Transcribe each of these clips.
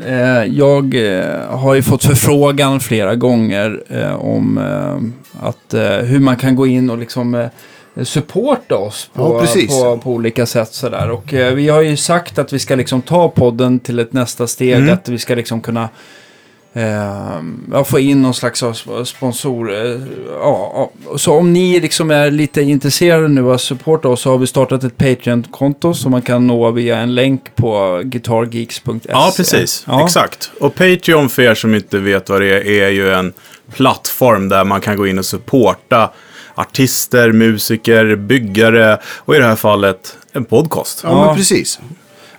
Eh, jag eh, har ju fått förfrågan flera gånger eh, om att, hur man kan gå in och liksom supporta oss på, Ja, på, på olika sätt. Sådär. Och vi har ju sagt att vi ska liksom ta podden till ett nästa steg. Mm. Att vi ska liksom kunna eh, få in någon slags sp- sponsor. Eh, ja, ja. Så om ni liksom är lite intresserade nu av att supporta oss så har vi startat ett Patreon-konto som man kan nå via en länk på guitargeeks.se. Ja, precis. Ja. Exakt. Och Patreon för er som inte vet vad det är, är ju en plattform där man kan gå in och supporta artister, musiker, byggare och i det här fallet en podcast. Ja, Ja. men precis.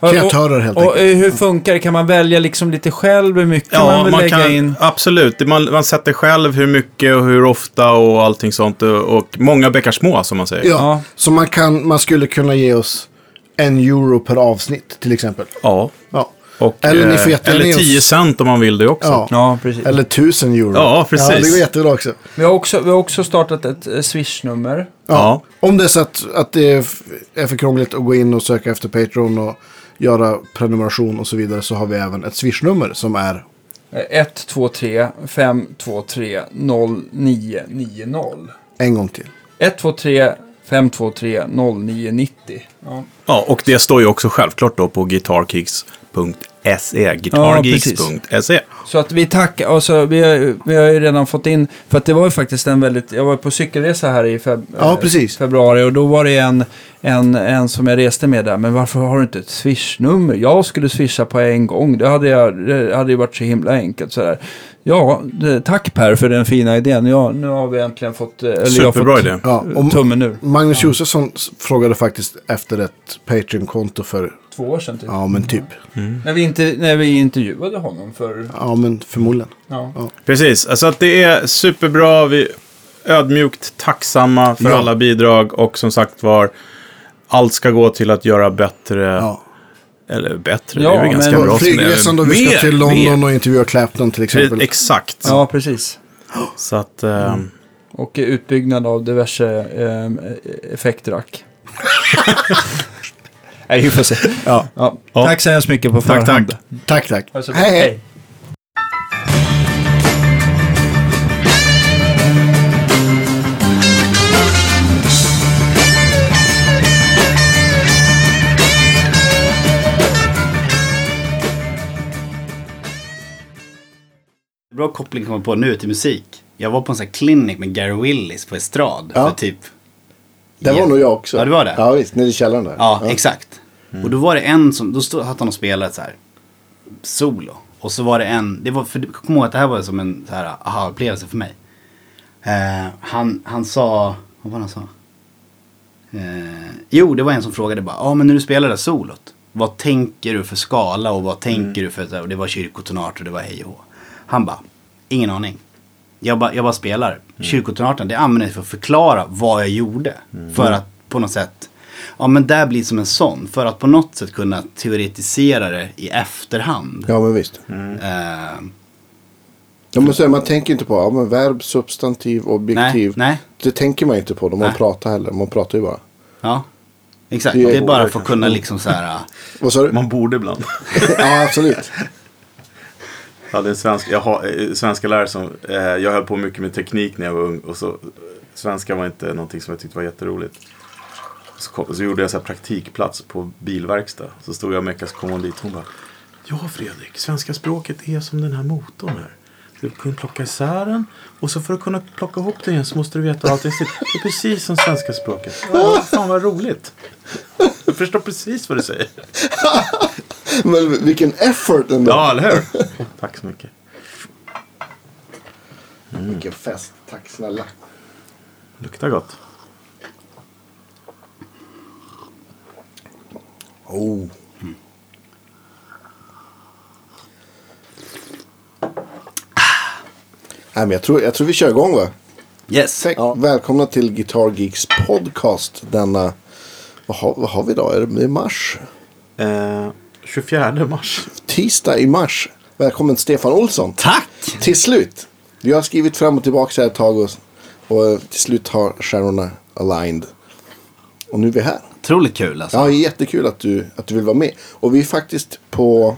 Och- Kreatörer helt och, enkelt. Och eh, hur funkar det? Kan man välja liksom lite själv hur mycket man Ja, vill man lägga kan, in? absolut. Man, man sätter själv hur mycket och hur ofta och allting sånt. Och, och många bäckar små, som man säger. Ja, Ja. så man, kan, man skulle kunna ge oss en euro per avsnitt till exempel. Ja. Ja. Och, Eller ni eh, får jättegärna eller ge oss- 10 cent om man vill det också. Ja. Ja, precis. Eller tusen euro. Ja, precis. Ja, det går jättebra också. Vi, har också, vi har också startat ett eh, Swish-nummer. Ja. Om det är så att, att det är för krångligt att gå in och söka efter Patreon och göra prenumeration och så vidare så har vi även ett Swish-nummer som är 123 523 0990. en gång till. 123 523 0990. Ja. Ja, och det står ju också självklart då på guitargeeks.se. Guitargeeks.se. Så att vi tackar, alltså, vi, har, vi har ju redan fått in, för att det var ju faktiskt en väldigt, jag var på cykelresa här i feb, Ja, eh, precis. februari och då var det en, en, en som jag reste med där, men varför har du inte ett swishnummer? Jag skulle swisha på en gång, det hade, jag, det hade ju varit så himla enkelt sådär. Ja, tack Per för den fina idén. Ja, nu har vi äntligen fått, eh, eller jag har Superbra fått idé. Ja, tummen ur. Magnus Josefsson s- frågade faktiskt efter ett Patreon-konto för, Två år sedan typ. ja men typ. När, vi inte, när vi intervjuade honom för, Ja men förmodligen. ja. Precis, alltså att det är superbra. Vi är ödmjukt tacksamma för Ja. alla bidrag och som sagt var, allt ska gå till att göra bättre. Ja. Eller bättre, Ja, det är väl ganska men- bra. Flygresan då vi ska till London mer. och intervjua Clapton till exempel. Exakt. ja, precis. Så att, eh, Och eh, utbyggnad av diverse eh, effektrack. Nej, vi får se. Ja. Ja. Tack så hemskt mycket på Tack, förhand. tack. Tack tack. Ha det så bra. Hej hej. Bra koppling kommer på nu till musik. Jag var på en sån här clinic med Gary Willis på estrad. Ja. För typ... Det var nog jag också. Ja, det var det? Ja visst, nere i källaren där. Ja, exakt. Och då var det en som, då stod, hade han och spelat så här solo. Och så var det en, det var, för kom ihåg att det här var som en så här aha-upplevelse för mig. Eh, han, han sa, vad var det han sa? Eh, jo, det var en som frågade bara, ja men när du spelar det solot, vad tänker du för skala och vad tänker du för, och det var kyrkotonart och det var hej och. Han bara, ingen aning. Jag bara, jag bara spelar. Kyrkotonarten, det använder jag för att förklara vad jag gjorde. För att på något sätt, ja men där blir som en sån. För att på något sätt kunna teoretisera det i efterhand. Ja men visst. Eh, Ja, men så man tänker inte på ja, men verb, substantiv, objektiv. Nej, nej. Det tänker man inte på när man Nej. pratar heller. Man pratar ju bara. ja, exakt. Det är- Det är bara för att kunna liksom så här. Vad sa du? man borde ibland. ja absolut. Jag hade en svensk, jag har, eh, svenska lärare som, eh, jag höll på mycket med teknik när jag var ung och så, svenska var inte någonting som jag tyckte var jätteroligt. Så, så gjorde jag så praktikplats på bilverkstad. Så stod jag och meckade så kom hon dit hon bara Ja Fredrik, svenska språket är som den här motorn här. Du kan plocka isär den och så för att kunna plocka ihop den igen så måste du veta sitter. Det är precis som svenska språket. Ja, fan vad roligt. Jag förstår precis vad du säger. Men vilken effort ändå. Ja, eller hur? Tack så mycket. Vilken fest. Tack snälla. Luktar gott. Oh. Nej, men jag, tror, jag tror vi kör igång va? Yes. Tack. Välkomna till Guitar Geeks podcast. Denna, vad har, vad har vi idag? Är det, det är mars? Eh, 24 mars. Tisdag i mars. Välkommen Stefan Olsson. Tack! Till slut. Vi har skrivit fram och tillbaka här ett tag och, och till slut har stjärnorna aligned. Och nu är vi här. Otroligt kul alltså. Ja, jättekul att du, att du vill vara med. Och vi är faktiskt på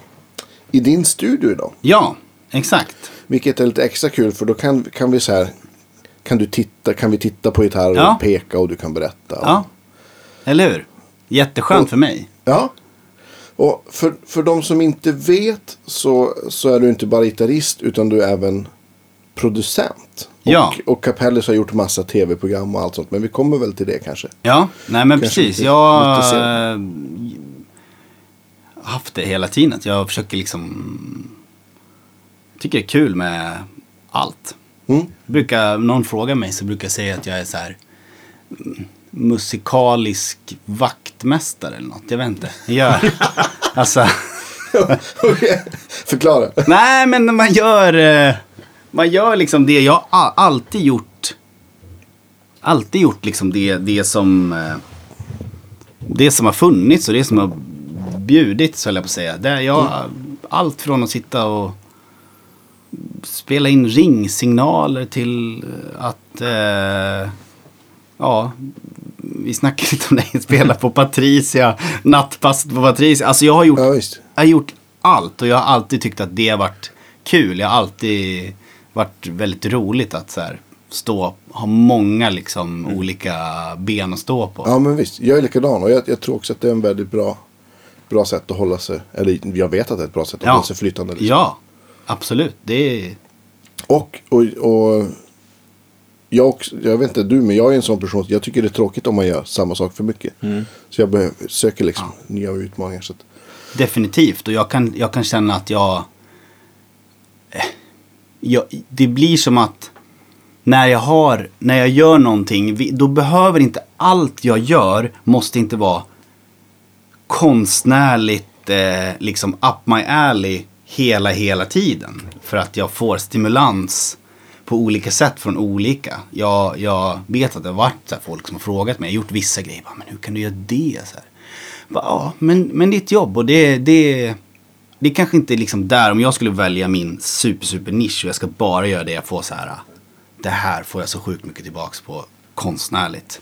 i din studio idag. Ja, exakt. Vilket är lite extra kul för då kan, kan vi så här. Kan, du titta, kan vi titta på gitarrer Ja. och peka och du kan berätta. Ja, eller hur? Jätteskönt Och- för mig. Ja. Och för, för de som inte vet så, så är du inte bara gitarrist utan du är även producent. Ja. Och, och Capellis har gjort massa tv-program och allt sånt. Men vi kommer väl till det kanske. Ja, nej men Kanske precis. lite- Jag har äh, haft det hela tiden. Jag försöker liksom... tycker det är kul med allt. Mm. Brukar, någon frågar mig så brukar jag säga att jag är så här mm, musikalisk vaktmästare eller något. Jag vet inte. Jag gör, alltså, Förklara. nej men man gör, eh, man gör liksom det jag alltid gjort. Alltid gjort liksom det, det som, eh, det som har funnits och det som har bjudits höll jag på att säga. Det, jag, Allt från att sitta och spela in ringsignaler till att eh, ja, vi snackade lite om det, spela på Patricia, nattpasset på Patricia. Alltså jag har gjort, Ja, jag har gjort allt och jag har alltid tyckt att det har varit kul. Jag har alltid varit väldigt roligt att så här, stå, ha många liksom olika ben att stå på. Ja men visst, jag är likadan och jag, jag tror också att det är en väldigt bra, bra sätt att hålla sig, eller jag vet att det är ett bra sätt att Ja. hålla sig flytande. Liksom. Ja, absolut. Det är, Och, och, och jag, också, jag vet inte du, men jag är en sån person, jag tycker det är tråkigt om man gör samma sak för mycket. Så jag behöver, söker liksom nya utmaningar. Så att, Definitivt. Och jag kan, jag kan känna att jag, jag... Det blir som att när jag har, när jag gör någonting, då behöver inte allt jag gör, måste inte vara konstnärligt eh, liksom up my alley hela, hela tiden. För att jag får stimulans på olika sätt från olika. Jag, jag vet att det har varit så här folk som har frågat mig, jag har gjort vissa grejer, bara, men hur kan du göra det? Så här. Bara, ja, men, men det är ett jobb och det, det, det är kanske inte liksom där, om jag skulle välja min super, super nisch och jag ska bara göra det jag får så här, det här får jag så sjukt mycket tillbaks på konstnärligt.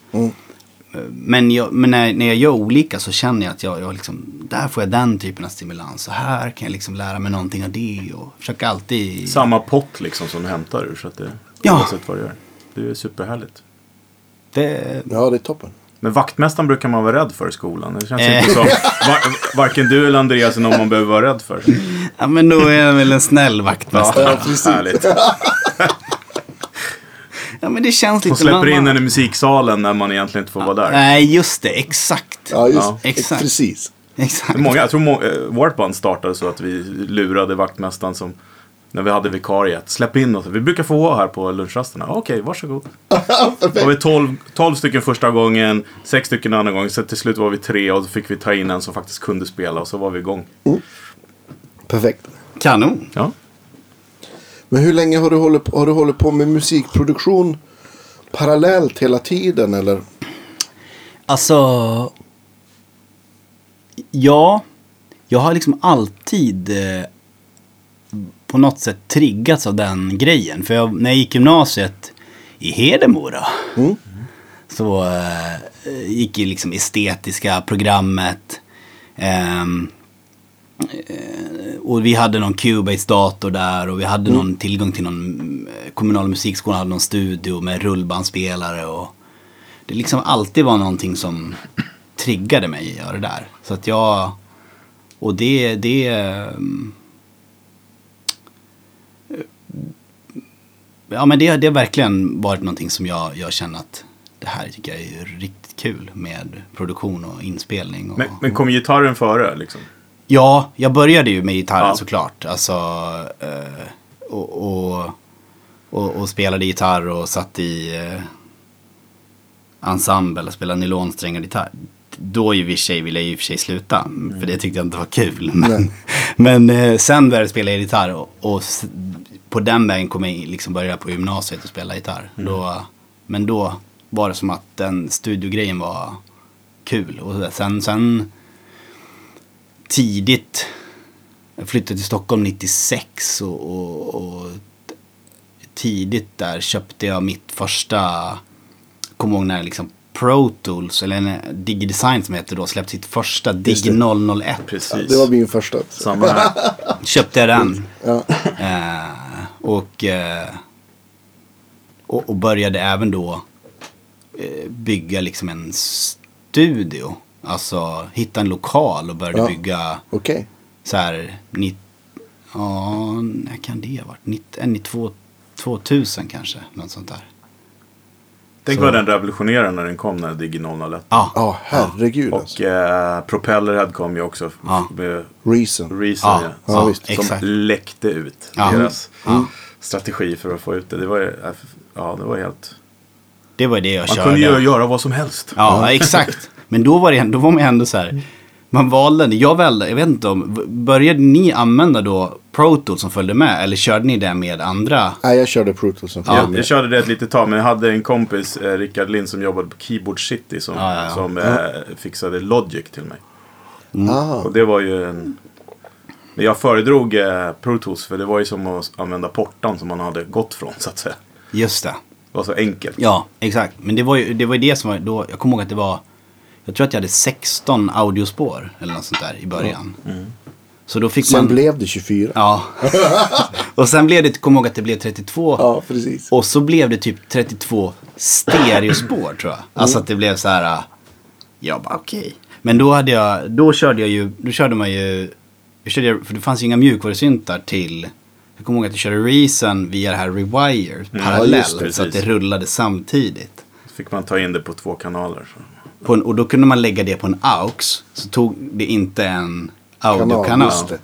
Men, jag, men när, när jag gör olika så känner jag att jag, jag liksom, där får jag den typen av stimulans. Och här kan jag liksom lära mig någonting av det och försöka alltid... Samma pott liksom som du hämtar ur. Så att det, Ja. Oavsett vad du gör. Det är superhärligt. Det, ja, det är toppen. Men vaktmästaren brukar man vara rädd för i skolan. Det känns Eh. inte som var, varken du eller Andreas är någon man behöver vara rädd för. ja men då är jag väl en snäll vaktmästare. Ja, precis. Härligt. Ja men det känns lite... släpper man- in en i musiksalen när man egentligen inte får vara där. Nej just det, exakt. Ja, just Ja. Exakt. Precis. Exakt. Många, jag tror må, eh, vårt band startade så att vi lurade vaktmästaren som när vi hade vikariet. Släpp in oss. Vi brukar få vara här på lunchrasterna. Okej, varsågod. Då var vi 12, 12 stycken första gången, 6 stycken andra gången. Så till slut var vi tre och då fick vi ta in en som faktiskt kunde spela och så var vi igång. Perfekt. Kanon. Ja. Men hur länge har du hållit på, har du hållit på med musikproduktion parallellt hela tiden eller? Alltså... Ja, jag har liksom alltid eh, på något sätt triggats av den grejen. För jag, när jag gick gymnasiet i Hedemora Mm. så eh, gick ju liksom estetiska programmet. Ehm, eh, och vi hade någon Cubase-dator där och vi hade någon tillgång till någon eh, kommunal musikskola, hade någon studio med rullbandspelare och det liksom alltid var någonting som triggade mig att göra det där. Så att jag, och det, det, ja men det, det har verkligen varit någonting som jag, jag känner att det här tycker jag är riktigt kul med produktion och inspelning. Och, Men, men kom gitarren före liksom? Ja, jag började ju med gitarren Ja. såklart. Alltså, eh, och, och, och, och spelade gitarr och satt i eh, ensemble och spelade nylonsträngad gitarr. Då i och för sig ville jag i och för sig sluta, för det tyckte jag inte var kul. Men, men eh, sen började jag spela gitarr och, och på den vägen kom jag liksom börja på gymnasiet och spela gitarr. Då, men då var det som att den studiogrejen var kul. Och sen, sen tidigt. Jag flyttade till Stockholm 96 och, och, och tidigt där köpte jag mitt första, kommer ihåg när liksom Pro Tools, eller en Digidesign som heter då, släppte sitt första Just Dig det. 001. Precis. Det var min första. Samma här. köpte jag den. Ja. Eh, och, eh, och, och började även då eh, bygga liksom en studio. Alltså hitta en lokal och började Ja. bygga Okej. så här, ni, ja, när kan det ha varit? 90, en i två, 2000 kanske, något sånt där. Tänk Så- vad den revolutionerade när den kom, när Digi 001. Ja, Ja, herregud Och alltså. eh, Propellerhead kom ju också med Reason. Reason. ja, Ja. Som exakt. läckte ut deras Ja. strategi för att få ut det. Det var ju, äh, ja, det var helt... Det var det jag Man körde. kunde ju göra vad som helst. Ja, exakt. Men då var, det, då var man ändå så här. Man valde, jag valde, jag vet inte om, började ni använda då Pro Tools som följde med? Eller körde ni det med andra? Nej, jag körde Pro Tools som följde med. jag körde det ett litet tag, men jag hade en kompis, eh, Rickard Lind, som jobbade på Keyboard City som, Ja, ja, ja. som eh, fixade Logic till mig. Ah, Och det var ju en... Men jag föredrog eh, Pro Tools, för det var ju som att använda portan som man hade gått från, så att säga. Just det. Det var så enkelt. Ja, exakt. Men det var ju det, var ju det som var då, jag kommer ihåg att det var, jag tror att jag hade 16 audiospår eller något sånt där i början. Så då fick Sen man... blev det 24. Ja. och sen blev det, kom ihåg att det blev 32. Ja, precis. Och så blev det typ 32 stereospår tror jag. Alltså att det blev så här. äh, Jag bara okej. Men då hade jag, då körde jag ju, då körde man ju, jag körde, för det fanns ju inga mjukvarusyntar till, jag kommer ihåg att jag körde Reason via det här Rewire parallellt. just det, så att det rullade samtidigt. Så fick man ta in det på två kanaler. Så. En, och då kunde man lägga det på en AUX. Så tog det inte en audiokanal. det.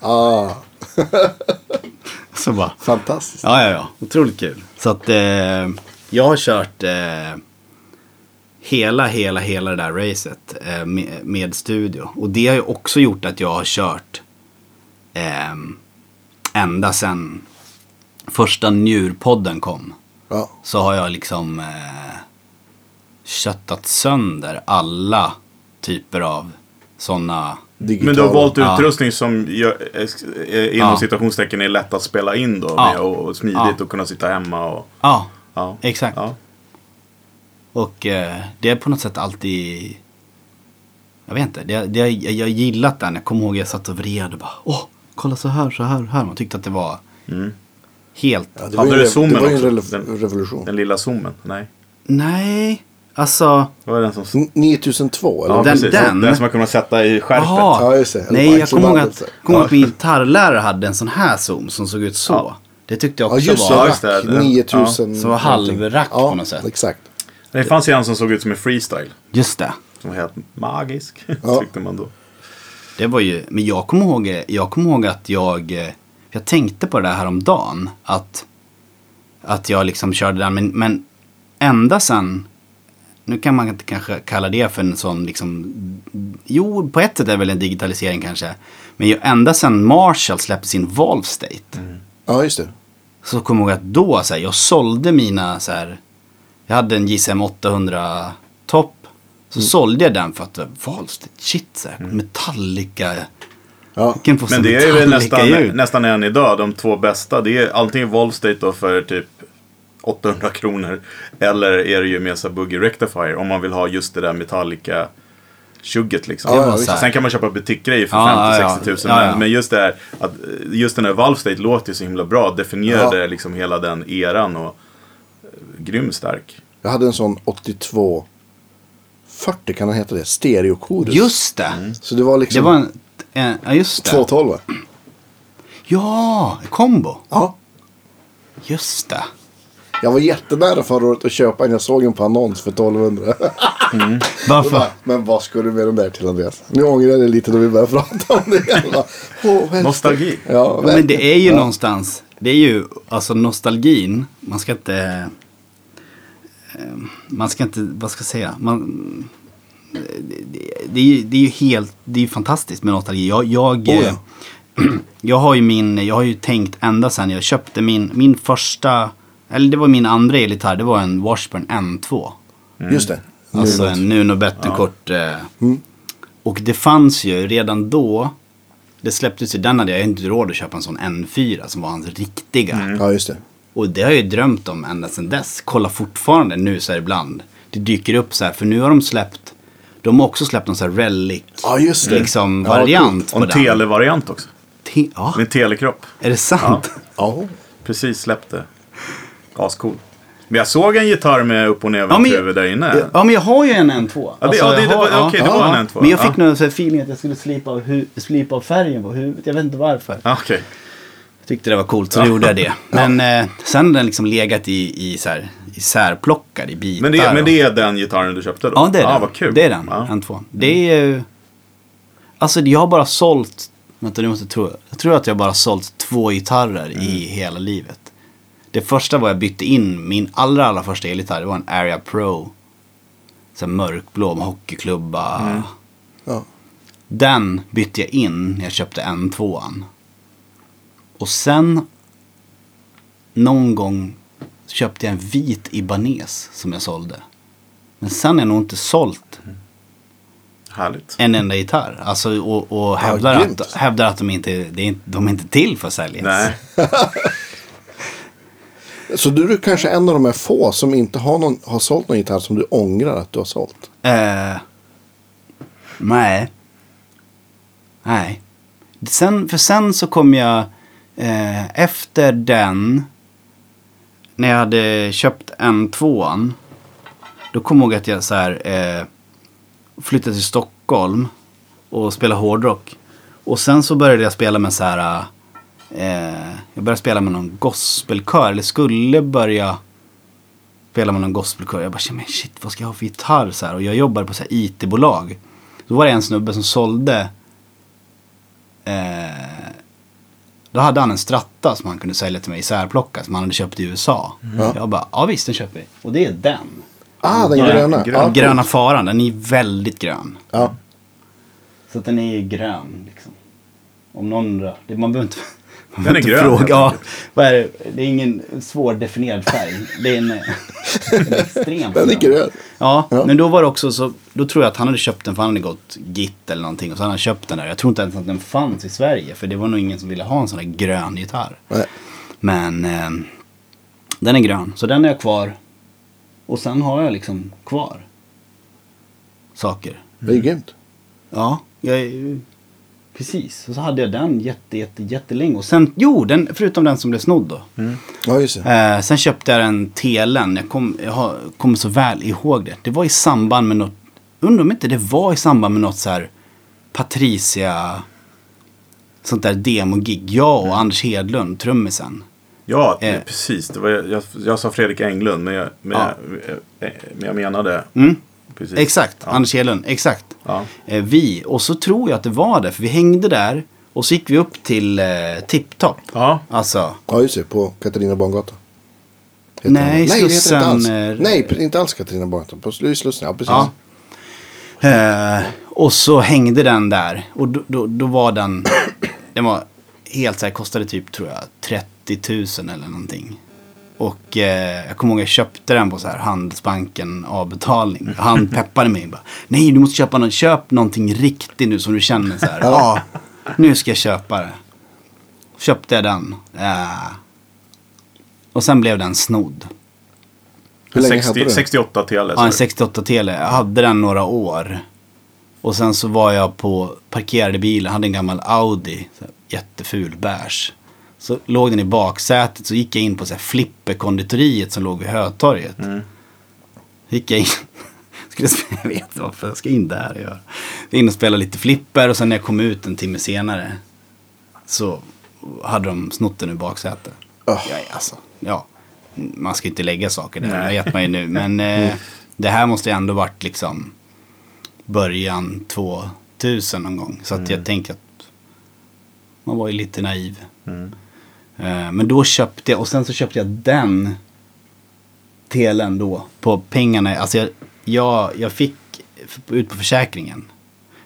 Ah, Så bara, fantastiskt. Ja, ja, ja. Otroligt kul. Så att eh, jag har kört eh, hela, hela, hela det där racet eh, med, med studio. Och det har ju också gjort att jag har kört eh, ända sedan första njurpodden kom. Ja. Så har jag liksom eh, köttat sönder alla typer av sådana Digitala. Men du har valt Ja. utrustning som gör, inom Ja. citationstecken är lätt att spela in då. Ja. Med, och, och smidigt Ja. och kunna sitta hemma. Och, Ja, ja. exakt. Ja. Och eh, det är på något sätt alltid... Jag vet inte, det, det, jag, jag har gillat den. Jag kommer ihåg jag satt och vred och bara åh, kolla så här, så här, här. Man tyckte att det var Mm. helt... Ja, det var Hade ju, du en- zoomen det var ju en rele- Den- revolution. Den lilla zoomen? Nej. Nej, alltså... Det var den som... N- 9002 eller? Ja, Den- precis. den? Den som man kunde sätta i skärpet. Jaha. Ja, just det. Nej, jag kommer ihåg att, ihåg att min gitarrlärare hade en sån här zoom som såg ut så. Ja. Det tyckte jag Ja, också var... Ja, just det. rack. Den- 9000. Som var halvrack ja, på något sätt. exakt. Det fanns ju en som såg ut som en freestyle. Just det. Som var helt magisk. Ja. Tyckte man då. Det var ju, men jag kommer ihåg, jag kommer ihåg att jag, eh, jag tänkte på det här om dagen att, att jag liksom körde den, men, men ända sen, nu kan man kanske kalla det för en sån liksom, jo på ett sätt är det väl en digitalisering kanske, men ju ända sen Marshall släppte sin Valve State, Ja, just det. så kommer jag ihåg att då, så här, jag sålde mina så här, jag hade en JSM 800 topp, så sålde jag den för att Valve State, shit så här, Metallica, Ja. Men det är väl nästan, nästan än idag. De två bästa. Det är antingen Volstate då för typ 800 kronor. Eller är det ju Mesa Boogie Rectifier. Om man vill ha just det där Metallica tjugget liksom. Ja, så. Sen kan man köpa butikgrejer för Ja, 50-60 ja, tusen. ja, ja. Men, just det här, att eh, just den här Valve State låter ju så himla bra. Definierade Ja. liksom hela den eran och eh, grym stark. Jag hade en sån 82 40 kan den heta det. Stereokodus. Just det. Så det var liksom Det var en, en ja just det. 212 va? Ja, kombo. Ja. Just det. Jag var jättenära förra året att köpa en. Jag såg en på annons för 1200. Då Varför? bara, Men vad ska du med den där till Andreas? Nu ångrar jag det lite då vi börjar prata om det. Jag bara. Nostalgi. Ja, Ja, men det är ju ja. någonstans, det är ju alltså nostalgin, man ska inte, eh, man ska inte, vad ska jag säga, man, det, det, det, är, ju- det är ju helt, det är ju fantastiskt med nostalgi. Jag, jag, Oh, eh, ja. jag har ju min, jag har ju tänkt ända sedan jag köpte min, min första, eller det var min andra elgitarr, det var en Washburn N2. Just det. Alltså Nu en Nuno Bettencourt. Eh, Mm. Och det fanns ju redan då. Det släpptes ju, den hade jag inte råd att köpa en sån N4 som var hans riktiga. Ja, just det. Och det har jag ju drömt om ända sedan dess. Kolla fortfarande nu så här ibland. Det dyker upp så här, för nu har de släppt. De har också släppt någon sån här relic. Ja, just det. Liksom Ja, variant Och på en den. televariant också. Te- ja, Med en telekropp. är det sant? Ja. Precis släppte. Ascool. Men jag såg en gitarr med upp och Ja, men- nervänt där inne. Ja, men jag har ju en N2. Ja, det- ja, det- jag det har- var- okej, det var en N2. Men jag fick Ja. nog här feeling att jag skulle slipa av, hu- slipa av färgen på huvudet. Jag vet inte varför. Ja, Okej. Jag tyckte det var coolt, så då gjorde jag det. Men eh, sen har den liksom legat i, i så här, isärplockad i bitar. Men, det, men och- det är den gitarren du köpte då? Ja, det är ah, den. vad kul. Det är den, Ja. N2. Det är ju... Alltså jag har bara sålt, vänta du måste tro, jag tror att jag bara sålt två gitarrer Mm. i hela livet. Det första var jag bytte in, min allra, allra första elgitarr, det var en Area Pro. Så mörkblå med hockeyklubba. Mm. Ja. Den bytte jag in när jag köpte N2an. Och sen någon gång köpte jag en vit Ibanez som jag sålde. Men sen har jag nog inte sålt Härligt. en enda gitarr. Alltså, och, och hävdar, grymt. att, hävdar att de inte, det är, inte- de är inte till för att säljas. Nej. Så du är kanske en av de här få som inte har, någon, har sålt någon gitarr som du ångrar att du har sålt. Eh, nej. Nej. Sen, för sen så kom jag eh, efter den. När jag hade köpt en tvåan. Då kom jag ihåg att jag så här, eh, flyttade till Stockholm. Och spelade hårdrock. Och sen så började jag spela med så här. Eh, Eh, jag började spela med någon gospelkör. Eller skulle börja spela med någon gospelkör. Jag bara kände, shit vad ska jag ha för gitarr? Så här, och jag jobbade på så IT-bolag. Då var det en snubbe som sålde. Eh, då hade han en stratta som han kunde sälja till mig isärplocka. Som han hade köpt i USA. Ja. Jag bara, ja visst den köper vi. Och det är den. Ah, den Ja, gröna. grön. Ja, Gröna faran, den är väldigt grön. Ja. Så att den är grön liksom. Om någon. Det, man behöver inte, Den är grön, Fråga. Ja, vad är det? det är ingen svårdefinierad färg. Det är en, en extremt Den är grön. Ja, Ja. men då var det också så. Då tror jag att han hade köpt den för han hade gått Git eller någonting. Och så hade han köpt den där. Jag tror inte ens att den fanns i Sverige. För det var nog ingen som ville ha en sån där grön gitarr. Nej. Men eh, den är grön. Så den är jag kvar. Och sen har jag liksom kvar saker. Det är grymt. Ja, jag, är- precis. Och så hade jag den jätte, jätte, jättelänge. Och sen, jo, den, förutom den som blev snodd då. Ja, just det. Eh, sen köpte jag den telen. Jag, kom, kommer så väl ihåg det. Det var i samband med något, undrar om inte det var i samband med något så här Patricia, sånt där demogig. Jag och Anders Hedlund, trummisen. Ja, Eh. precis. Det var, jag, jag sa Fredrik Englund, men jag, men, Ja. jag, men jag menade... Mm. Precis. Exakt, Ja. Anders Hedlund, exakt. Ja. Eh, vi, och så tror jag att det var det, för vi hängde där. Och så gick vi upp till eh, Tipptopp. Ja. Alltså, Ja, just det. På Katarina Bangata. Heter Nej. Nej, det heter Slussen, inte alls. eh, Nej, inte alls Katarina Bangata. På Slu- Slussen, ja precis. Ja. Eh, och så hängde den där. Och då, då, då var den, den var helt så här, kostade typ tror jag 30 000 eller någonting. Och eh, jag kommer ihåg jag köpte den på så här Handelsbanken avbetalning. Han peppade mig bara. Nej du måste köpa någon, köp någonting riktigt nu som du känner så här. Ja, nu ska jag köpa det. Köpte jag den. Eh, och sen blev den snodd. Hur länge hade 60, du? 68 tele. Ja, en 68 tele. Jag hade den några år. Och sen så var jag på, parkerade bilen, hade en gammal Audi. Så här, jätteful beige. Så låg den i baksätet, så gick jag in på så här flipperkonditoriet som låg vid Hötorget. Mm. Gick jag in, skulle spela, jag vet inte varför jag ska in där och göra. In och spela lite flipper och sen när jag kom ut en timme senare. Så hade de snott den ur baksätet. Ah. Ja, alltså, ja. Man ska ju inte lägga saker där, det vet man ju nu. Men eh, det här måste ju ändå varit liksom början 2000 någon gång. Så att jag tänker att man var ju lite naiv. Mm. Eh, men då köpte jag, och sen så köpte jag den telen då på pengarna. Alltså jag, jag, jag fick ut på försäkringen.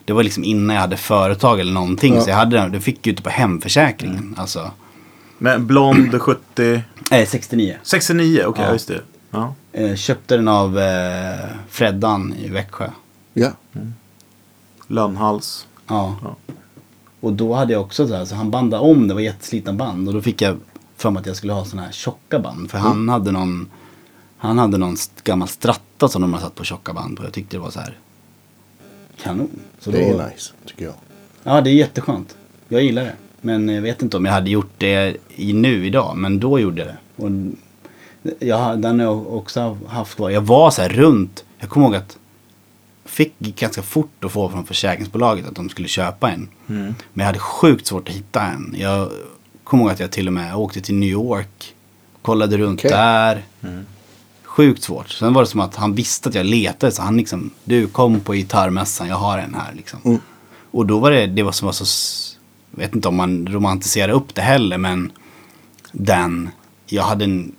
Det var liksom innan jag hade företag eller någonting. Ja. Så jag hade den, det fick jag ute på hemförsäkringen. Alltså, Men blond 70... eh, 69. 69, okej, Ja. just det. Ja. Eh, köpte den av eh, Freddan i Växjö. Ja. Lönnhals. Ja. Ja. Och då hade jag också så här, så han bandade om, det var jätteslitna band. Och då fick jag för mig att jag skulle ha sådana här tjocka band. För han hade någon, han hade någon gammal stratta som de har satt på tjocka band på. Jag tyckte det var så här kanon. Så Det då, är nice, tycker jag. Ja, det är jätteskönt. Jag gillar det. Men jag vet inte om jag hade gjort det i nu idag. Men då gjorde jag det. Och jag, den har jag också haft. Jag var så här runt. Jag kommer ihåg att fick ganska fort att få från försäkringsbolaget att de skulle köpa en. Men jag hade sjukt svårt att hitta en. Jag kommer ihåg att jag till och med åkte till New York. Kollade runt Okej. där. Sjukt svårt. Sen var det som att han visste att jag letade. Så han liksom, du kom på gitarrmässan, jag har en här liksom. Och då var det, det var som var så, vet inte om man romantiserar upp det heller, men den, jag hade en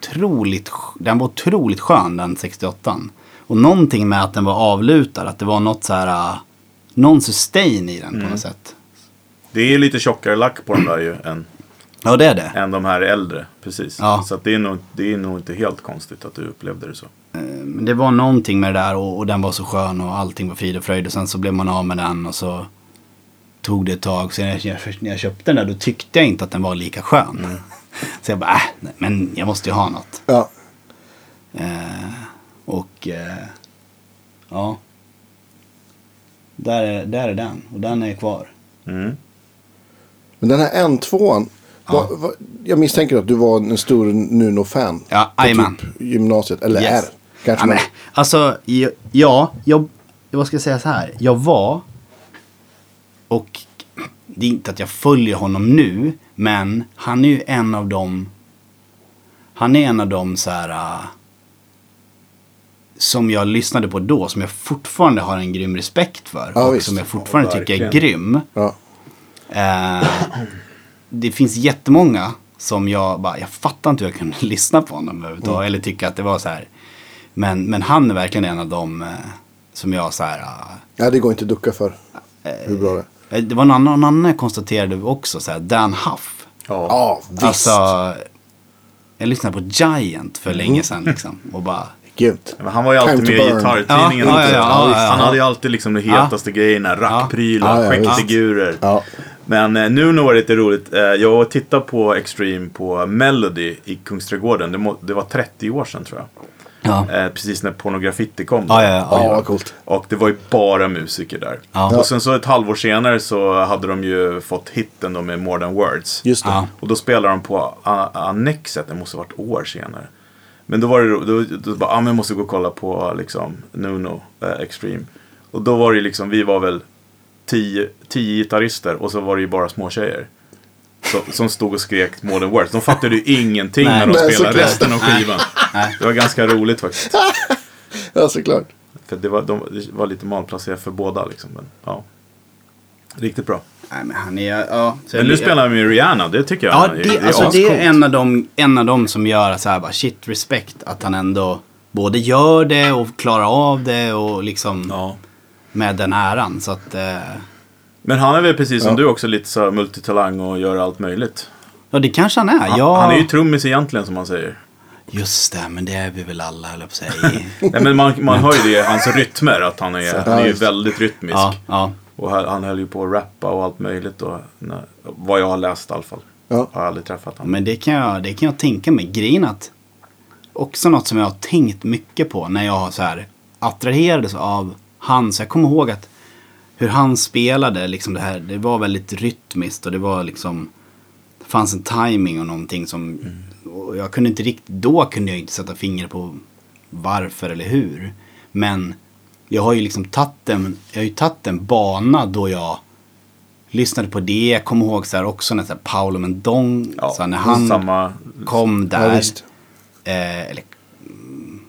otroligt, den var otroligt skön den 68 Och någonting med att den var avlutad, att det var något så här, uh, någon sustain i den på något sätt. Det är lite tjockare lack på de där ju än, Ja, det är det. än de här äldre. Precis. Ja. Så att det, är nog, det är nog inte helt konstigt att du upplevde det så. Eh, Men det var någonting med det där och, och den var så skön och allting var frid och fröjd och sen så blev man av med den och så tog det ett tag. Sen när jag, när jag köpte den där då tyckte jag inte att den var lika skön. Så jag bara, äh, nej, men jag måste ju ha något. Ja. Eh, och eh, ja, där är, där är den och den är kvar. Mm. Men den här N2an. Ja. Vad, vad, jag misstänker att du var en stor Nuno-fan. Ja, på jajamän. typ gymnasiet. Eller Yes. är. Kanske Ja, alltså, ja, ja, jag, vad ska jag säga så här. Jag var, och det är inte att jag följer honom nu, men han är ju en av dem, han är en av dem så här, äh, som jag lyssnade på då, som jag fortfarande har en grym respekt för. Ja, och visst. som jag fortfarande Ja, tycker är grym. Ja. Eh, det finns jättemånga som jag bara, jag fattar inte hur jag kunde lyssna på honom överhuvudtaget. Mm. Eller tycka att det var så här. Men, men han är verkligen en av dem eh, som jag så här. ja, det går inte att ducka för. Hur bra det är. eh, det var någon annan, någon annan jag konstaterade också, så här, Dan Huff. Ja. Ja, visst. Alltså, jag lyssnade på Giant för länge sedan liksom. Och bara, Men han var ju alltid med i gitarrtidningen. Ja, ja, ja, ja, ja, han ja. hade ju alltid liksom de hetaste grejerna. Rackprylar, Ja, ja. Ja. Men eh, nu var det lite roligt. Eh, jag tittade på Extreme på Melody i Kungsträdgården. Det, må, det var 30 år sedan tror jag. ja. Eh, precis när Pornograffiti kom. Ja, ja, ja. Ja, vad coolt. Och det var ju bara musiker där. Ja. Och sen så ett halvår senare så hade de ju fått hitten då med More Than Words. Just det. Ja. Och då spelade de på Annexet, det måste ha varit år senare. Men då var det då, då bara, ah, men jag måste gå och kolla på liksom Nuno eh, Extreme. Och då var det liksom, vi var väl tio, tio gitarrister och så var det ju bara små tjejer. Så, som stod och skrek Modern Words. De fattade ju ingenting Nej. när de spelade såklart. resten av skivan. Nej. Det var ganska roligt faktiskt. Ja, såklart. För det var, de, det var lite malplacerat för båda liksom. Men, ja. Riktigt bra. Nej, men han är, ja. så Men nu spelar han med Rihanna, det tycker jag Ja, är- det, alltså, det är en av, dem, en av dem som gör så här bara shit respekt. Att han ändå både gör det och klarar av det och liksom Ja. med den äran. Så att, eh, Men han är väl precis som Ja. du också lite så multitalang och gör allt möjligt. ja det kanske han är. Han, ja, han är ju trummis egentligen som man säger. Just det, men det är vi väl alla höll jag på säga. Nej, men man, man hör ju det i hans rytmer att han är, han är ju väldigt rytmisk. ja, ja. Och han, höll ju på att rappa och allt möjligt. Och, när, vad jag har läst i alla fall. Ja. Har jag aldrig träffat honom. Men det kan, jag, det kan jag tänka mig. Grejen att också något som jag har tänkt mycket på när jag har så här attraherades av han. Så jag kommer ihåg att hur han spelade, liksom det här, det var väldigt rytmiskt och det var liksom det fanns en timing och någonting som och jag kunde inte riktigt, då kunde jag inte sätta fingret på varför eller hur. Men jag har ju liksom tagit en, jag har ju tagit en bana då jag lyssnade på det. Jag kommer ihåg så här också när så här Paolo Mendong, Ja, så när han samma, kom Ja, där. visst. eh, eller, mm,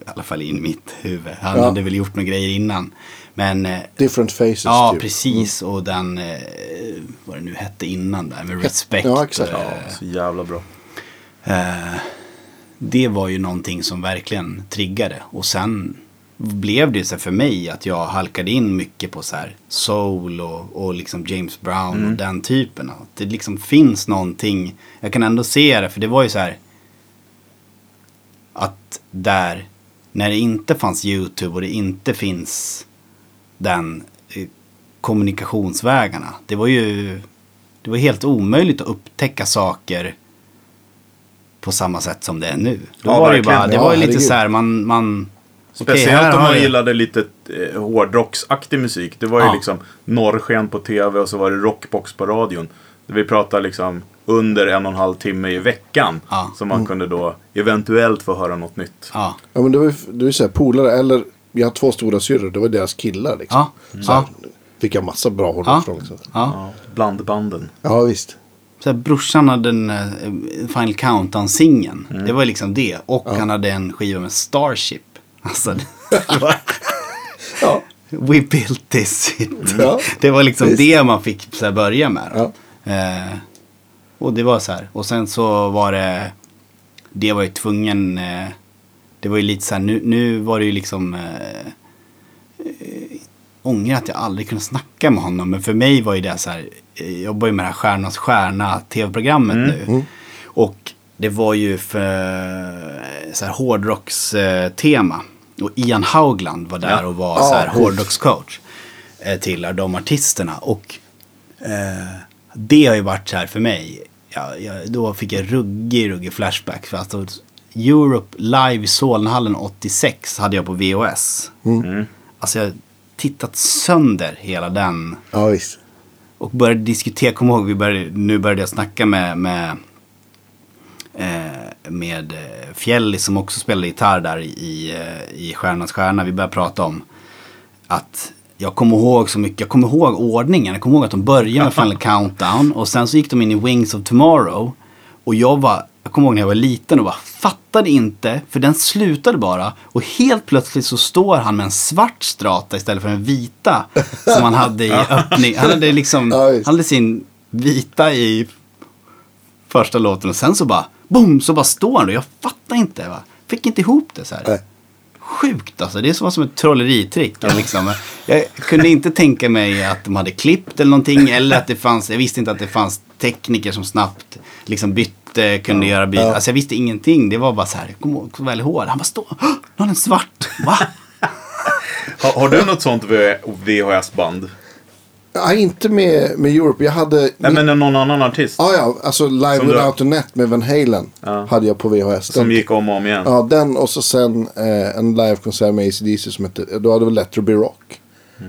I alla fall in i mitt huvud. Han Ja. hade väl gjort några grejer innan. Men eh, Different faces. ja, typ. precis. Och den, eh, vad det nu hette innan där, med Respect. Ja, exakt. eh, ja, så jävla bra. Eh, det var ju någonting som verkligen triggade. Och sen blev det så för mig att jag halkade in mycket på så här soul och, och liksom James Brown och den typen. Att det liksom finns någonting. Jag kan ändå se det, för det var ju så här. Att där, när det inte fanns YouTube och det inte finns den eh, kommunikationsvägarna. Det var ju det var helt omöjligt att upptäcka saker på samma sätt som det är nu. Då Ja, var det ju bara, det var ju lite så här, man, man Speciellt här om man jag- gillade lite eh, hårdrocksaktig musik. Det var ju Ja. liksom norrsken på tv och så var det rockbox på radion. Vi pratar liksom under en och en halv timme i veckan. Ja. Så man kunde då eventuellt få höra något nytt. Ja. Ja men det var ju det var ju så här polare, eller vi har två stora syrror, det var deras killar liksom. Ja. Så här. Fick jag massa bra hårdrock från liksom. ja. Blandbanden. Ja visst. Så här, brorsan hade en eh, Final Countdown-singeln. Mm. Det var liksom det. Och han hade en skiva med Starship. Alltså, det var... Ja. We built this shit. Ja. Det var liksom Visst. det man fick så här, börja med. Ja. Eh, och det var så här. Och sen så var det... Det var ju tvungen... Eh, det var ju lite så här, nu, nu var det ju liksom... Eh, eh, ångrar att jag aldrig kunde snacka med honom. Men för mig var ju det så här, eh, jag jobbar ju med det här Stjärnornas stjärna tv-programmet nu. Och det var ju för eh, så här hårdrockstema. Och Ian Haugland var där Ja. och var så här Ja, hårdrockscoach eh, till de artisterna. Och eh, det har ju varit så här för mig. Ja, jag, då fick jag ruggig, ruggig flashback. För alltså, Europe live i Solnahallen 86 hade jag på VHS. Alltså jag har tittat sönder hela den. Ja visst. Och började diskutera, kom ihåg, vi började, nu började jag snacka med, med, med eh, Fjälli som också spelade gitarr där i, eh, i Stjärnornas stjärna. Vi började prata om att jag kommer ihåg så mycket, jag kommer ihåg ordningen. Jag kommer ihåg att de började med Final Countdown och sen så gick de in i Wings of Tomorrow. Och jag var, jag kommer ihåg när jag var liten och bara fattade inte, för den slutade bara. Och helt plötsligt så står han med en svart strata istället för en vita som han hade i öppning. Han hade liksom, han hade sin vita i första låten och sen så bara, boom, så bara står han och jag fattar inte. Va? Fick inte ihop det så här. Nej. Sjukt alltså, det är som som ett trolleritrick. Liksom. Jag kunde inte tänka mig att de hade klippt eller någonting. Eller att det fanns, jag visste inte att det fanns tekniker som snabbt liksom bytte, kunde göra byten. Ja. Alltså jag visste ingenting. Det var bara så här, så väl ihåg. Han bara står, "Åh, nu har han en svart. Va? Har, har du något sånt VHS-band? Ja, inte med, med Europe. Jag hade... Nej men någon annan artist? Ja, ja. Alltså Live Som du- Without a Net med Van Halen. Ja. Hade jag på VHS. Som Den- gick om och om igen? Ja, den och så sen eh, en livekonsert med ACDC som hette, då hade väl Let Be Rock.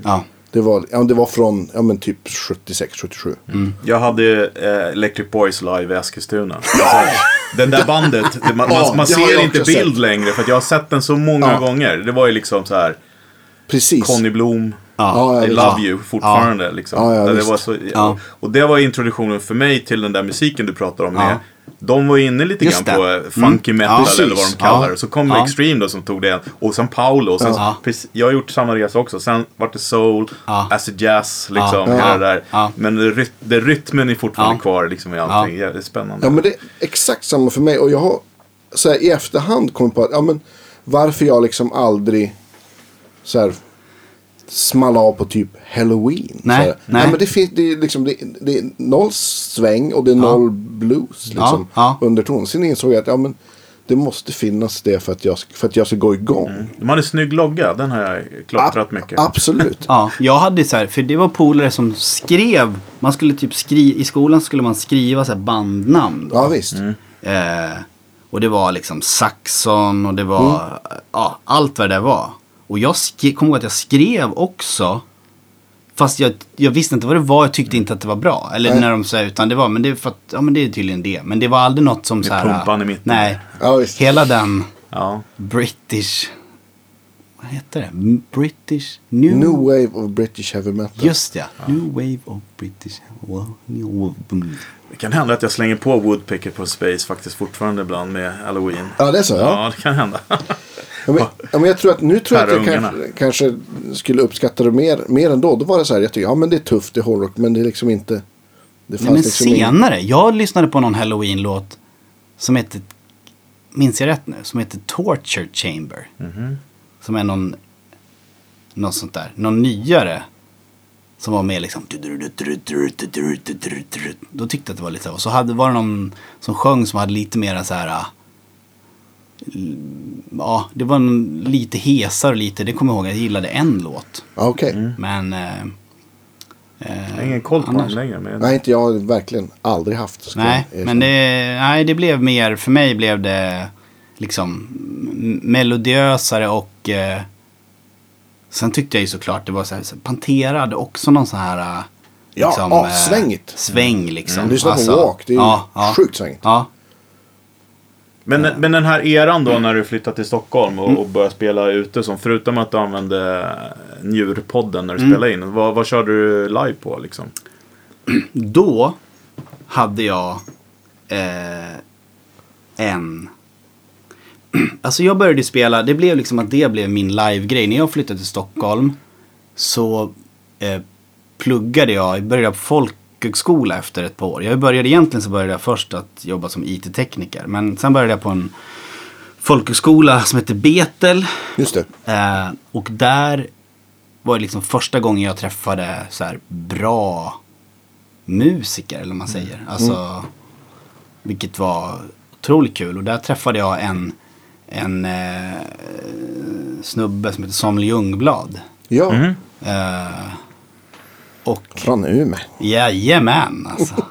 Ja. Det var, ja, det var från, ja men typ 76, 77. Jag hade eh, Electric Boys live i Eskilstuna. Alltså, den där bandet, det, man, Ja, man, man ser inte bild sett. längre för att jag har sett den så många Ja. gånger. Det var ju liksom så här, Precis. Conny Blom, Ja, ja, I. Love You fortfarande. Liksom. Ja, ja, Där det var så, Ja. Och det var introduktionen för mig till den där musiken du pratar om. Ja. Med. De var inne lite Just grann på det. eh, funky Mm. metal Ja, eller vad de kallar Ja. det. Så kom Ja. Extreme då som tog det. Och sen Paolo. Och sen, Ja. precis, jag har gjort samma resa också. Sen vart det soul, Ja. acid jazz, liksom. Ja. Hela det där. Ja. Men det, ryt- det, rytmen är fortfarande Ja. kvar liksom i allting. Ja. Det är spännande. Ja men det är exakt samma för mig. Och jag har så här, i efterhand kommit på att, ja men varför jag liksom aldrig så här small av på typ Halloween. Nej, så här. nej. men det, finns, det, är liksom, det, det är noll sväng och det är noll blues liksom, ja. underton. Sen insåg jag att ja, men, det måste finnas det för att jag, ska- för att jag ska gå igång. De hade snygg logga. Den har jag klottrat mycket. Absolut. Ja, jag hade så här, för det var polare som skrev, man skulle typ skriva, i skolan skulle man skriva så här bandnamn. Då. Ja visst. Eh, och det var liksom Saxon och det var ja, allt vad det där var. Och jag kommer ihåg att jag skrev också. Fast jag, jag visste inte vad det var, jag tyckte inte att det var bra. Eller Nej. när de sa utan det var, men det är för att, ja men det är tydligen det. Men det var aldrig något som så här. pumpan i mitten. Nej. Ja, visst. Hela den Ja. British, vad heter det? British New, New wave of British heavy metal. Just det, New Wave of British mm. Det kan hända att jag slänger på Woodpecker på Space faktiskt fortfarande ibland med Halloween. Ja, det är så? Ja. Ja, det kan hända. Ja, men, ja, men jag tror att nu tror jag att jag kanske, kanske skulle uppskatta det mer, mer ändå. Då var det så här, jag tycker, ja men det är tufft, det är hårdrock, men det är liksom inte... Det Nej, men liksom ingen- senare, jag lyssnade på någon Halloween-låt som heter, minns jag rätt nu, som heter Torture Chamber. Som är någon, något sånt där, någon nyare. Som var med liksom. Då tyckte jag att det var lite så. Och så hade, var det någon som sjöng som hade lite mera så här. Ja, det var en, lite hesare och lite, det kommer jag ihåg, jag gillade en låt. Ja, Okej. Mm. Men... Eh, Jag har ingen koll på Annars- den längre. Men Nej, inte jag har verkligen aldrig haft. ska Nej, jag men det, nej, det blev mer, för mig blev det liksom melodiösare och eh, sen tyckte jag ju såklart det var så här, så Pantera hade också någon sån här eh, Ja, ja, eh, svängigt. Sväng liksom. Mm. Lyssna på Walk, det är ju sjukt svängigt. Ja, Men, men den här eran då när du flyttade till Stockholm och, och började spela ute, som förutom att du använde njurpodden när du spelade in, vad, vad körde du live på liksom? Då hade jag eh, en... Alltså jag började spela, det blev liksom att det blev min live-grej. När jag flyttade till Stockholm så eh, pluggade jag, började på folkhögskola efter ett par år. Jag började egentligen så började jag först att jobba som IT-tekniker. Men sen började jag på en folkhögskola som heter Betel. Just det. Eh, och där var det liksom första gången jag träffade så här bra musiker, eller vad man säger. Alltså, vilket var otroligt kul. Och där träffade jag en, en eh, snubbe som heter Samuel Ljungblad. Ja, Eh, och från Umeå. Jajamän alltså.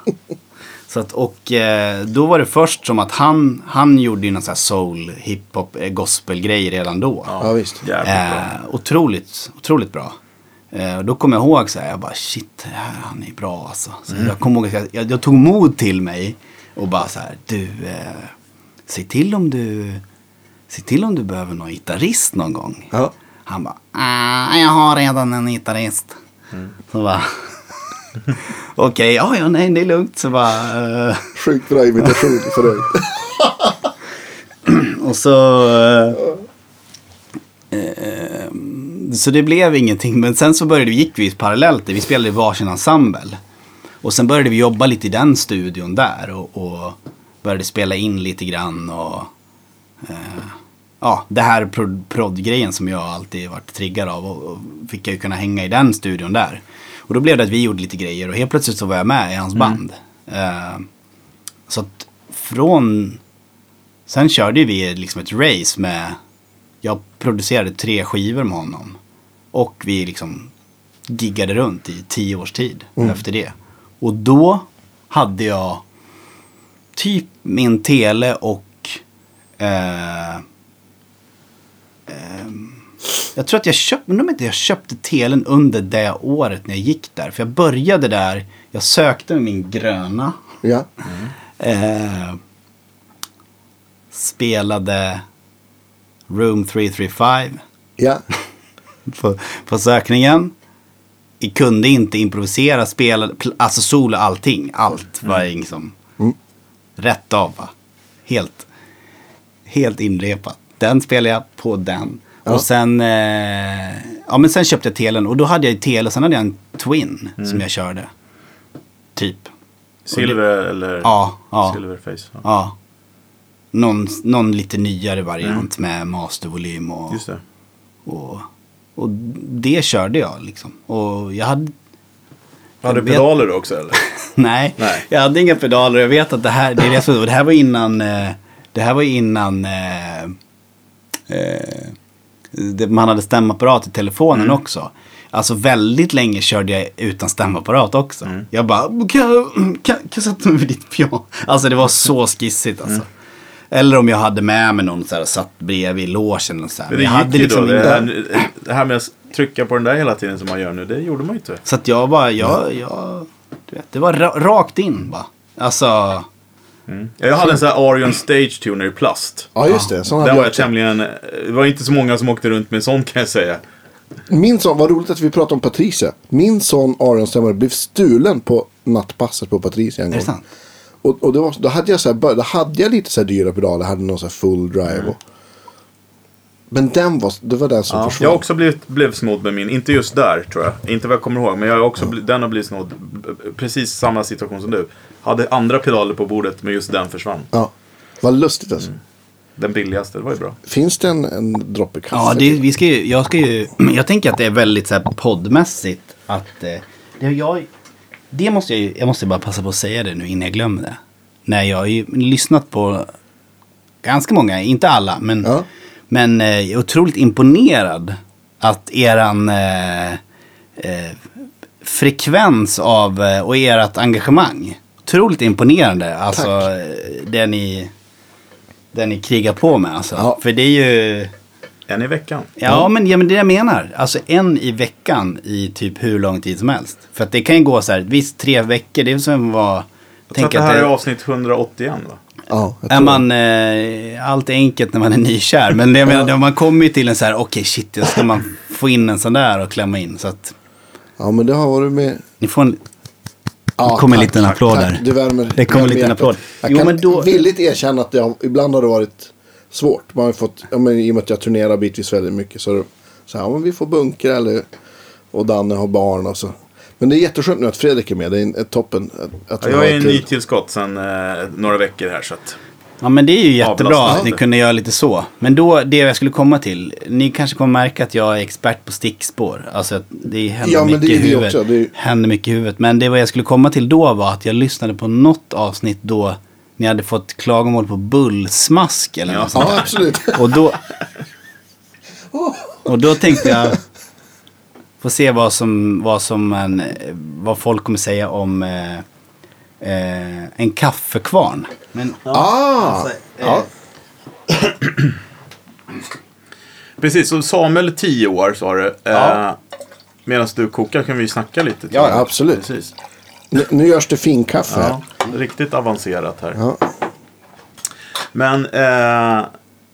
Så att, och eh, då var det först som att han, han gjorde ju någon sån här soul, hiphop, eh, gospelgrej redan då. Ja, visst. Jävligt bra. Eh, otroligt, otroligt bra. Eh, och då kommer jag ihåg så här, jag bara shit, här, han är bra alltså. Så jag kommer ihåg jag, jag, jag tog mod till mig och bara så här, du, eh, säg till om du, säg till om du behöver någon gitarrist någon gång. Ja. Han bara, ah, jag har redan en gitarrist. Så bara, okej, ja, ja, nej, det är lugnt. Så bara, eh, Sjukt bra imitation för övrigt. Och så... Eh, så det blev ingenting. Men sen så började vi, gick vi parallellt. Vi spelade i varsin ensemble. Och sen började vi jobba lite i den studion där. Och, och började spela in lite grann. Och, ja, det här prod- prodd-grejen som jag alltid varit triggad av. Och, och fick jag ju kunna hänga i den studion där. Och då blev det att vi gjorde lite grejer. Och helt plötsligt så var jag med i hans band. Eh, så att från Sen körde vi liksom ett race med, jag producerade tre skivor med honom. Och vi liksom giggade runt i tio års tid efter det. Och då hade jag typ min tele och eh, ehm, jag tror att jag köpte, om inte jag köpte telen under det året när jag gick där. För jag började där, jag sökte med min gröna. Ja. Eh, spelade Room 335 Ja. på, på sökningen. Jag kunde inte improvisera, spelade, pl- alltså solo allting. Allt var liksom rätt av. Helt, helt inrepat. Den spelade jag på den. Ja. Och sen, eh, ja men sen köpte jag telen och då hade jag tele och sen hade jag en Twin som jag körde. Typ. Silver eller Ja, ja. Silverface? Ja. Ja. Någon, någon lite nyare variant med mastervolym och, det. och, och det körde jag liksom. Och jag hade, Hade du pedaler också eller? nej, Nej. jag hade inga pedaler. Jag vet att det här, det är det det här var innan, eh, det här var innan eh, man hade stämapparat i telefonen också. Alltså väldigt länge körde jag utan stämapparat också. Jag bara, kan jag, kan, kan jag sätta mig vid ditt piano? Alltså det var så skissigt alltså. Eller om jag hade med mig någon så här, satt bredvid i logen. Och så här. Men det jag hade liksom då. Det här, det här med att trycka på den där hela tiden som man gör nu, det gjorde man ju inte. Så att jag bara, jag, jag, du vet, det var ra- rakt in bara. Alltså, Jag hade en sån här Arion Stage Tuner i plast. ja, just det. Sån Den var jag tämligen... Det var inte så många som åkte runt med en sån kan jag säga. Min son, vad roligt att vi pratar om Patricia. Min son Aron-stämmare blev stulen på nattpasset på Patricia en är det gång. sant? Och, och det var, då, hade jag så här, då hade jag lite så här dyra pedaler. Jag hade någon så här full drive. Och, men den var, det var den som Ja, försvann. jag har också blivit, blev snodd med min, inte just där tror jag, inte vad jag kommer ihåg, men jag har också bli, den har blivit snodd, precis samma situation som du. Hade andra pedaler på bordet, men just den försvann. Ja, vad lustigt alltså. Den billigaste, det var ju bra. Finns det en, en droppe kaffe? Ja, det, vi ska ju, jag ska ju, jag tänker att det är väldigt så här poddmässigt att, eh, det, jag, det måste jag ju, jag måste bara passa på att säga det nu innan jag glömmer det. när jag har ju lyssnat på ganska många, inte alla, men, Ja. Men eh, jag är otroligt imponerad att eran eh, eh, frekvens av eh, och ert engagemang. Otroligt imponerande. Alltså Tack. eh, det ni, den ni krigar på med alltså. Ja. För det är ju... En i veckan. Ja, men, ja, men det jag menar. Alltså en i veckan i typ hur lång tid som helst. För att det kan ju gå så här, visst tre veckor, det är som vad... Jag tror att det här är avsnitt 181 va? Ja, jag Är man, eh, allt är enkelt när man är nykär. Men det, jag menar, man kommer ju till en så här, okej shit, då ska man få in en sån där och klämma in. Så att. Ja, men det har varit med. ni får en, Ja, Det kommer en liten applåd tack. där. Det värmer. Det kommer en liten applåd. Jag Jo, kan men då- villigt erkänna att det har, ibland har det varit svårt. Man har fått, ja, men, I och med att jag turnerar bitvis väldigt mycket så, så här, ja, men vi får bunkra eller och Danne har barn och så. Men det är jätteskönt nu att Fredrik är med. Det är, toppen. Att, Ja, jag är en ett till. nytillskott sedan eh, några veckor här så att. ja men det är ju jättebra att ni kunde göra lite så. Men då, det jag skulle komma till. Ni kanske kommer märka att jag är expert på stickspår. Alltså att det händer Ja, men mycket det är i huvudet. också. Det är- Händer mycket i huvudet. Men det vad jag skulle komma till då var att jag lyssnade på något avsnitt då ni hade fått klagomål på bullsmask eller något sånt Ja, absolut. Och då, och då tänkte jag få se vad som, vad som en, vad folk kommer säga om eh, eh, en kaffekvarn. Men, Ah! ja. Precis, så Samuel är 10 år sa du. Eh, Medan du kokar kan vi snacka lite. Ja, jag. absolut. Precis. Nu, nu görs det finkaffe. Ja, riktigt avancerat här. Ja. Men, eh,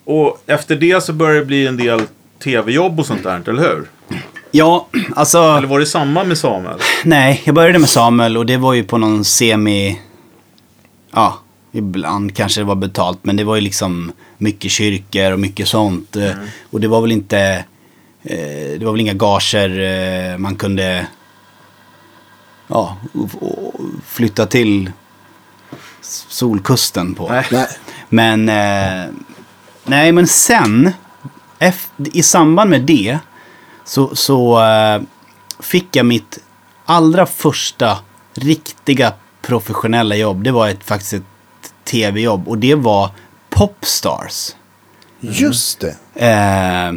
och efter det så börjar det bli en del tv-jobb och sånt där, eller hur? Ja, alltså. Eller var det samma med Samuel? Nej, jag började med Samuel och det var ju på någon semi... Ja, ibland kanske det var betalt. Men det var ju liksom mycket kyrkor och mycket sånt. eh, Och det var väl inte... Eh, det var väl inga gager eh, man kunde... Ja, flytta till Solkusten på. Nej. Men, nej men sen, i samband med det, så, så eh, fick jag mitt allra första riktiga professionella jobb. Det var ett, faktiskt ett tv-jobb och det var Popstars. Just det. Eh,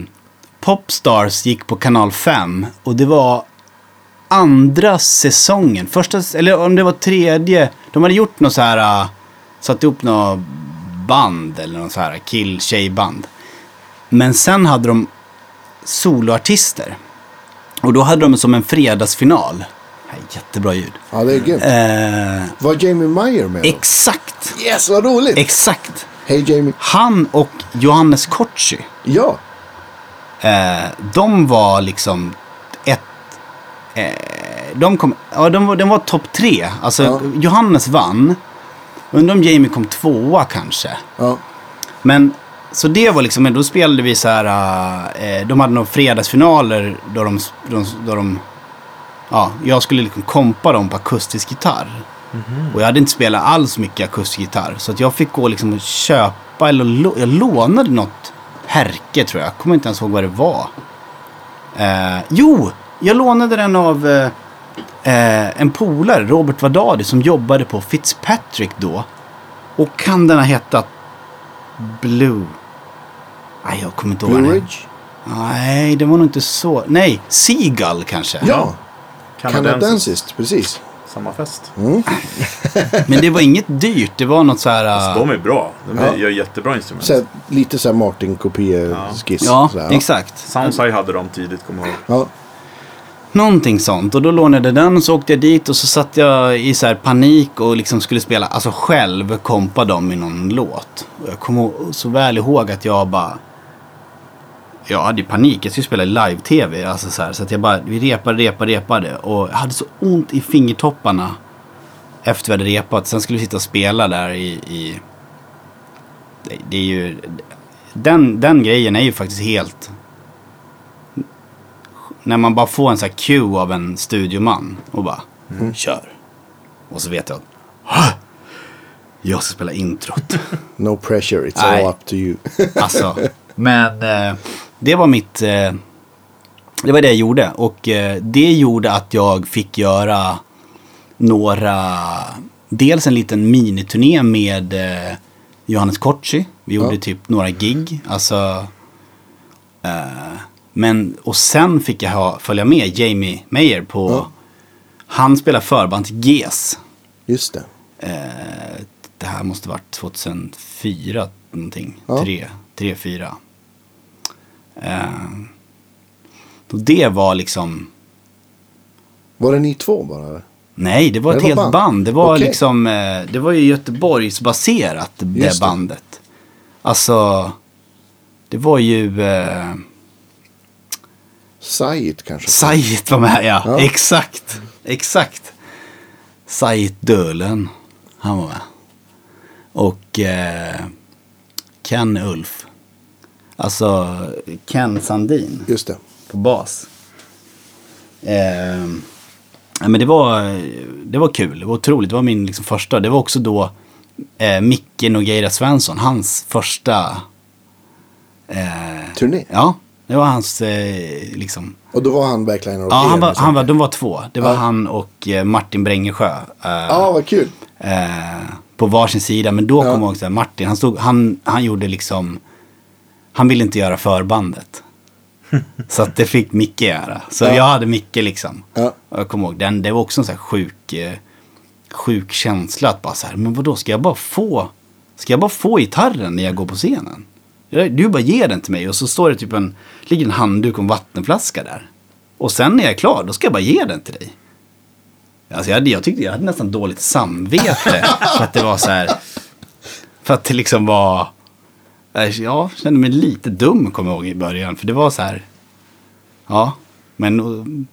Popstars gick på kanal 5 och det var andra säsongen. Första, eller om det var tredje. De hade gjort något så här, uh, satt ihop något band eller något så här kill-tjej-band. Men sen hade de soloartister. Och då hade de som en fredagsfinal. Jättebra ljud. Ja, det är grymt. Eh, Var Jamie Meyer med då? exakt, Yes, vad roligt! exakt. Hej Jamie. Han och Johannes Kotschi. Ja. Eh, de var liksom ett... Eh, de kom... Ja, de var, de var topp tre. Alltså, Ja. Johannes vann. Undrar om Jamie kom tvåa kanske. ja. Men, så det var liksom, då spelade vi så här, eh, de hade några fredagsfinaler då de, de, då de, ja, jag skulle liksom kompa dem på akustisk gitarr. Och jag hade inte spelat alls mycket akustisk gitarr. Så att jag fick gå liksom och köpa, eller lå- jag lånade något härke tror jag. Jag kommer inte ens ihåg vad det var. Eh, jo, jag lånade den av eh, eh, en polare, Robert Vadadi, som jobbade på Fitzpatrick då. Och kan den ha hetat Blue? Nej, jag kommer inte ihåg. Blue Ridge? Nej, det var nog inte så. Nej, Seagull kanske. Ja. Kanadensiskt. Precis. Samma fest. Men det var inget dyrt. Det var något så här... Alltså, de är bra. De är, Ja. gör jättebra instrument. Så här, lite så här Martin-kopie-skiss. ja, här, exakt. Soundside hade de tidigt, kommer jag ihåg. Ja. Någonting sånt. Och då lånade jag den och så åkte jag dit och så satt jag i så här panik och liksom skulle spela, alltså själv kompa dem i någon låt. Och jag kommer så väl ihåg att jag bara... Jag hade ju panik, jag skulle spela i live-tv. Alltså så, här, så att jag bara, vi repade, repade, repade. Och jag hade så ont i fingertopparna efter vi hade repat. Sen skulle vi sitta och spela där i... i det, det är ju... Den, den grejen är ju faktiskt helt när man bara får en sån här cue av en studioman och bara kör. Och så vet jag att "Hå! jag ska spela introt. No pressure, it's Nej. all up to you. alltså, men eh, det var mitt... Eh, det var det jag gjorde och eh, det gjorde att jag fick göra några... Dels en liten miniturné med eh, Johannes Kotschi. Vi gjorde ja. typ några gig. Alltså... men, och sen fick jag följa med Jamie Mayer på... Ja. Han spelar förband till GES. Just det. det här måste varit 2004 någonting. Ja. 3, 3, 4 och det var liksom... Var det ni två bara? Nej, det var Det ett var helt band. band. Det var Okej. liksom, eh, det var ju Göteborgsbaserat det Just det. bandet. Alltså, det var ju, eh, Said kanske? Sajit var med ja. Ja. Exakt, exakt. Sajit Dölen, han var med. Och eh, Ken Ulf. Alltså Ken Sandin Just det. på bas. Eh, men det var, det var kul, det var otroligt. Det var min liksom, första. Det var också då eh, Micke Nogueira Svensson, hans första... Eh, Turné? ja, det var hans eh, liksom... Och då var han backliner och Ja, han var, han var, de var två. Det var Ja. han och eh, Martin Brängesjö. Eh, Ja, vad kul. eh, på varsin sida. Men då Ja. kom jag ihåg så här, Martin, han, stod, han, han gjorde liksom, han ville inte göra förbandet. så att det fick Micke göra. Så Ja. jag hade Micke liksom. Ja. Och jag kommer ihåg, den, det var också en sån här sjuk, eh, sjuk känsla att bara så här, men vadå, ska jag bara få, ska jag bara få gitarren när jag går på scenen? Du bara ger den till mig och så står det typ en, ligger en handduk och en vattenflaska där. Och sen när jag är klar, då ska jag bara ge den till dig. Alltså jag, hade, jag tyckte jag hade nästan dåligt samvete för att det var så här. För att det liksom var. Ja, jag kände mig lite dum kommer jag ihåg i början. För det var så här. Ja, men o-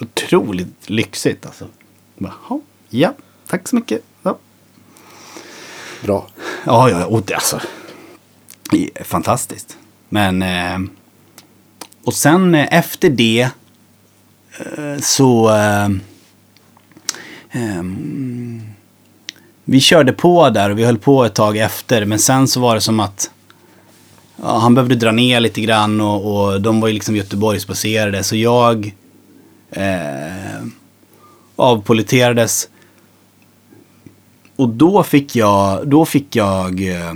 otroligt lyxigt alltså. Bara, "Ja, tack så mycket. Ja, Bra. ja, ja och det, alltså. Fantastiskt. Men. Eh, och sen eh, efter det. Eh, så. Eh, ehm, vi körde på där och vi höll på ett tag efter. Men sen så var det som att. Ja, han behövde dra ner lite grann och, och de var ju liksom Göteborgsbaserade. Så jag. Eh, avpoliterades. Och då fick jag, då fick jag eh,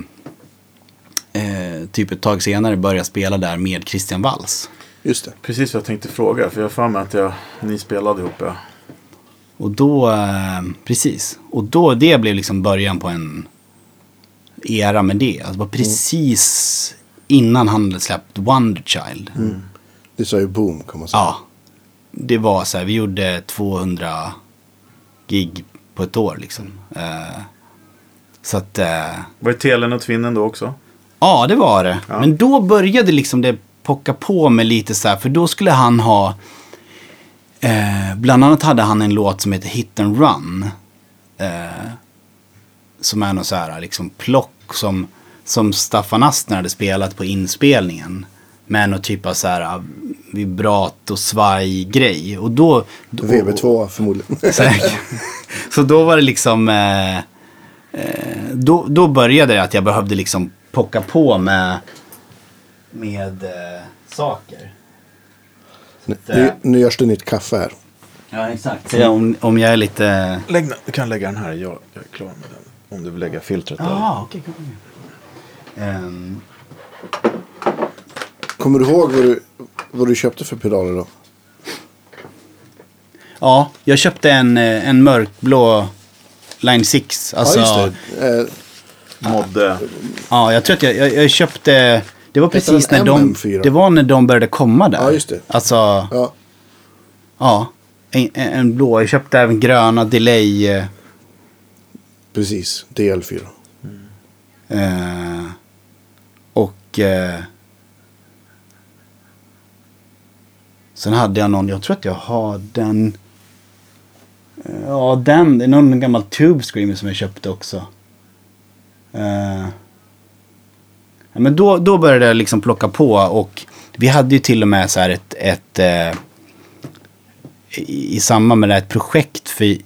eh, typ ett tag senare börja spela där med Christian Walls. Just det. Precis vad jag tänkte fråga. För jag har för mig att jag, ni spelade ihop. Ja. Och då, eh, precis. Och då, det blev liksom början på en era med det. Alltså det var precis innan han hade släppt Wonder Child. Det sa ju boom, kan man säga. Ja. Det var så här, vi gjorde 200 gig på ett år liksom. Eh, så att... Eh, Var det Telen och Tvinnen då också? Ja, det var det. Ja. Men då började liksom det pocka på med lite så här, för då skulle han ha... Eh, bland annat hade han en låt som heter Hit and Run. Eh, som är någon så här liksom plock som, som Staffan Astner hade spelat på inspelningen. Med någon typ av så här vibrato svaj grej. Och då... då VB2 förmodligen. Säkert. Så då var det liksom... Eh, eh, då, då började det att jag behövde liksom pocka på med, med eh, saker. Nu, nu görs det nytt kaffe här. Ja, exakt. Så jag, om, om jag är lite... Lägg, du kan lägga den här. Jag, jag är klar med den. Om du vill lägga filtret där. Ja, okej. Okay, um, Kommer du ihåg vad du, vad du köpte för pedaler då? ja, jag köpte en, eh, en mörkblå Line 6. Alltså, ja, just det. Eh, Modde. Ja, jag tror att jag, jag, jag köpte... Det var precis när de, MM4? det var när de började komma där. Ja, just det. Alltså, ja, ja. En, en blå. Jag köpte även gröna delay. eh, precis. DL4. Eh, och... Eh, sen hade jag någon, jag tror att jag har den... eh, Ja, den. Det är någon gammal Tube Screamer som jag köpte också. Eh, men då, då började jag liksom plocka på och vi hade ju till och med så här ett... ett eh, i, samband med det här ett projekt för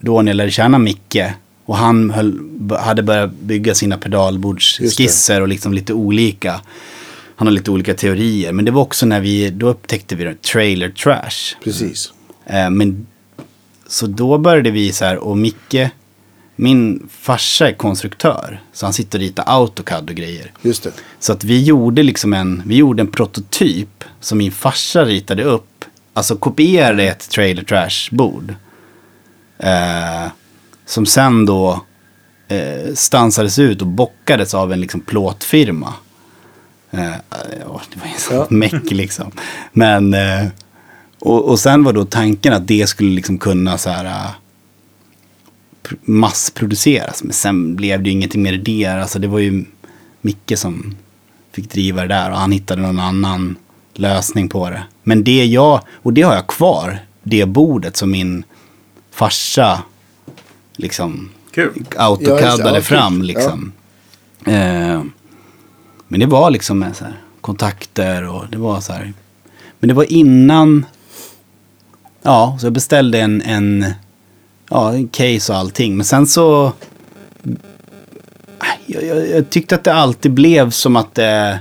då när jag lärde känna Micke och han höll, hade börjat bygga sina pedalbordsskisser och liksom lite olika. Han har lite olika teorier. Men det var också när vi, då upptäckte vi trailer trash. Precis. Eh, men, så då började vi så här, och Micke, min farsa är konstruktör. Så han sitter och ritar AutoCAD och grejer. Just det. Så att vi gjorde liksom en, vi gjorde en prototyp som min farsa ritade upp. Alltså kopierade ett trailer trash bord. Eh, som sen då eh, stansades ut och bockades av en liksom plåtfirma. Eh, ja, det var ju så Ja. meck liksom. Men, eh, och, och sen var då tanken att det skulle liksom kunna så här eh, massproduceras. Men sen blev det ju ingenting mer det. Alltså det var ju Micke som fick driva det där och han hittade någon annan lösning på det. Men det jag, och det har jag kvar, det bordet som min farsa liksom Kul. Ja, autocaddade. Ja, fram liksom. Eh, men det var liksom med så här, kontakter och det var så här. Men det var innan, ja, så jag beställde en, en, ja, case och allting. Men sen så, jag, jag, jag tyckte att det alltid blev som att det,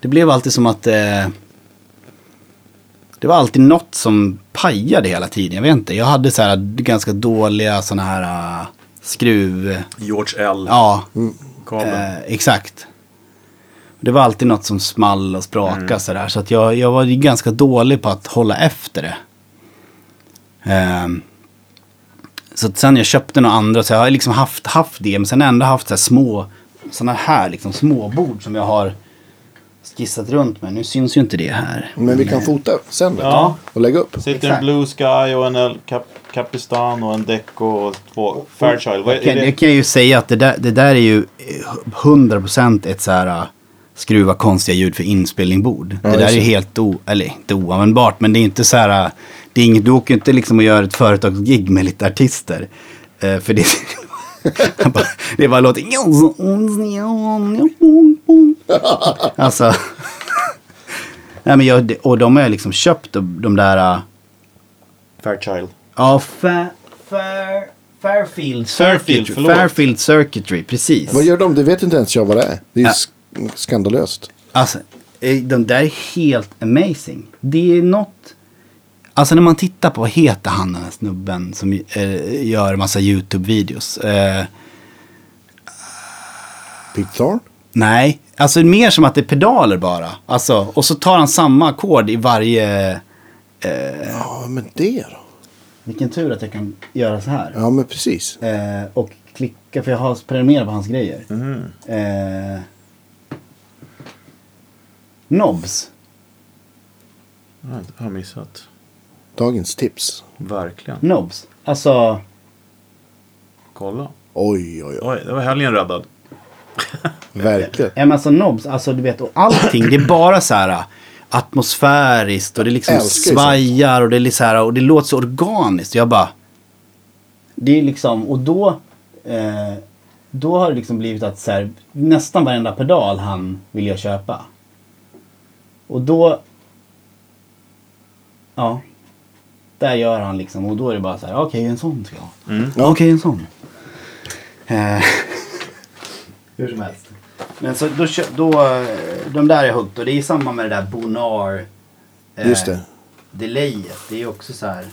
det blev alltid som att det, det var alltid något som pajade hela tiden. Jag vet inte, jag hade så här ganska dåliga sådana här äh, skruv... George L. Ja, kabel. eh, exakt. Det var alltid något som small och sprakade sådär. Så att jag, jag var ganska dålig på att hålla efter det. Ehm, så att sen jag köpte några andra så jag har liksom haft, haft det. Men sen har jag ändå haft så här små, sådana här liksom småbord som jag har skissat runt med. Nu syns ju inte det här. Men vi kan fota sen vet Ja. och lägga upp. Sitter Exakt. en Blue Sky och en El Cap Capistan och en Deco och två Fairchild. Vad Jag kan, jag det? kan ju säga att det där, det där är ju eh, 100% ett så här uh, skruva konstiga ljud för inspelningbord. Ja, det där är det. helt o, eller inte oanvändbart, men det är inte så här, uh, det är inget, du åker inte liksom och gör ett företagsgig med lite artister. Eh, för det, det bara låter... Alltså. Nej, men jag, och de har jag liksom köpt de, där... uh, Fairchild. Ja, fa, fair, Fairfield Fairfield, Circuitry. Fairfield Circuitry, precis. Vad gör de? Det vet inte ens jag vad det är. Det är ju Ja. sk- skandalöst. Alltså, eh, de där är helt amazing. Det är något... Alltså när man tittar på, vad heter han den här snubben som eh, gör massa YouTube-videos? Eh, Thorne? nej, alltså mer som att det är pedaler bara. Alltså, och så tar han samma ackord i varje... Ja, men det då? Vilken tur att jag kan göra så här. Ja, men precis. Eh, och klicka, för jag har prenumererat på hans grejer. Eh, Nobs. Ja, det har jag missat. Dagens tips. Verkligen. Nobs. Alltså, Kolla. Oj, oj, oj. Oj, det var helgen räddad. Verkligen. ja, men alltså Nobs, alltså du vet, och allting, det är bara så här äh, atmosfäriskt och det liksom Älskar svajar och det är så här, och det låter så organiskt. Jag bara, det är liksom, och då, eh, då har det liksom blivit att så här, nästan varenda pedal han vill jag köpa. Och då, ja, där gör han liksom, och då är det bara så här, okej en sån ska jag ha. Mm. Ja. Okej, en sån. Eh, hur som helst. Men så då, då, eh, de där är hooked och det är samma med det där Bonar. eh, Just det. Delayet, det är också så här.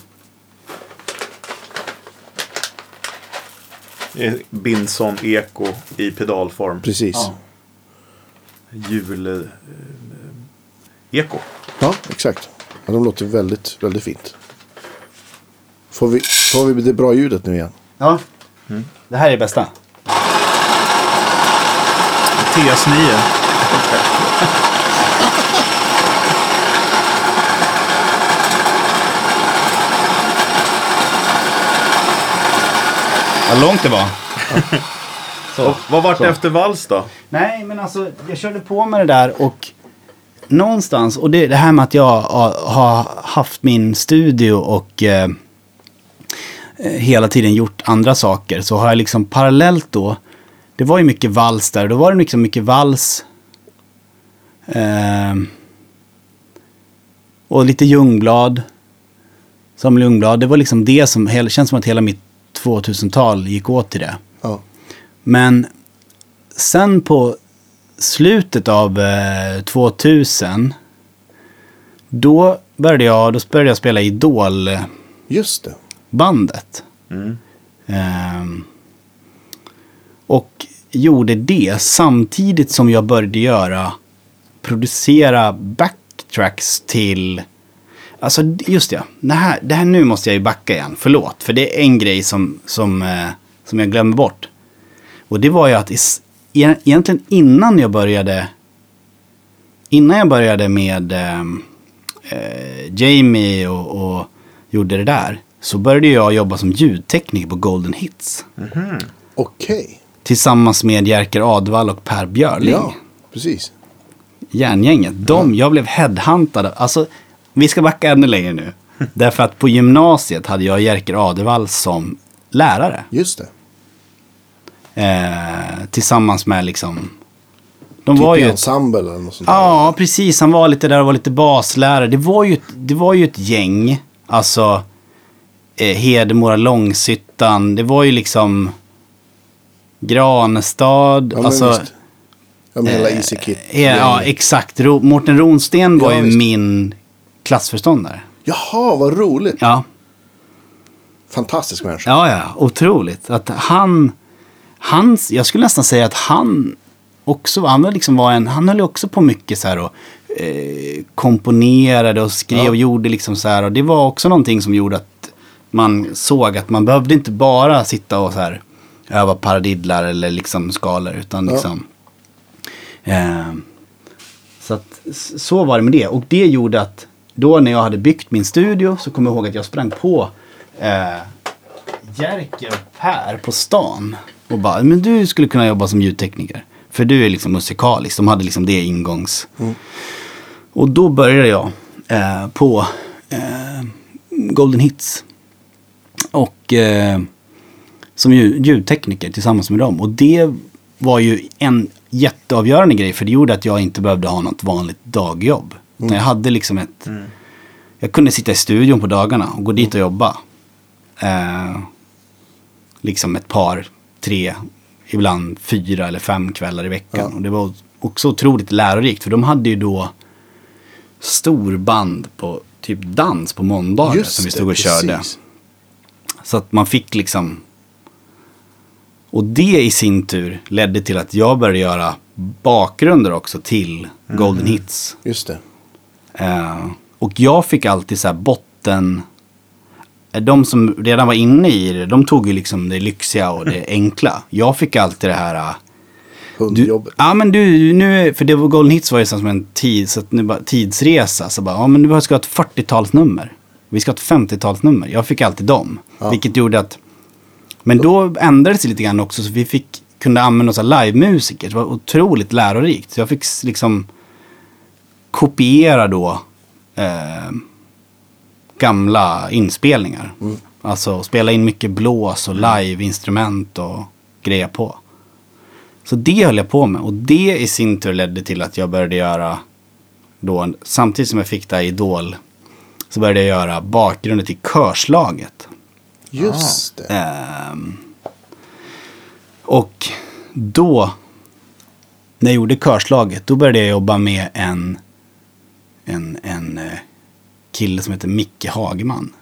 Binson Eko i pedalform. Precis. Ja. Jul... Eh, eko. Ja, exakt. Ja, de låter väldigt, väldigt fint. Får vi, får vi det bra ljudet nu igen? ja. Det här är det bästa. TS9. Vad långt det var. Och vad vart det efter vals då? Nej, men alltså jag körde på med det där och någonstans, och det, det här med att jag har, haft min studio och eh, hela tiden gjort andra saker, så har jag liksom parallellt då, det var ju mycket vals där, då var det liksom mycket vals. Eh, och lite Ljungblad. Samuel Ljungblad, det var liksom det som, hela- känns som att hela mitt 2000-tal gick åt till det. Ja. Men sen på slutet av eh, 2000 då började jag, då började jag spela Idol-bandet. Just det. Mm. Ehm, och gjorde det samtidigt som jag började göra, producera backtracks till Alltså just det, det här, det här nu måste jag ju backa igen, förlåt. För det är en grej som, som, eh, som jag glömmer bort. Och det var ju att is- e- egentligen innan jag började innan jag började med ehm, eh, Jamie och, och gjorde det där så började jag jobba som ljudtekniker på Golden Hits. Okej. Tillsammans med Jerker Advall och Per Björling. Ja, precis. Järngänget. De, jag blev headhuntad. Alltså, vi ska backa ännu längre nu. Därför att på gymnasiet hade jag Jerker Adevall som lärare. Just det. Eh, tillsammans med liksom... De Typ var ju... ensemble eller något sånt där. Ja, precis. Han var lite där och var lite baslärare. Det var ju, ett- det var ju ett gäng. Alltså, eh, Hedemora, Långshyttan. Det var ju liksom Granestad. Ja, men alltså, visst. Ja, med hela Easy Kit. ja, exakt. Ro, Mårten Ronsten var Ja, ju visst. min klassförståndare. Jaha, vad roligt. Ja. Fantastisk människa. Ja, ja, otroligt. Att han, hans, jag skulle nästan säga att han också, han var liksom var en, han höll också på mycket så här och eh, komponerade och skrev Ja. och gjorde liksom så här. Och det var också någonting som gjorde att man såg att man behövde inte bara sitta och så här öva paradidlar eller liksom skalor utan Ja. liksom. Eh, så att så var det med det. Och det gjorde att då när jag hade byggt min studio så kommer jag ihåg att jag sprang på eh, Jerker och Per på stan. Och bara, men du skulle kunna jobba som ljudtekniker. För du är liksom musikalisk. De hade liksom det ingångs. Och då började jag eh, på eh, Golden Hits. Och eh, som ljud, ljudtekniker tillsammans med dem. Och det var ju en jätteavgörande grej. För det gjorde att jag inte behövde ha något vanligt dagjobb. Utan jag hade liksom ett... Jag kunde sitta i studion på dagarna och gå dit och jobba. Eh, liksom ett par, tre, ibland fyra eller fem kvällar i veckan. Och det var också otroligt lärorikt. För de hade ju då storband på typ dans på måndagar Just som vi det, stod och körde. precis. Så att man fick liksom... Och det i sin tur ledde till att jag började göra bakgrunder också till Golden Hits. Just det. Eh, och jag fick alltid så här botten... eh, De som redan var inne i det, de tog ju liksom det lyxiga och det enkla. Jag fick alltid det här... eh, Hundjobbet. ja men du, nu, för det var Golden Hits var ju som en tid, så att nu bara, tidsresa. Så bara, ja men du ska ha ett 40-talsnummer. Vi ska ha ett 50-talsnummer. Jag fick alltid dem. Ja. Vilket gjorde att, men då ändrades det lite grann också. Så vi fick, kunde använda oss av livemusiker. Det var otroligt lärorikt. Så jag fick liksom kopiera då eh, gamla inspelningar. Alltså spela in mycket blås och live-instrument och greja på. Så det höll jag på med. Och det i sin tur ledde till att jag började göra då, samtidigt som jag fick det här Idol, så började jag göra bakgrunden till körslaget. Just det. Ehm, och då, när jag gjorde körslaget, då började jag jobba med en, en, en eh, kille som heter Micke Hagman.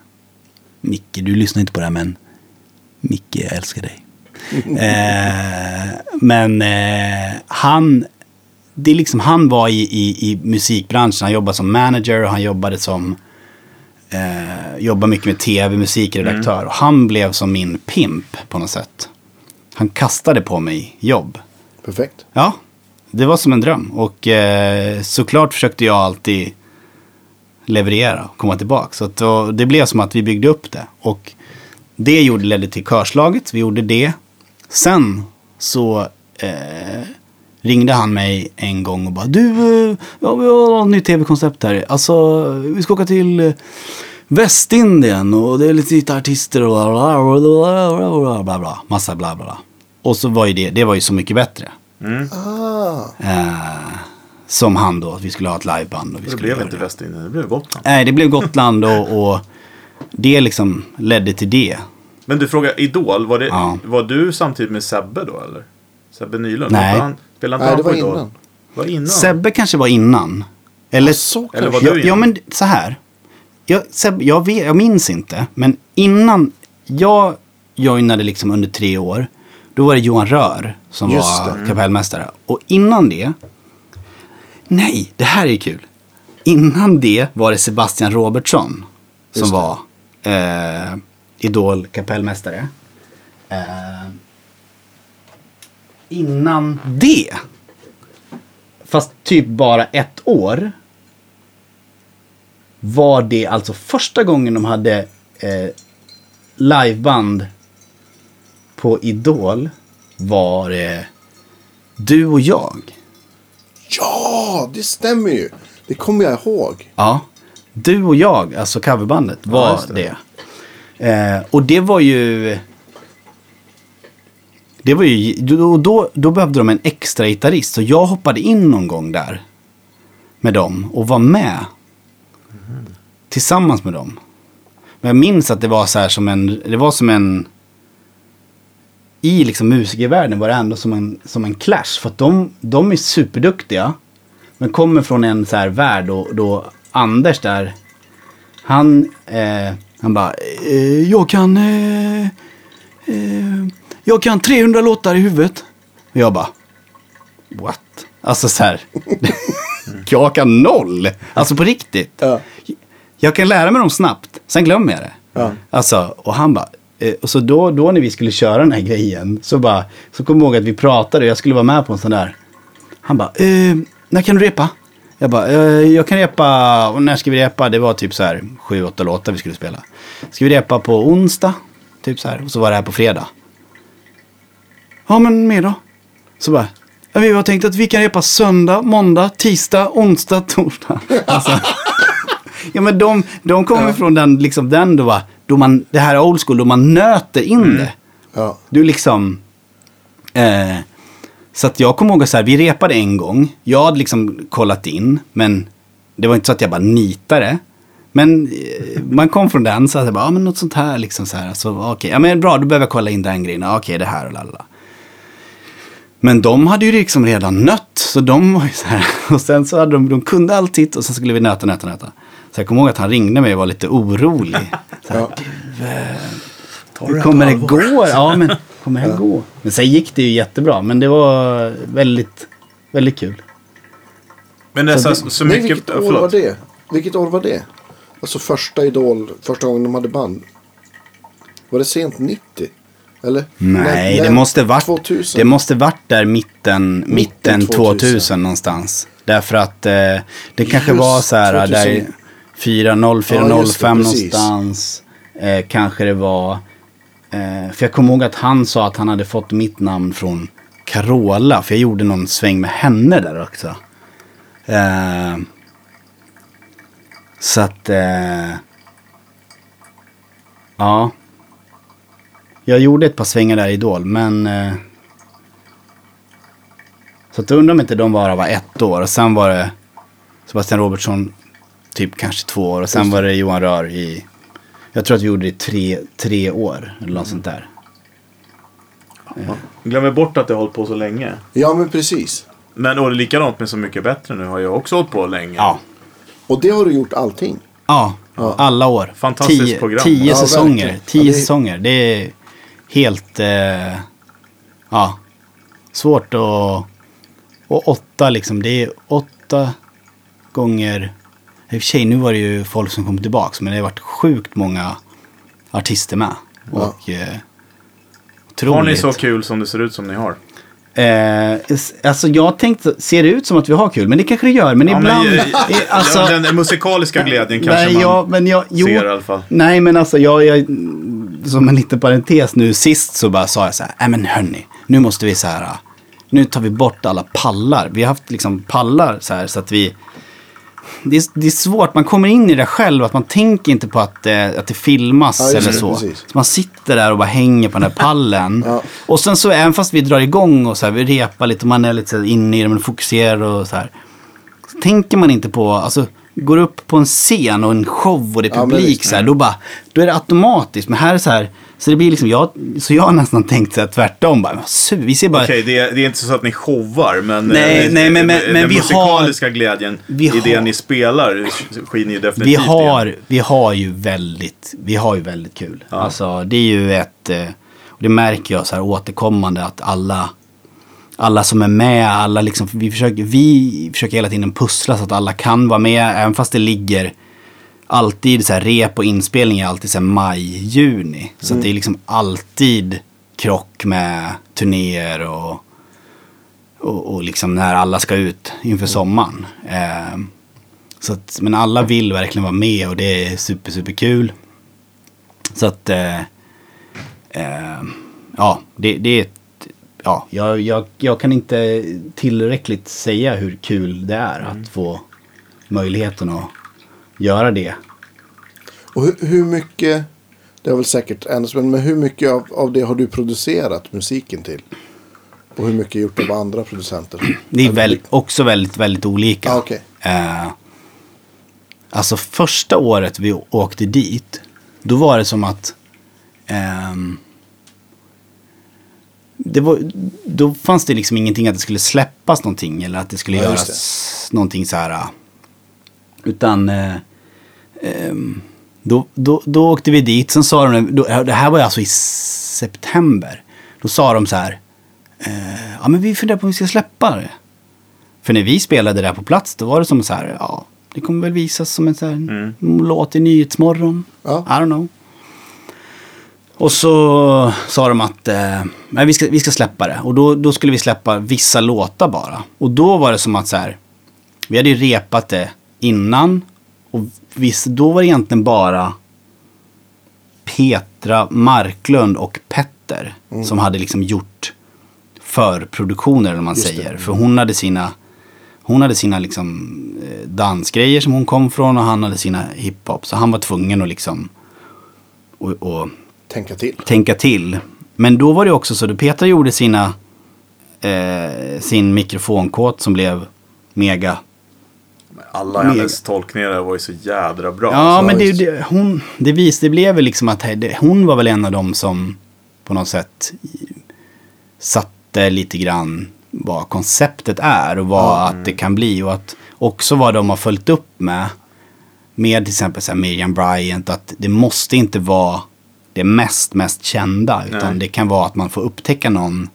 Micke, du lyssnar inte på det här men Micke, jag älskar dig. eh, men eh, han, det är liksom, han var i, i, i musikbranschen, han jobbade som manager och han jobbade som eh, jobbar mycket med tv, musikredaktör. Och han blev som min pimp på något sätt. Han kastade på mig jobb. Perfekt. Ja, det var som en dröm. Och eh, såklart försökte jag alltid leverera och komma tillbaka. Så att då, det blev som att vi byggde upp det. Och det gjorde, ledde till körslaget. Vi gjorde det. Sen så eh, ringde han mig en gång och bara Du, eh, ja, vi har ett nytt tv-koncept här. Alltså, vi ska åka till eh, Västindien och det är lite artister och bla bla bla bla bla bla bla. Massa bla bla bla. Och så var ju det, det var ju så mycket bättre. Ah, Eh, som han då, att vi skulle ha ett liveband. Och vi Det skulle blev göra inte det. Västindien, det blev Gotland. Nej, det blev Gotland och, och det liksom ledde till det. Men du frågar Idol, var, det, Ja. var du samtidigt med Sebbe då eller? Sebbe Nylund? Nej. Var Han, spelade inte nej, han det på var Idol? innan. Var innan? Sebbe kanske var innan. Eller, så Eller kanske. var du ja, ja, innan? men så här. Jag, Sebbe, jag, vet, jag minns inte, men innan jag joinade liksom under tre år, då var det Johan Rör som Just var det. kapellmästare. Och innan det, nej, det här är kul. Innan det var det Sebastian Robertsson som var eh, Idol kapellmästare. Eh, innan det, fast typ bara ett år, var det alltså första gången de hade eh, liveband på Idol var det du och jag. Ja, det stämmer ju. Det kommer jag ihåg. Ja. Du och jag, alltså coverbandet, var just det. det. Eh, och det var ju... Det var ju... Då, då, då behövde de en extra gitarrist. Så jag hoppade in någon gång där. Med dem och var med. Tillsammans med dem. Men jag minns att det var så här som en... Det var som en... I liksom musikervärlden var det ändå som en, som en clash. För att de, de är superduktiga. Men kommer från en så här värld och då Anders där. Han, eh, han bara, eh, jag kan, eh, eh, jag kan 300 låtar i huvudet. Och jag bara, what? Alltså så här, jag kan noll. Alltså på riktigt. Ja. Jag kan lära mig dem snabbt, sen glömmer jag det. Ja. Alltså, och han bara, eh, och så då, då när vi skulle köra den här grejen, så bara, så kom jag ihåg att vi pratade och jag skulle vara med på en sån där. Han bara, eh, när kan du repa? Jag bara, eh, jag kan repa, och när ska vi repa? Det var typ så här, sju, åtta låtar vi skulle spela. Ska vi repa på onsdag? Typ så här, och så var det här på fredag. Ja, men mer då? Så bara, ja, vi har tänkt att vi kan repa söndag, måndag, tisdag, onsdag, torsdag. Alltså, ja, men de, de kommer från den, liksom den då, va, då man, det här är old school, då man nöter in det. Ja. Du liksom... Eh, så att jag kommer ihåg så här, vi repade en gång. Jag hade liksom kollat in, men det var inte så att jag bara nitade. Men eh, man kom från den så att jag bara, ja men något sånt här liksom så här. Så okej, ja men bra, då behöver jag kolla in den grejen. Ja, Okej, det här och lalala. Men de hade ju liksom redan nött, så de var ju så här. Och sen så hade de, de kunde alltid och sen skulle vi nöta, nöta, nöta. Så jag kommer ihåg att han ringde mig och var lite orolig. Så här, Ja. hur kommer det gå? Ja, men kommer det gå? Men sen gick det ju jättebra, men det var väldigt, väldigt kul. Men det är så, Så så, Nej, mycket... vilket år förlåt. var det? Vilket år var det? Alltså första Idol, första gången de hade band. Var det sent 90? Eller? Nej, När- det måste varit, 2000? det måste varit där mitten, mitten 2000. 2000 någonstans. Därför att eh, det kanske Just var så här 2000. där 4-0, Ja, just det, 4-0-5 precis. någonstans. Eh, kanske det var. Eh, för jag kommer ihåg att han sa att han hade fått mitt namn från Carola. För jag gjorde någon sväng med henne där också. Eh, så att... Eh, ja. Jag gjorde ett par svängar där i Idol, men... Eh, så att undrar om inte de bara var ett år. Och sen var det Sebastian Robertsson typ kanske två år. Och sen var det Johan Rör i... Jag tror att vi gjorde det i tre, tre år. Eller något sånt där. Glömmer bort att det har hållit på så länge. Ja, men precis. Men och det är likadant med Så Mycket Bättre nu har jag också hållit på länge. Ja. Och det har du gjort allting. Ja, alla år. Fantastiskt tio, program. Tio Ja, säsonger. verkligen. Tio Ja, det- säsonger. Det är helt... Eh, ja. Svårt att... Och åtta liksom. Det är åtta gånger... I och för sig, nu var det ju folk som kom tillbaka. Men det har varit sjukt många artister med. Och... Eh, otroligt. Har ni så kul som det ser ut som ni har? Eh, alltså jag tänkte, ser det ut som att vi har kul? Men det kanske det gör. Men Ja, ibland... men, alltså, ja, den musikaliska glädjen kanske nej, man ja, men jag, jo, ser i alla fall. Nej, men alltså jag, jag, som en liten parentes nu sist så bara sa jag så här, nej men hörni, nu måste vi så här, nu tar vi bort alla pallar. Vi har haft liksom pallar så här så att vi, det är, det är svårt, man kommer in i det själv, att man tänker inte på att, eh, att det filmas Ja, eller det, så. precis. Så man sitter där och bara hänger på den här pallen. Ja. Och sen så, även fast vi drar igång och så här, vi repar lite, och man är lite inne i det, man fokuserar och så här. Så tänker man inte på, alltså, går upp på en scen och en show och det är Ja, publik visst. så här, då bara, då är det automatiskt. Men här är så här, så det blir liksom, jag, så jag har nästan tänkt så här tvärtom, bara, vi ser bara, Okej, det, är, det är inte så att ni showar, men, Nej, eh, nej, men- men- den men vi har- musikaliska glädjen vi i det har- ni spelar skiner ju definitivt vi igen. har, vi har ju väldigt, vi har ju väldigt kul. Alltså det är ju ett, eh, och det märker jag så här återkommande att alla, alla som är med, alla liksom, vi försöker, vi försöker hela tiden pussla så att alla kan vara med, även fast det ligger alltid så här rep och inspelning är alltid så här maj, juni. Så att det är liksom alltid krock med turnéer och och, och liksom när alla ska ut inför sommaren. Eh, så att, men alla vill verkligen vara med och det är super, super kul. Så att, eh, eh, ja, det, det är ett, ja, jag, jag, jag kan inte tillräckligt säga hur kul det är att få möjligheten att göra det. Och hur, hur mycket, det har väl säkert ännu men hur mycket av, av det har du producerat musiken till? Och hur mycket är gjort av andra producenter? Det är väl, också väldigt, väldigt olika. Ah, okej. Eh, alltså första året vi åkte dit, då var det som att ehm, det var, då fanns det liksom ingenting att det skulle släppas någonting eller att det skulle Ja, göras någonting så här. eh, Utan eh, då, då, då åkte vi dit, sen sa de, då, det här var alltså i september. Då sa de så här, eh, ja men vi funderar på om vi ska släppa det. För när vi spelade där på plats då var det som så här, ja, det kommer väl visas som en så här låt i Nyhetsmorgon. Ja. I don't know. Och så sa de att eh, nej, vi, ska, vi ska släppa det. Och då, då skulle vi släppa vissa låtar bara. Och då var det som att så här, vi hade ju repat det innan. Och viss, då var det egentligen bara Petra Marklund och Petter som hade liksom gjort förproduktioner eller man Just det. säger. För hon hade sina, hon hade sina liksom eh, dansgrejer som hon kom från och han hade sina hiphop. Så han var tvungen att liksom och, och Tänka till. tänka till. Men då var det också så att Petra gjorde sina, eh, sin mikrofonkåt som blev mega. Alla Mega. hennes tolkningar var ju så jädra bra. Ja, Så- men det, det, hon, det, vis, det blev väl liksom att det, hon var väl en av dem som på något sätt satte lite grann vad konceptet är och vad att det kan bli. Och att också vad de har följt upp med. Med till exempel så här Miriam Bryant. Att det måste inte vara det mest, mest kända. Utan Nej. det kan vara att man får upptäcka någon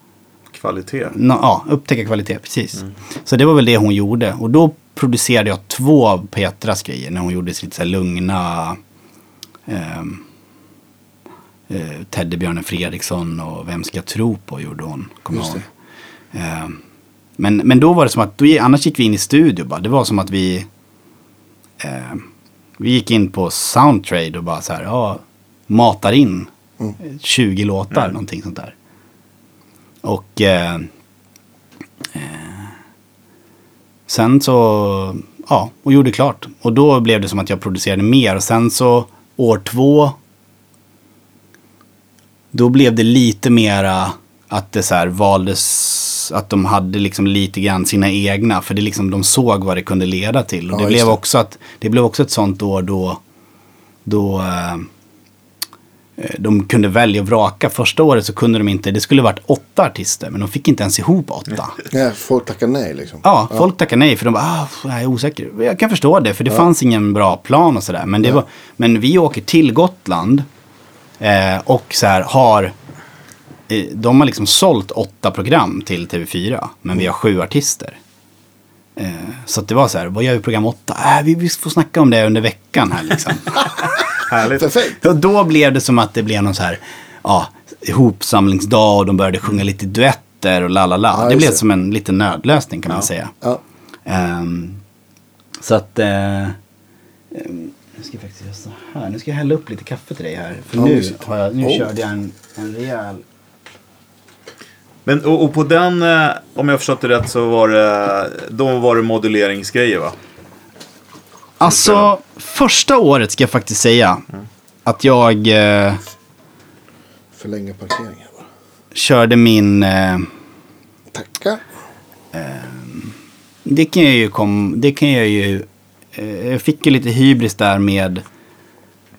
Kvalitet. Nå, ja, upptäcka kvalitet, precis. Så det var väl det hon gjorde. Och då producerade jag två av Petras grejer när hon gjorde lite så här lugna ehm, eh, Teddybjörnen Fredriksson och Vem ska jag tro på gjorde hon. Kommer. Ehm, men, men då var det som att, då, annars gick vi in i studio bara. Det var som att vi ehm, vi gick in på Soundtrade och bara så här, ja, matar in Mm. 20 låtar, någonting sånt där. Och eh, eh, sen så, ja, och gjorde klart. Och då blev det som att jag producerade mer. Och sen så år två, då blev det lite mera att det så här valdes, att de hade liksom lite grann sina egna. För det liksom, de såg vad det kunde leda till. Och det, blev det. också att, det blev också ett sånt år då, då eh, de kunde välja och vraka. Första året så kunde de inte, det skulle varit åtta artister, men de fick inte ens ihop åtta. Nej, folk tackar nej liksom. Ja, folk tackade nej för de bara, ah, jag är osäker. Jag kan förstå det, för det fanns ingen bra plan och sådär. Men, det var, men vi åker till Gotland eh, och så här har, eh, de har liksom sålt åtta program till TV4, men vi har sju artister. Eh, så att det var så här, vad gör vi i program åtta? Äh, vi, får snacka om det under veckan här liksom. Härligt. Perfekt. Och då blev det som att det blev någon så här, ja, ihopsamlingsdag och de började sjunga lite duetter och la la la. Ja, det blev som en liten nödlösning kan man säga. Ja. Ehm, så att, eh, ehm, nu ska jag faktiskt göra så här. Nu ska jag hälla upp lite kaffe till dig här. För Ja, nu, har jag, nu Oh. körde jag en, en rejäl... Men och, och på den, eh, om jag förstått det rätt, så var det, då var det moduleringsgrejer va? Alltså, första året ska jag faktiskt säga att jag eh, Förlänga parkeringen bara. körde min... Eh, Tacka. Det kan jag ju kom, det kan jag ju, eh, jag fick ju lite hybris där med,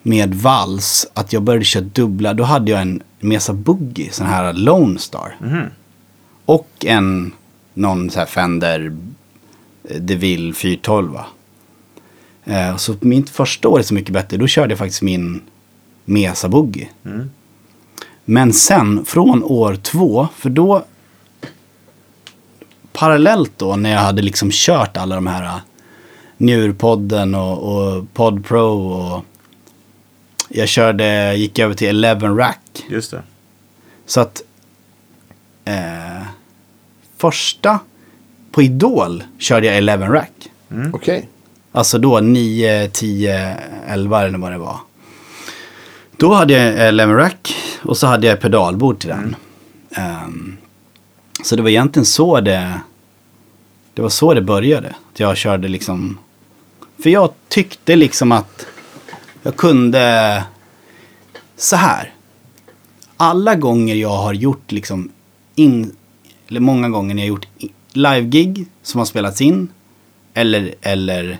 med vals. Att jag började köra dubbla, då hade jag en Mesa Boogie, sån här Lone Star. Och en, någon så här Fender eh, DeVille 412. Eh, så mitt första år är så mycket bättre, då körde jag faktiskt min Mesa Boogie. Men sen från år två, för då parallellt då när jag hade liksom kört alla de här uh, Njurpodden och, och Podpro och jag körde, gick över till Eleven Rack. Just det. Så att eh, första på Idol körde jag 11 rack. Okej. Alltså då 9, 10, 11 eller vad det var. Då hade jag 11 rack och så hade jag pedalbord till den. Ehm, så det var egentligen så det, det var så det började. Att jag körde liksom, för jag tyckte liksom att jag kunde, så här. Alla gånger jag har gjort liksom in, eller många gånger när jag har gjort live-gig som har spelats in. Eller, eller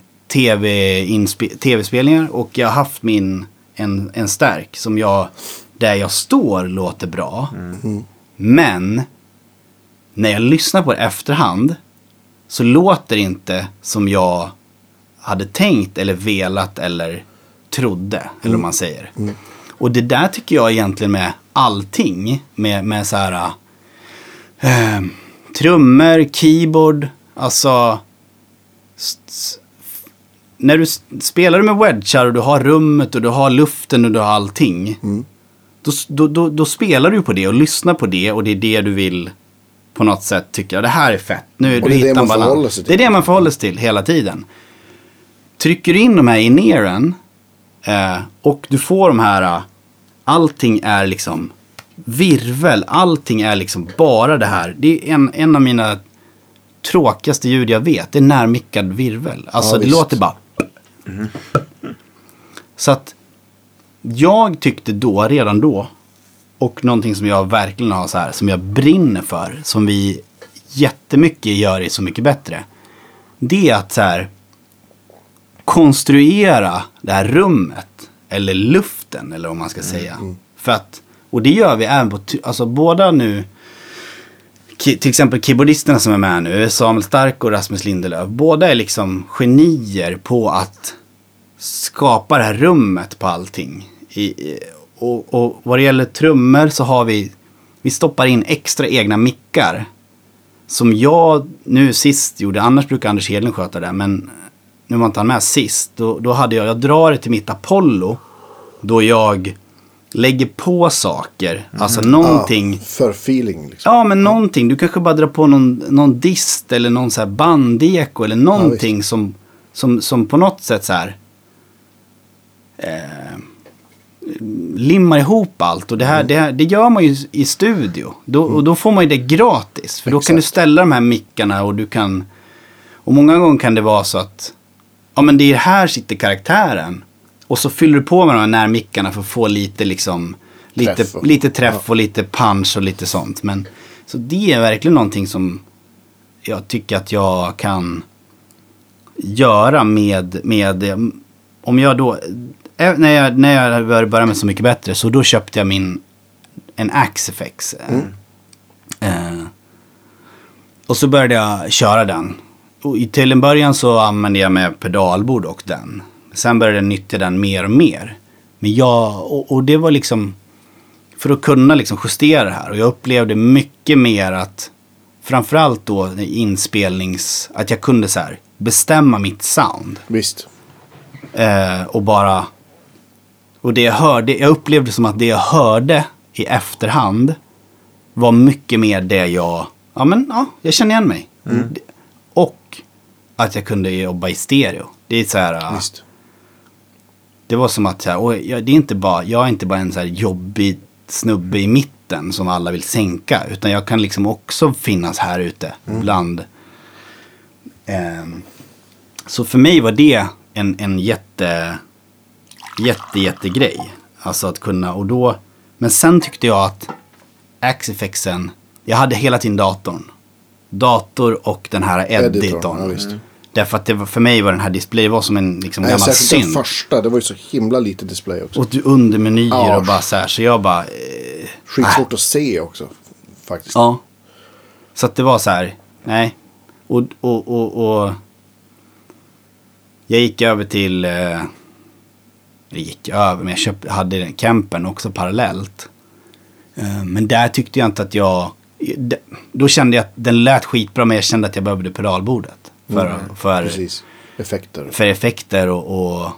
tv-spelningar. och jag har haft min, en, en stärk som jag, där jag står låter bra. Men när jag lyssnar på det efterhand så låter det inte som jag hade tänkt eller velat eller trodde. Eller vad man säger. Och det där tycker jag egentligen med allting. Med, med så här eh, trummor, keyboard, alltså när du spelar med wedgar och du har rummet och du har luften och du har allting. Då, s- då, då, då spelar du på det och lyssnar på det och det är det du vill på något sätt tycka. Det här är fett. Nu Och du är det hittar en balans. Det är det man förhåller sig till hela tiden. Trycker du in de här i neren eh, och du får de här, eh, allting är liksom virvel, allting är liksom bara det här. Det är en, en av mina tråkigaste ljud jag vet, det är närmickad virvel. Alltså Ja, det visst. låter bara... Så att jag tyckte då, redan då, och någonting som jag verkligen har så här, som jag brinner för, som vi jättemycket gör i Så Mycket Bättre. Det är att så här, konstruera det här rummet, eller luften, eller vad man ska säga. För att, och det gör vi även på, alltså båda nu, till exempel keyboardisterna som är med nu, Samuel Stark och Rasmus Lindelöf, båda är liksom genier på att skapa det här rummet på allting. I- och, och vad det gäller trummor så har vi, vi stoppar in extra egna mickar. Som jag nu sist gjorde, annars brukar Anders Hedlund sköta det, men nu var inte han med sist. Då, då hade jag, jag drar det till mitt Apollo, då jag lägger på saker, alltså någonting. Ja, för feeling liksom. Ja, men någonting. Du kanske bara drar på någon, någon dist eller någon så här bandeko eller någonting som, som, som på något sätt så här eh, limmar ihop allt. Och det, här, det, här, det gör man ju i studio. Då, Och då får man ju det gratis. För då kan du Exakt. ställa de här mickarna och du kan... Och många gånger kan det vara så att ja men det är här sitter karaktären. Och så fyller du på med de här närmickarna för att få lite liksom lite Träff och- lite träff och lite punch och lite sånt. Men så det är verkligen någonting som jag tycker att jag kan göra med, med om jag då, eh, när jag, när jag började börja med Så Mycket Bättre så då köpte jag min, en Axifex. eh, Eh, och så började jag köra den. I- till en början så använde jag med pedalbord och den. Sen började jag nyttja den mer och mer. Men jag, och, och det var liksom för att kunna liksom justera det här. Och jag upplevde mycket mer att framförallt då inspelnings, att jag kunde så här bestämma mitt sound. Visst. Eh, och bara... Och det jag hörde, jag upplevde som att det jag hörde i efterhand var mycket mer det jag, ja men ja, jag känner igen mig. Och att jag kunde jobba i stereo. Det är så här, ah, Visst. det var som att så här, oj, jag, det är inte bara, jag är inte bara en så här jobbig snubbe i mitten som alla vill sänka. Utan jag kan liksom också finnas här ute bland. Ehm, så för mig var det en, en jätte, jätte, jättegrej. Alltså att kunna, och då, men sen tyckte jag att Axifexen, jag hade hela tiden datorn. Dator och den här editorn. Editorn, ja, visst. Därför att det var, för mig var den här display var som en liksom, Nej, gammal särskilt den synt. första, det var ju så himla lite display också. Och du undermenyer Ja. och bara så här. Så jag bara... Eh, Skitsvårt att se också. Faktiskt. ja. Så att det var så här. Nej. Och, och, och, och jag gick över till... Eh, jag gick över, men jag köpte, hade den Kempen också parallellt. Eh, men där tyckte jag inte att jag... Då kände jag att den lät skitbra, men jag kände att jag behövde pedalbordet. För, för, Precis. Effekter. för effekter och, och,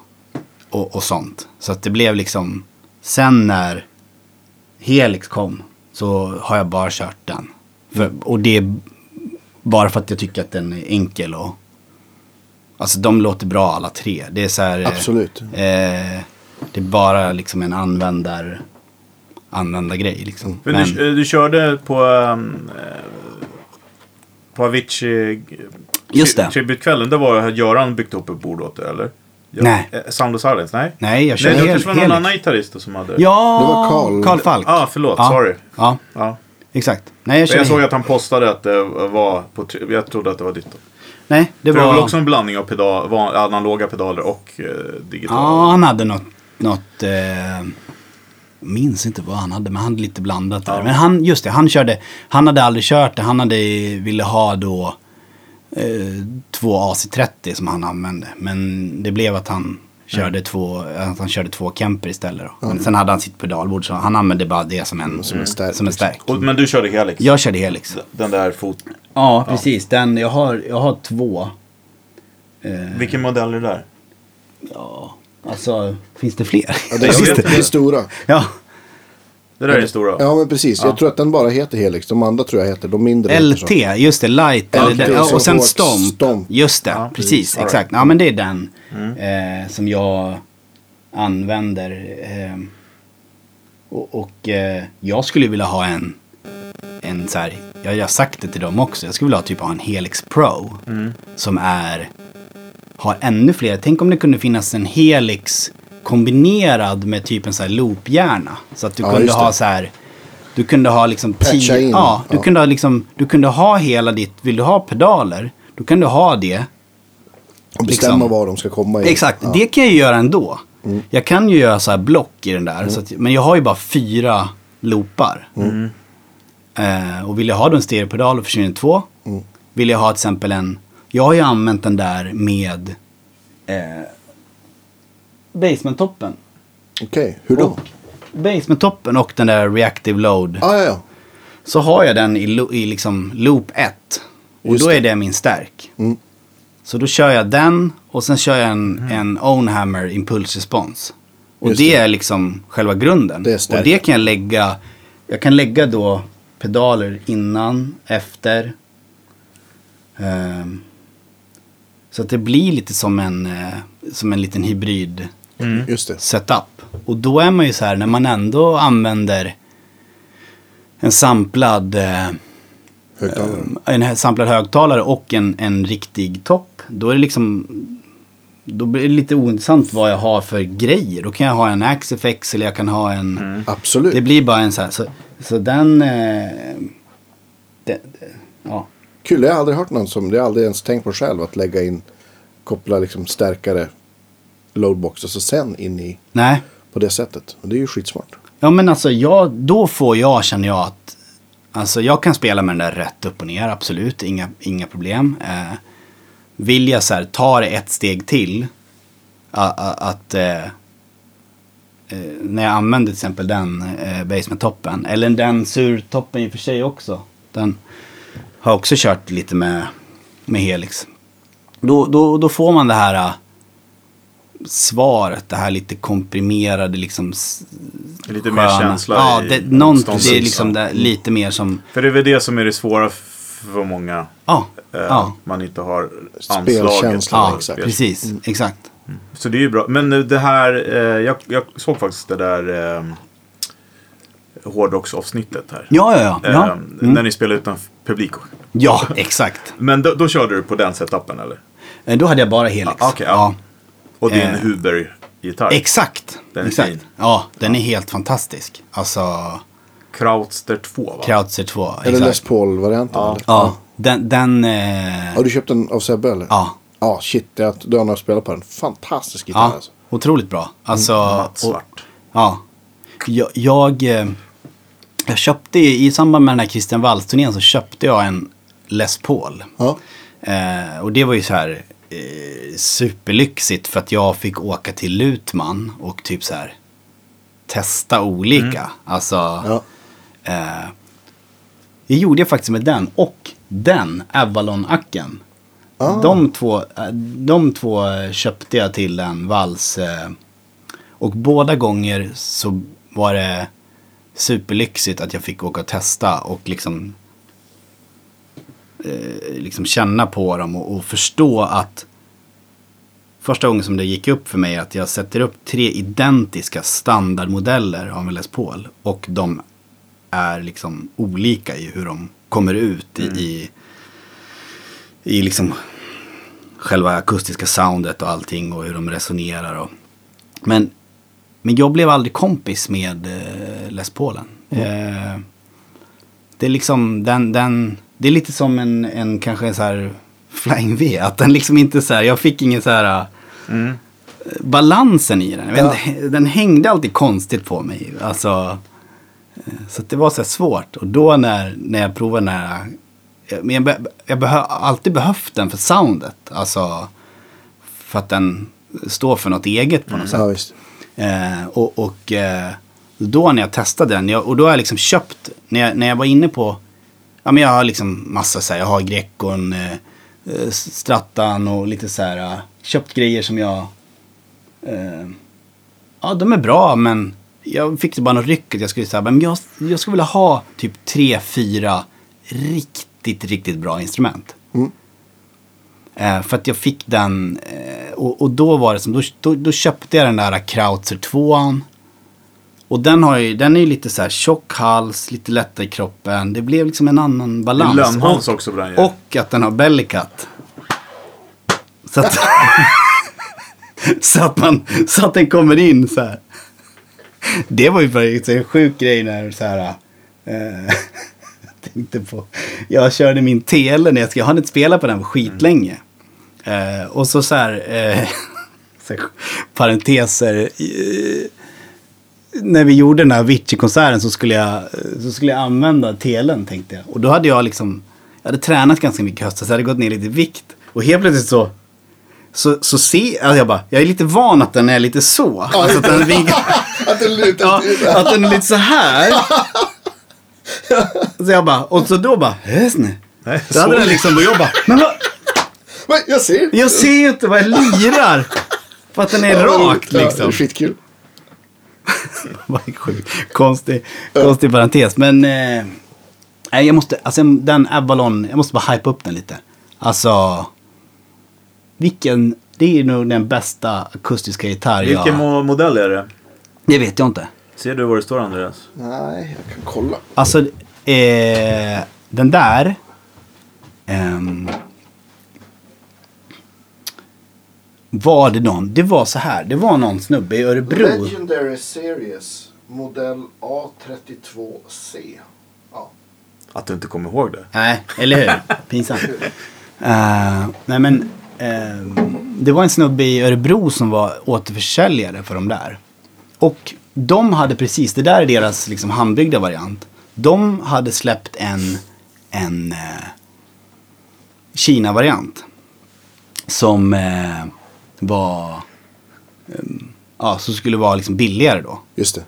och, och sånt. Så att det blev liksom, sen när Helix kom så har jag bara kört den. För, och det Bara för att jag tycker att den är enkel och... Alltså de låter bra alla tre. Det är så här... Absolut. Eh, det är bara liksom en användar... Användargrej liksom. Men, Men, du, du körde på... Um, på Avicii... Just det. Tributkvällen, det var Göran byggt upp ett bord åt det, eller? Ja. Nej. Eh, Sound of Silence, nej? nej, jag kör Nej, det kanske var någon annan gitarrist som hade... Ja, Det var Carl- Carl Falk. Ah, förlåt, Ja. sorry. Ja, Ja. exakt. Nej, jag, jag såg hel- att han postade att det var på... Jag trodde att det var ditt. då. Nej, det För det var var... väl också en blandning av pedal, analoga pedaler och eh, digitala? Ja, han hade något... något eh, minns inte vad han hade, men han hade lite blandat där. Men han, just det, han körde... Han hade aldrig kört det. Han hade, ville ha då eh, två AC30 som han använde. Men det blev att han körde två, att han körde två Kemper istället. Då. Men sen hade han sitt pedalbord så han använde bara det som en, Som en stärk, Som en stärk. Och, men du körde Helix? Jag körde Helix. Den där fot... Ja, precis. Den, jag, har, jag har två. Eh, Vilken modell är det där? ja, alltså, finns det fler? Ja, det är den stora. ja. Det där är den stora? Ja, men precis. Jag tror att den bara heter Helix. De andra tror jag heter de mindre. LT, just det, light. eller LT, ja, så och sen stomp. stomp. Just det, Ja, precis, precis. All exakt. Ja men det är den eh, som jag använder. Eh, och och eh, jag skulle vilja ha en, en så här, jag har sagt det till dem också, jag skulle vilja ha typ ha en Helix Pro. Som är, har ännu fler. Tänk om det kunde finnas en Helix kombinerad med typ en så här loophjärna. Så att du Ja, kunde ha så här du kunde ha liksom tio, in. ja, du Ja. kunde ha liksom, du kunde ha hela ditt, vill du ha pedaler, då kan du ha det. Och bestämma liksom- var de ska komma in. Exakt, Ja. det kan jag göra ändå. Jag kan ju göra så här block i den där, så att, men jag har ju bara fyra loopar. Eh, och vill jag ha då en stereopedal och försvinner två. Vill jag ha till exempel en, jag har ju använt den där med eh, basement-toppen. Okej, hur då? Basement-toppen och den där reactive load. Ah, ja, ja. Så har jag den i, lo- i liksom loop 1. Och Just då är det min stärk. Mm. Så då kör jag den och sen kör jag en, en own hammer impulse response. Och det, det. är liksom själva grunden. Det och det kan jag lägga, jag kan lägga då pedaler innan, efter. Ehm, så att det blir lite som en, eh, som en liten hybrid Just det. setup. Och då är man ju så här, när man ändå använder en samplad, eh, Högtalare. en här samplad högtalare och en, en riktig topp. Då är det liksom, då blir det lite ointressant vad jag har för grejer. Då kan jag ha en Axifex eller jag kan ha en, Absolut. det blir bara en så här, så, så den, eh, det, ja. Kul, jag har aldrig hört någon som, det har aldrig ens tänkt på själv, att lägga in, koppla liksom starkare loadboxes och sen in i, Nej, på det sättet. Och det är ju skitsmart. Ja men alltså jag, då får jag, känner jag att, alltså jag kan spela med den där rätt upp och ner, absolut, inga, inga problem. Eh, vill jag så här, ta det ett steg till, a, a, att eh, eh, när jag använder till exempel den eh, basement-toppen, eller den surtoppen i och för sig också, den har jag också kört lite med, med Helix. Då, då, då får man det här eh, svaret, det här lite komprimerade liksom Lite mer sköna. känsla Ja, i det, någon, det är liksom det, lite mer som... För det är väl det som är det svåra för många. Ja, Eh, ja, Man inte har Spelkänsla. anslaget. ja exakt. precis. Exakt. Så det är ju bra. Men det här, eh, jag, jag såg faktiskt det där eh, hårdrocksavsnittet här. Ja, ja, ja. Ja, Eh, När ni spelade utan publik. ja exakt. Men då, då körde du på den setupen eller? Eh, Då hade jag bara Helix. Ah, okej, ja. Och din Eh, Huber-gitarr? Exakt. Den är exakt. fin. Ja, den är helt fantastisk. Alltså, Krautster 2 va? Krautzer 2. Eller exakt. Les Paul-varianten? Ja. eller? Ja, den... den eh, Har du köpt den av Sebbe eller? ja, Ja, shit. Jag, du har nog spelat på den. Fantastisk gitarr ja, alltså. otroligt bra. Alltså, och, Svart. Ja. Jag, jag, eh, jag köpte i, samband med den här Christian Waltz-turnén så köpte jag en Les Paul. Ja. Eh, och det var ju så här eh, superlyxigt för att jag fick åka till Lutman och typ så här testa olika. Alltså, Ja. eh, det gjorde jag faktiskt med den och den Avalon-acken. Ah. De, två, eh, de två köpte jag till en vals. Eh, och båda gånger så var det superlyxigt att jag fick åka och testa och liksom eh, liksom känna på dem och, och förstå att första gången som det gick upp för mig att jag sätter upp tre identiska standardmodeller av en Les Paul och de är liksom olika i hur de kommer ut i, i, i liksom själva akustiska soundet och allting och hur de resonerar. Och, men, men jag blev aldrig kompis med eh, Les Paulen. Eh, det är liksom den, den, det är lite som en, en kanske så här Flying V. Att den liksom inte så här, jag fick ingen så här eh, balansen i den. Vet inte, Den hängde alltid konstigt på mig. Alltså, så det var så svårt. Och då när, när jag provade den här, men jag, be, jag har alltid behövt den för soundet. Alltså, för att den står för något eget på något sätt. Ja. Eh, och och eh, då när jag testade den, jag, och då har jag liksom köpt, när jag, när jag var inne på, ja men jag har liksom massa så här, jag har Grekon, eh, eh Strattan och lite så här, eh, köpt grejer som jag, eh, ja de är bra men jag fick bara något ryck att jag skulle säga, men jag, jag skulle vilja ha typ tre, fyra riktigt, riktigt bra instrument. Mm. Eh, för att jag fick den, eh, och, och då var det som, då, då, då köpte jag den där Krautzer 2 Och den, har ju, den är ju lite så här tjock hals, lite lättare i kroppen. Det blev liksom en annan balans. Lönnhals också på den ju. och att den har bellycut. Så att, så, att man, så att den kommer in så här. Det var ju faktiskt en sjuk grej när så här. Eh, tänkte på. Jag körde min tele när jag ska. Jag hade inte spelat på den skitlänge. Eh, och så så här. Eh, så här parenteser. Eh, när vi gjorde den här Avicii-konserten så skulle, jag, så skulle jag använda telen tänkte jag. Och då hade jag liksom. Jag hade tränat ganska mycket i höstas. Jag hade gått ner lite i vikt. Och helt plötsligt så. Så, så se, alltså jag bara, jag är lite van att den är lite så. Alltså att den vinkar. Att det lutar Ja, att den är lite så här. Så jag bara, och så då bara, häsne. Nej, Så hade den liksom, och jag bara, men vad, Men jag ser. jag ser ju inte vad jag lirar. För att den är rakt Ja, det liksom. är skitkul. Konstig, konstig parentes. Men, eh, jag måste, alltså den Avalon, jag måste bara hypa upp den lite. Alltså, vilken, det är nog den bästa akustiska gitarr jag... Vilken mo- modell är det? Det vet jag inte. Ser du vad det står Andreas? Nej, jag kan kolla. Alltså, eh, den där. ehm, var det någon? Det var så här. Det var någon snubbe i Örebro. Legendary Series. Modell A32C. Ja. Att du inte kommer ihåg det? Nej, eller hur? Pinsamt. Eh, nej men. ehm, det var en snubbe i Örebro som var återförsäljare för de där. Och de hade precis, det där är deras liksom handbyggda variant. De hade släppt en, en eh, Kina-variant. Som eh, var, ehm, ja, som skulle vara liksom billigare då. Just det.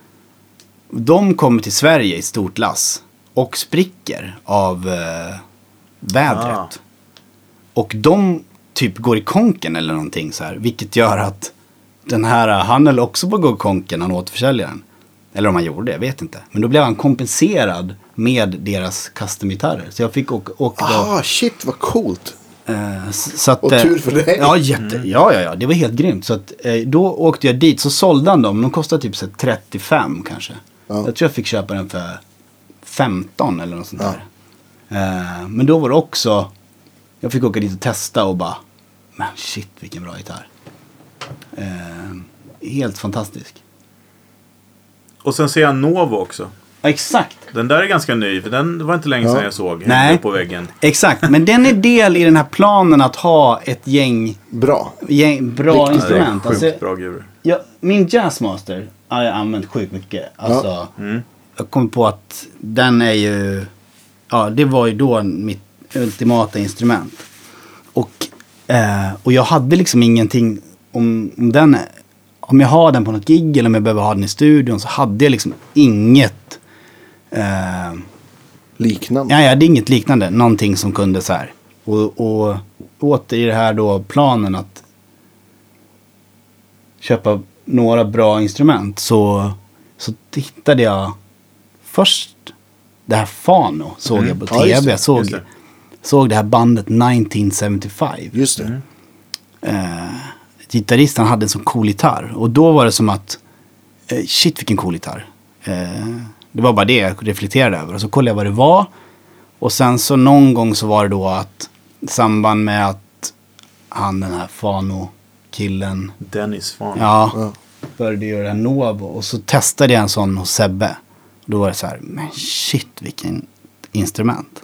De kommer till Sverige i stort lass och spricker av eh, vädret. Ah. Och de typ går i konken eller någonting så här. Vilket gör att den här, han höll också på att gå konken, han återförsäljaren. Eller om han gjorde det, jag vet inte. Men då blev han kompenserad med deras custom-gitarrer. Så jag fick åka, åka då, Ah, shit vad coolt. Eh, så att, Och eh, tur för dig. Ja, jätte, ja, ja, ja, det var helt grymt. Så att, eh, då åkte jag dit, så sålde han dem. De kostade typ så här 35 kanske. Ja. Jag tror jag fick köpa den för 15 eller något sånt där. Eh, men då var det också, jag fick åka dit och testa och bara, men shit vilken bra gitarr. Eh, helt fantastisk. Och sen ser jag Novo också. Ja, exakt. Den där är ganska ny, för den var inte länge Ja. sedan jag såg. Nej. På väggen. Exakt, men den är del i den här planen att ha ett gäng, Bra. gäng bra Riktigt Ja, instrument. sjukt Alltså, bra guror. Ja, min Jazzmaster har jag använt sjukt mycket. Alltså, Mm. Jag kom på att den är ju... Ja, det var ju då mitt ultimata instrument. Och, eh, och jag hade liksom ingenting om, om den... Om jag har den på något gig eller om jag behöver ha den i studion så hade jag liksom inget... Eh, Liknande. Ja, jag hade inget liknande. Någonting som kunde så här. Och, och åter i det här då planen att köpa några bra instrument så, så tittade jag först det här Fano såg jag på Ja, tv. det, jag såg såg det här bandet 1975. Just det. Eh, gitarristen hade en så cool gitarr. Och då var det som att, eh, shit vilken cool gitarr. Eh, det var bara det jag reflekterade över. Och så kollade jag vad det var. Och sen så någon gång så var det då att i samband med att han den här Fano-killen Dennis Fan. Ja, Ja. började göra Novo. Och så testade jag en sån hos Sebbe. Då var det så här, men shit vilken instrument.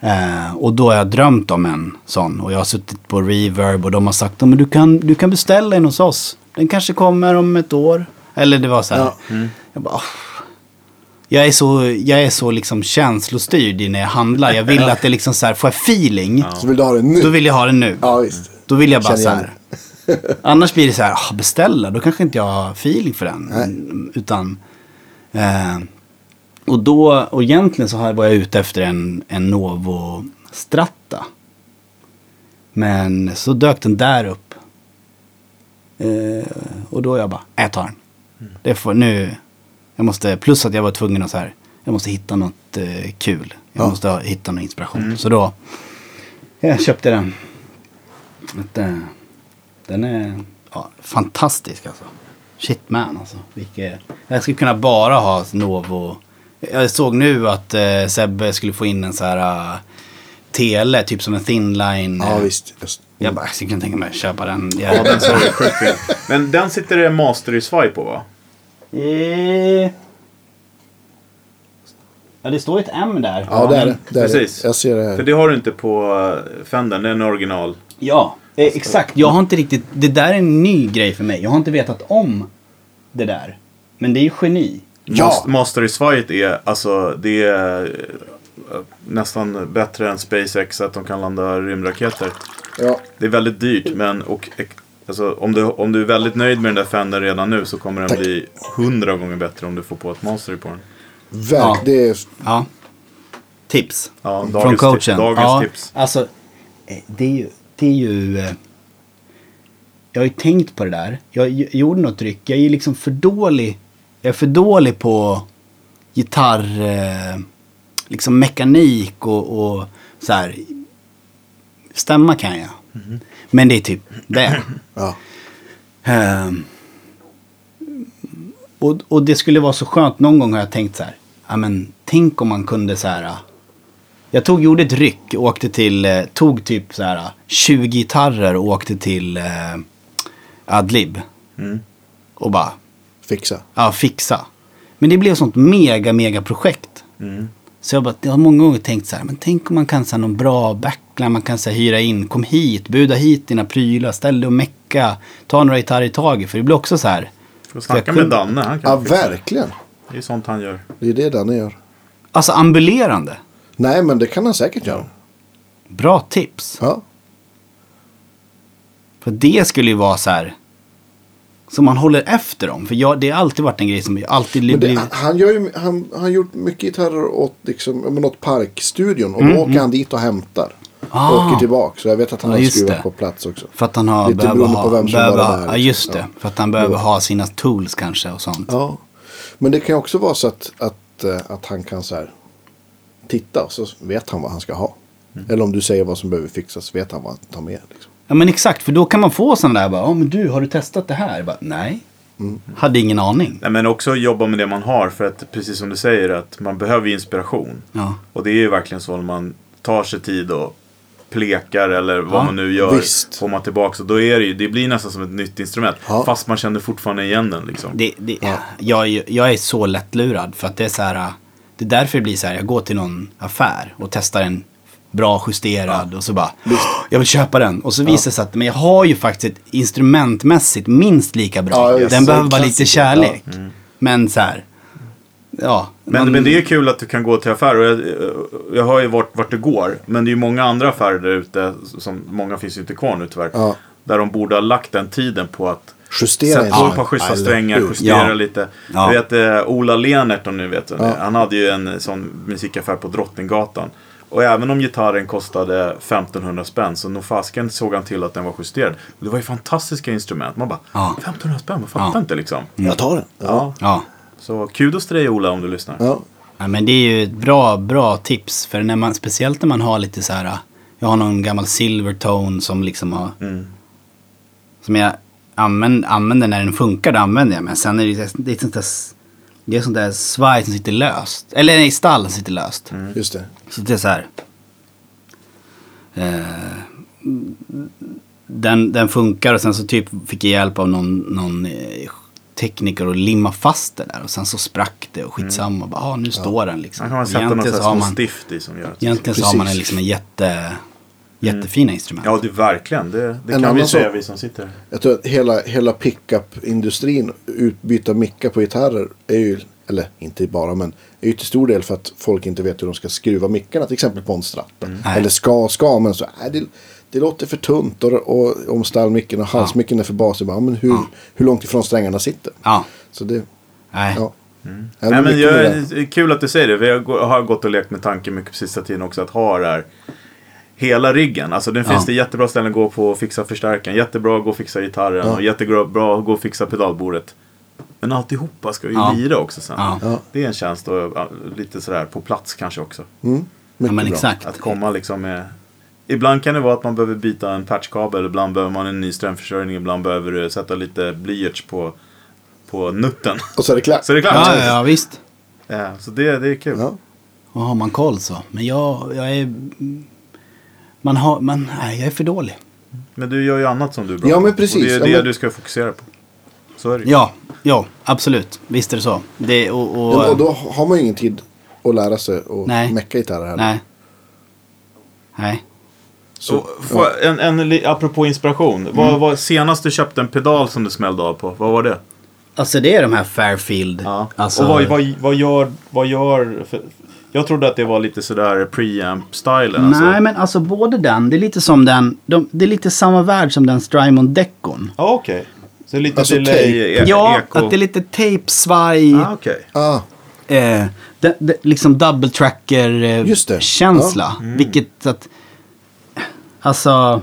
Eh, och då har jag drömt om en sån. Och jag har suttit på Reverb och de har sagt, men du kan, du kan beställa en hos oss. Den kanske kommer om ett år. Eller det var så här. Ja. Jag bara, jag är så, jag är så liksom känslostyrd i när jag handlar. Jag vill att det liksom så här, får jag feeling, Så vill du ha det nu? då vill jag ha den nu. Ja, visst. Då vill jag bara Känner så här. Annars blir det så här, ah, beställa, då kanske inte jag har feeling för den. Nej. Utan, eh, och då, och egentligen så var jag ute efter en, en Novo Stratta. Men så dök den där upp. Eh, och då jag bara, äh, jag tar den. Det får, nu, jag måste, plus att jag var tvungen att så här, jag måste hitta något eh, kul. Jag Ja. måste ha, hitta någon inspiration. Så då, jag köpte den. Att, eh, den är ja, fantastisk alltså. Shit man alltså. Vilket, jag skulle kunna bara ha Novo. Jag såg nu att eh, Sebbe skulle få in en så här uh, tele, typ som en thin line. Ja, eh, visst. Just. Jag bara, jag kunna tänka mig att köpa den. Ja, Jag, den såg sjukt. Men den sitter det master i svaj på va? Eh, Ja, det står ett M där. Ja, det är men- det. Precis. Jag ser det För här. det har du inte på uh, Fendern, det är en original. Ja, eh, exakt. Jag har inte riktigt... Det där är en ny grej för mig. Jag har inte vetat om det där. Men det är ju geni. Ja. Mas- Master i svajet är, alltså, det är eh, nästan bättre än SpaceX att de kan landa rymdraketer. Ja. Det är väldigt dyrt, men och, alltså, om, du, om du är väldigt nöjd med den där Fender redan nu så kommer den Tack. bli hundra gånger bättre om du får på ett Master på den. Verk, Ja. Det är... Ja. Tips. Ja, Från dagens, coachen. tips, dagens ja, tips. Alltså, eh, det är ju... Det är ju eh, jag har ju tänkt på det där. Jag, gjorde något ryck. Jag är liksom för dålig. Jag är för dålig på gitarr, eh, liksom mekanik och, och så här. Stämma kan jag. Men det är typ det. Ja. Ehm, och, och det skulle vara så skönt. Någon gång har jag tänkt så här. Ja men tänk om man kunde så här. Jag tog, gjorde ett ryck och åkte till, eh, tog typ så här 20 gitarrer och åkte till eh, Adlib. Och bara, Fixa. ja fixa. Men det blev ett sånt mega, mega projekt. Så jag, bara, jag har många gånger tänkt så här, men tänk om man kan så här, någon bra backline, man kan så här, hyra in, kom hit, buda hit dina prylar, ställ dig och mecka, ta några gitarrer i taget. För det blir också så här, Får snacka med Danne, han kan Ja, verkligen. Det är sånt han gör. Det är det Danne gör. alltså ambulerande. Nej, men det kan han säkert göra. Bra tips. Ja. För det skulle ju vara så här, som man håller efter dem. För jag, det har alltid varit en grej som jag alltid det, blivit... han, gör ju, han, han har gjort mycket gitarrer åt, liksom, ja, åt Parkstudion. Och då Mm, åker han dit och hämtar. Ah. Och åker tillbaka. Så jag vet att han Ja, har skruvat det. på plats också. För att han har, Lite behöver ha, på vem som behöver där, ja liksom. just det. Ja. För att han behöver Jo. ha sina tools kanske och sånt. Ja. Men det kan också vara så att, att, eh, att han kan så här titta och så vet han vad han ska ha. Mm. Eller om du säger vad som behöver fixas vet han vad han tar med. Liksom. Ja men exakt, för då kan man få sådana där bara, ja men du har du testat det här? Jag Bara, Nej. Mm. Hade ingen aning. Nej, men också jobba med det man har för att precis som du säger att man behöver ju inspiration. Ja. Och det är ju verkligen så när man tar sig tid och plekar eller vad Ja, man nu gör. visst. Får man tillbaka. Och då är det ju, det blir nästan som ett nytt instrument. Ja. Fast man känner fortfarande igen den liksom. Det, det, jag, är ju- jag är så lättlurad för att det är så här, det är därför det blir så här, jag går till någon affär och testar en bra justerad och så bara, jag vill köpa den. Och så visar det sig att, men jag har ju faktiskt ett instrumentmässigt minst lika bra. Den behöver bara lite kärlek. Men så här, ja. Men, man- men det är kul att du kan gå till affärer. Jag, jag har ju vart, vart det går. Men det är ju många andra affärer där ute. Som, många finns ju inte kvar nu tyvärr. Ja. Där de borde ha lagt den tiden på att Justera Sätta på ett par schyssta strängar, justera Ja. lite. Ja. Jag vet eh, Ola Lenert om ni vet. vem. Ja. Han hade ju en sån musikaffär på Drottninggatan. Och även om gitarren kostade 1500 spänn så nog fasken såg han till att den var justerad. Det var ju fantastiska instrument. Man bara, Ja. 1500 spänn, man fattar Ja. inte liksom. Jag tar den. Ja. Ja. Så kudos till dig Ola om du lyssnar. Ja. Ja, men det är ju ett bra, bra tips. För när man, speciellt när man har lite så här. Jag har någon gammal Silvertone som liksom har. Mm. Som jag använder, använder när den funkar, då använder jag. Men sen är det, det är ett sånt där, det är sånt där svaj som sitter löst. Eller nej, stall som sitter löst. Just det. Så det är så här. Eh, den, den funkar och sen så typ fick jag hjälp av någon, någon eh, tekniker att limma fast det där. Och sen så sprack det och skitsamma. Bara, ah, nu står den liksom. Man kan man sätta så så har man, stift i som gör att... egentligen så har man en, liksom en jätte, jättefina instrument. Ja, det verkligen. Det, det kan vi säga sak- vi som sitter här. Jag tror att hela, hela pickup-industrin, utbyta mickar på gitarrer, är ju, eller inte bara, men till stor del för att folk inte vet hur de ska skruva mickarna, till exempel på en Strat. Nej. Eller ska, ska, men så, nej, det, det låter för tunt och, och om stallmicken och halsmicken är för basig. bara, Men hur, hur långt ifrån strängarna sitter. Ja, Så det, nej. ja. Nej, Även men jag, det. är kul att du säger det. Vi har, har gått och lekt med tanken mycket på sista tiden också att ha det här. Hela riggen. Alltså den Ja. finns det jättebra ställen att gå på och fixa förstärkaren. Jättebra att gå och fixa gitarren. Ja. Och jättebra bra att gå och fixa pedalbordet. Men alltihopa ska ju Ja. lira också sen. Ja. Ja. Det är en tjänst och ja, lite sådär på plats kanske också. Mm, Ja, men exakt. Att komma liksom med... Ibland kan det vara att man behöver byta en patchkabel. Ibland behöver man en ny strömförsörjning. Ibland behöver du sätta lite blyerts på, på nutten. Och så är det klart. Så det är klart. Ja, ja, ja, visst. Ja, så det, det är kul. Ja. Och har man koll så. Men jag, jag är... Man har, man, nej, jag är för dålig. Men du gör ju annat som du är bra Ja, på. men precis. Och det är Ja, det men- du ska fokusera på. Så är det ju. Ja, ja, absolut. Visst är det så. Det, och, och, Ja, och då har man ju ingen tid att lära sig och Nej. mecka gitarrer heller. Nej. Nej. Så, jag- en, en, apropå inspiration. Mm. Vad var senast du köpte en pedal som du smällde av på? Vad var det? Alltså det är de här Fairfield. Ja. Alltså, Och vad, vad, vad gör... Vad gör för, jag trodde att det var lite sådär preamp-stilen. Alltså. Nej men alltså både den, det är lite som den, de, det är lite samma värld som den Strymon Deckon. Ja, okej. Så lite Alltså delay, tape. e- Ja, eko. att det är lite tape-svaj. Ah, okej. ah, eh, det, det, liksom double tracker eh. Mm. Vilket att, alltså,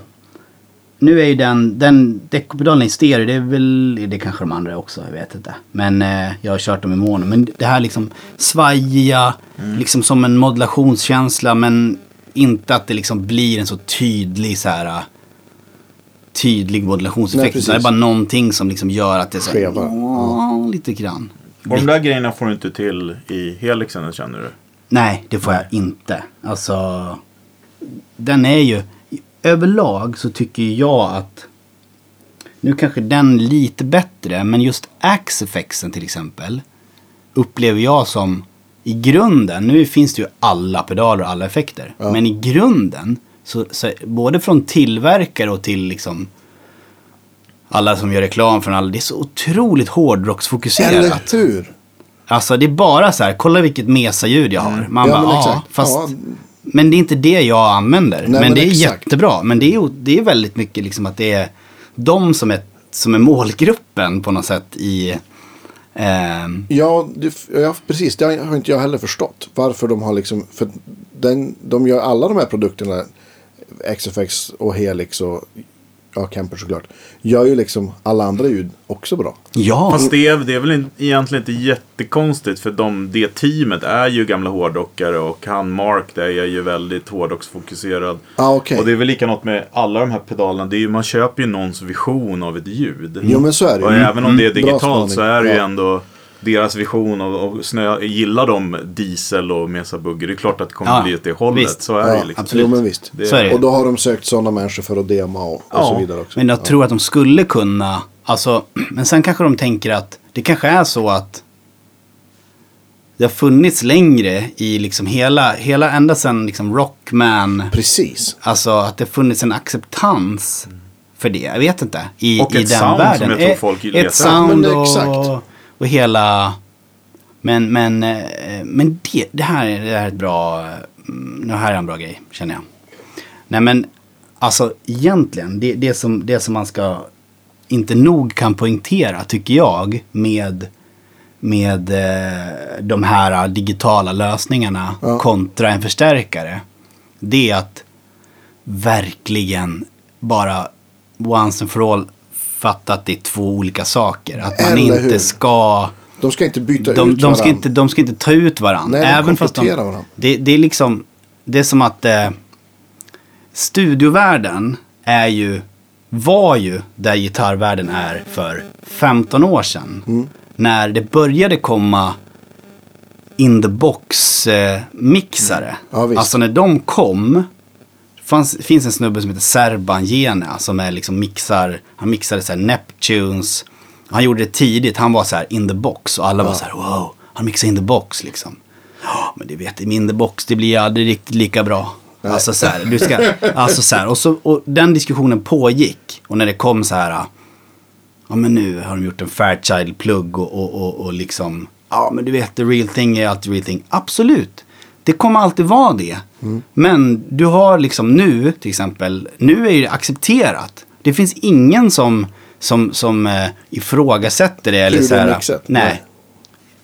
nu är ju den, den dekopedalen i stereo, det är väl, det är kanske de andra också, jag vet inte. Men eh, jag har kört dem i mono. Men det här liksom svajiga, Mm. liksom som en modulationskänsla men inte att det liksom blir en så tydlig så här tydlig Nej, modulationseffekt. utan det är bara någonting som liksom gör att det är så här, ja, lite grann. Och de där grejerna får du inte till i helixen, känner du? Nej, det får jag inte. Alltså, den är ju... Överlag så tycker jag att... Nu kanske den lite bättre, men just Axe-effekten till exempel upplever jag som i grunden, nu finns det ju alla pedaler och alla effekter, Ja. men i grunden, så, så, både från tillverkare och till liksom alla som gör reklam från alla, det är så otroligt hårdrocksfokuserat. eller hur? Alltså det är bara så här, kolla vilket mesa-ljud jag har. Man Ja, bara, men ja, exakt. fast... Ja. Men det är inte det jag använder. men, men det är exakt. jättebra. Men det är, det är väldigt mycket liksom att det är de som är, som är målgruppen på något sätt i... ehm, Ja, det, ja, precis. Det har inte jag heller förstått. Varför de har liksom... För den, de gör alla de här produkterna, XFX och Helix och ja, Kemper såklart. Gör ju liksom alla andra ljud också bra. ja, Fast det är, det är väl in- egentligen inte jättekonstigt för de, det teamet är ju gamla hårdrockare och han Mark där är ju väldigt hårdrocksfokuserad. Ah, okej. Och det är väl likadant med alla de här pedalerna. Det är ju, man köper ju någons vision av ett ljud. Jo, men så är det Och ju. även om det är Bra digitalt spaning. så är det ju Ja. ändå deras vision och, och snö, gillar de diesel och mesa bugger. Det är klart att det kommer Ja, bli åt det hållet. visst. Så är det Ja, ju liksom. absolut. Jo, men visst. Det- Så är det. Och då har de sökt sådana människor för att dema och, och Ja, så vidare också. men jag tror att de skulle kunna... Alltså, men sen kanske de tänker att det kanske är så att det har funnits längre i liksom hela, hela ända sedan liksom Rockman. Precis. Alltså att det har funnits en acceptans för det. Jag vet inte. I, Och i ett den sound som världen. jag tror Eh, folk letar Ett sound och, exakt. Och hela... Men, men, eh, men det, det, här, är- det här är ett bra... mm, Det här är en bra grej, känner jag. Nej men, alltså egentligen, det, det, som, det som man ska inte nog kan poängtera, tycker jag, med, med eh, de här digitala lösningarna Ja. kontra en förstärkare. Det är att verkligen bara once and for all fatta att det är två olika saker. Att man Eller inte hur? ska De ska inte byta de, ut de, ska varandra. inte, de ska inte ta ut varandra. Nej, Även fast de, varandra. det, det är liksom, det är som att eh, studiovärlden är ju, var ju där gitarrvärlden är för 15 år sedan. Mm. När det började komma in the box eh, mixare. Ja, alltså när de kom, fanns, finns en snubbe som heter Serban Jena som är liksom mixar, han mixade så här Neptunes. Han gjorde det tidigt, han var så här in the box och alla var så här wow, han mixar in the box liksom. Ja, men det vet, in the box, det blir aldrig riktigt lika bra. Alltså så här, du ska, alltså så här, och, så, och den diskussionen pågick. Och när det kom så här, ja men nu har de gjort en Fairchild-plugg och, och, och, och liksom, ja men du vet the real thing är alltid real thing. Absolut, det kommer alltid vara det. Men du har liksom nu, till exempel, nu är det accepterat. Det finns ingen som, som, som eh, ifrågasätter det. Eller så här, nej. Nej.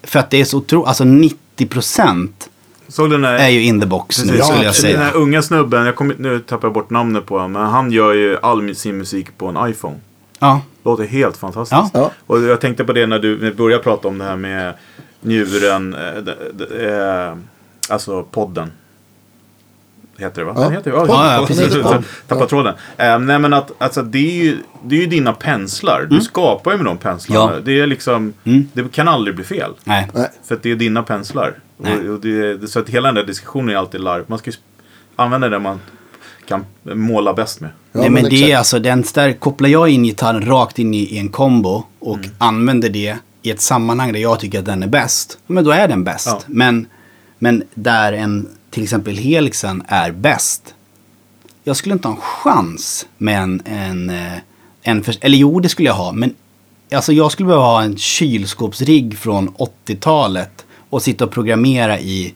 För att det är så otroligt, alltså 90 procent Såg du den där, är ju in the box nu Precis, skulle jag Den säga. här unga snubben, jag kommer, nu tappar jag bort namnet på honom, men han gör ju all sin musik på en iPhone. Ja, Låter helt fantastiskt. Ja. Och jag tänkte på det när du började prata om det här med njuren, d- eh, alltså podden. Heter det va? Ja. Den heter. Ja, ja, precis. Tappa Ja. tråden. Eh, nej men att alltså, det, är ju, det är ju dina penslar. Du skapar ju med de penslarna. Mm. Ja. Det är liksom, Mm. det kan aldrig bli fel. nej. För att det är dina penslar. Och, och det, så att hela den där diskussionen är alltid larv. Man ska ju använda det man kan måla bäst med. Ja, Nej men det är alltså, den där kopplar jag in gitarren rakt in i, i en kombo och Mm. använder det i ett sammanhang där jag tycker att den är bäst. Men då är den bäst. Ja. Men, men där en, till exempel Helixen är bäst. Jag skulle inte ha en chans med en, en, eh, en för, eller jo det skulle jag ha. Men alltså jag skulle behöva ha en kylskåpsrigg från 80-talet och sitta och programmera i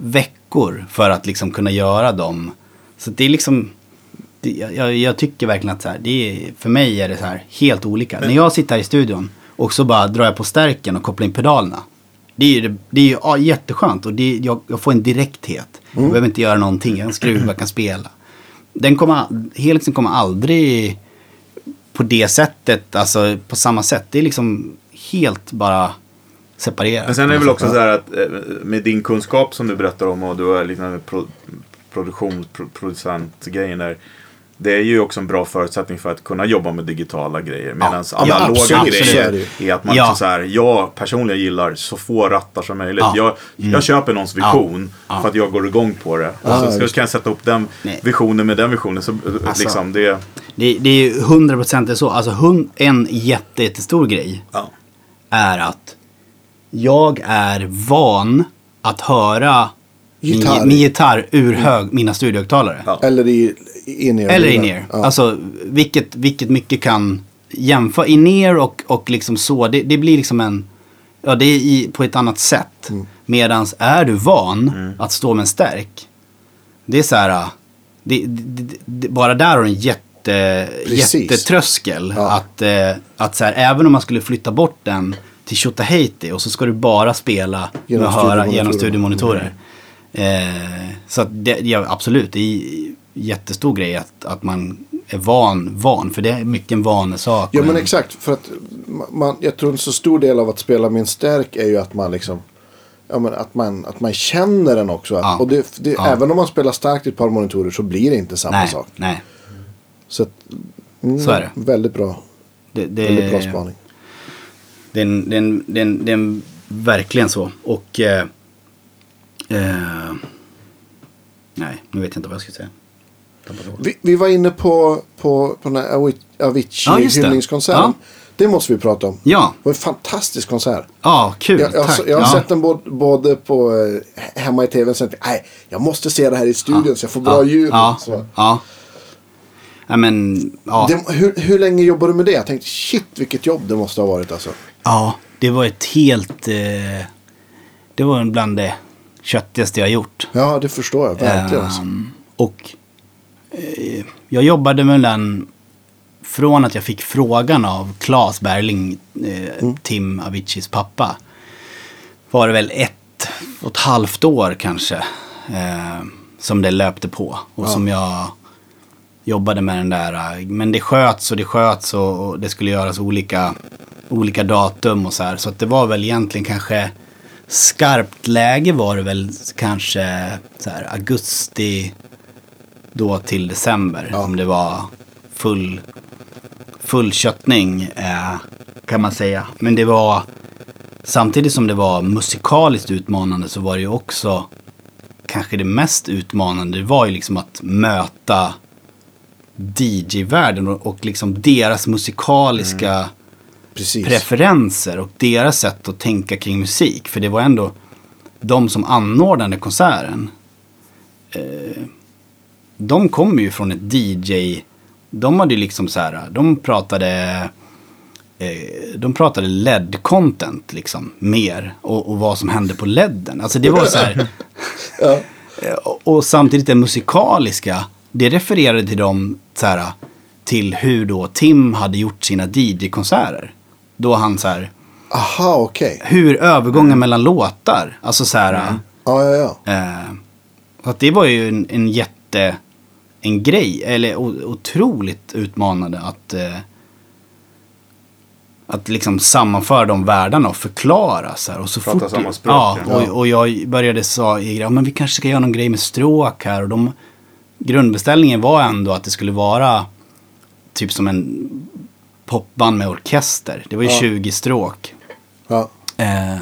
veckor för att liksom kunna göra dem. Så det är liksom, det, jag, jag tycker verkligen att så här, det är, för mig är det så här helt olika. När jag sitter här i studion och så bara drar jag på stärken och kopplar in pedalerna. Det är ju, det, är ju ja, jätteskönt och det, jag, jag får en direkthet. Jag behöver inte göra någonting, jag skruvar, kan spela. Den kommer, Helixen kommer aldrig på det sättet, alltså på samma sätt. Det är liksom helt bara separerat. Men sen är det väl också så här att eh, med din kunskap som du berättar om och du har liknande pro, produktions, pro, producentgrejen där. Det är ju också en bra förutsättning för att kunna jobba med digitala grejer. Medan Ja, analoga absolut, är grejer är att man Ja. liksom så här, jag personligen gillar så få rattar som möjligt. Ja. Jag, jag köper någons vision Ja. för att jag går igång på det. Ja, och så, så kan jag sätta upp den Nej. visionen med den visionen. Så, eh, Alltså. liksom, det, Det, det är ju 100% så. Alltså hun, en jätte, jättestor grej ja. är att jag är van att höra Gitarr. min, min gitarr ur hög, mina studiohögtalare. Ja. Eller i in-ear. Eller in-ear. Ja. Alltså vilket, vilket mycket kan jämföra. In-ear och, och liksom så. Det, det blir liksom en... Ja, det är i, på ett annat sätt. Mm. Medans är du van att stå med en stärk. Det är så här... Det, det, det, det, bara där har du en jätte, Precis. jättetröskel. Ja. Att, eh, att så här, även om man skulle flytta bort den till Tjotahejti och så ska du bara spela Genom höra genom studiomonitorer. studiomonitorer. Eh, så att det, ja, absolut, det är jättestor grej att, att man är van, van. För det är mycket en vanesak. Ja men en- exakt. För att man, jag tror en så stor del av att spela med en stärk är ju att man liksom. Ja, men att, man, att man känner den också. Ja. Och det, det, Ja. även om man spelar starkt i ett par monitorer så blir det inte samma nej, sak. nej. Så, att, mm, Så är det. Väldigt bra. Det, det, Väldigt bra spaning. Det är, en, det, är en, det, är en, det är en, verkligen så. Och... Eh, eh, nej, nu vet jag inte vad jag ska säga. Vi, vi var inne på, på, på den här Ja. Avicii-hyllningskonserten. Ja. Det måste vi prata om. Ja, Det var en fantastisk konsert. ja kul. Jag, jag, jag har ja. sett den både, både på, eh, hemma i tvn. Sen, nej, jag måste se det här i studion så jag får bra ja, ljud. Ja, Så. ja. Nej men, ja. Det, hur, hur länge jobbade du med det? Jag tänkte shit vilket jobb det måste ha varit alltså. Ja, det var ett helt... Eh, det var bland det köttigaste jag gjort. Ja, det förstår jag verkligen. Ehm, och jag jobbade med den från att jag fick frågan av Claes Berling, eh, Tim Aviciis pappa. Var det väl ett och ett halvt år kanske eh, som det löpte på. Och som jag jobbade med den där. eh, Men det sköts och det sköts och, och det skulle göras olika olika datum och så här. Så att det var väl egentligen kanske skarpt läge var det väl kanske så här augusti då till december. Ja. Om det var full, full köttning eh, kan man säga. Men det var samtidigt som det var musikaliskt utmanande så var det ju också kanske det mest utmanande. Det var ju liksom att möta DJ-världen och, och liksom deras musikaliska Precis. preferenser och deras sätt att tänka kring musik. För det var ändå de som anordnade konserten. Eh, de kommer ju från ett DJ. De hade ju liksom så här, de pratade eh, de pratade LED-content liksom mer och, och vad som hände på LEDen. Alltså det var så här. Ja. Eh, och, och samtidigt det musikaliska, det refererade till dem så här, till hur då Tim hade gjort sina DJ-konserter. Då han så här, Aha, okej. hur övergången mellan låtar, alltså så här. Ja, ja, ja. Eh, så att det var ju en, en jätte, en grej, eller otroligt utmanande att eh, att liksom sammanföra de världarna och förklara så här. Och så Prata fort, samma språk, Ja, ja. och, och jag började säga, ja men vi kanske ska göra någon grej med stråk här. Och de, grundbeställningen var ändå att det skulle vara typ som en popband med orkester. Det var ju Ja. 20 stråk. ja. Eh,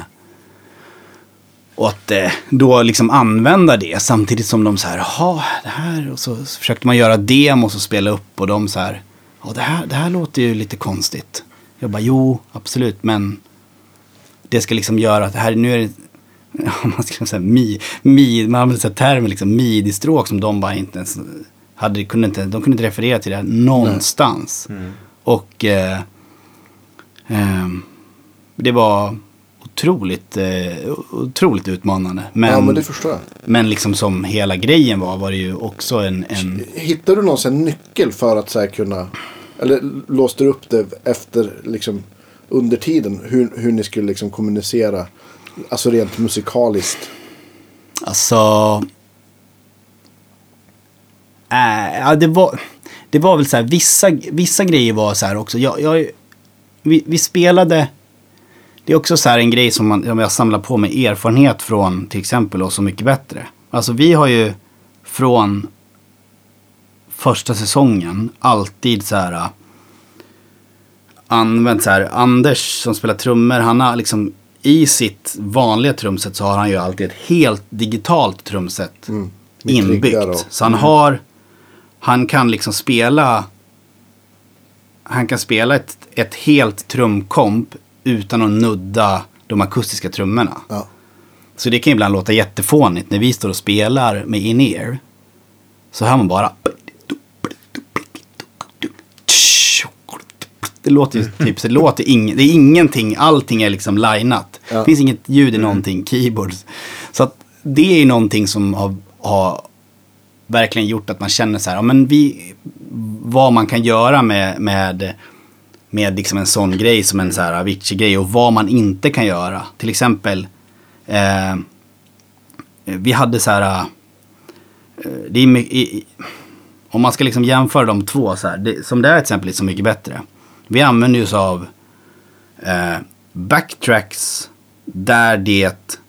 och att eh, då liksom använda det samtidigt som de så här, jaha, det här. Och så, så försökte man göra demos och spela upp och de så här, ja det här, det här låter ju lite konstigt. Jag bara, jo, absolut, men det ska liksom göra att det här, nu är det, ja, man ska säga, mi, mi, man använder så här termer, liksom midi-stråk som de bara inte ens hade, kunde inte, de kunde inte referera till det här någonstans. Och eh, ehm, det var otroligt, eh, otroligt utmanande. Men, ja, men men, det förstår jag. liksom som hela grejen var, var det ju också en, en Hittar du någon sån här nyckel för att så här kunna... Eller låste du upp det efter, liksom, under tiden? Hur, hur ni skulle liksom kommunicera? Alltså rent musikaliskt. Alltså... Äh, ja, det, var, det var väl så här, vissa, vissa grejer var så här också. Jag, jag, vi, vi spelade... Det är också så här en grej som man, som jag samlar på mig erfarenhet från till exempel och Så Mycket Bättre. Alltså vi har ju från första säsongen alltid så här äh, använt så här, Anders som spelar trummor, han har liksom i sitt vanliga trumset så har han ju alltid ett helt digitalt trumset Mm. Inbyggt. Så han har, han kan liksom spela, han kan spela ett, ett helt trumkomp utan att nudda de akustiska trummorna. Ja. Så det kan ibland låta jättefånigt när vi står och spelar med in-ear. Så hör man bara. Det låter ju typ, så det låter ing, det är ingenting, allting är liksom linat. Ja. Det finns inget ljud i någonting, keyboards. Så att det är någonting som har, har verkligen gjort att man känner så här, ja men vi, vad man kan göra med, med, med liksom en sån grej som en så här Avicii-grej och vad man inte kan göra. Till exempel, eh, vi hade så här, eh, det är mycket, i- om man ska liksom jämföra de två så här, det, som det är till exempel Så mycket bättre. Vi använder oss av eh, backtracks där det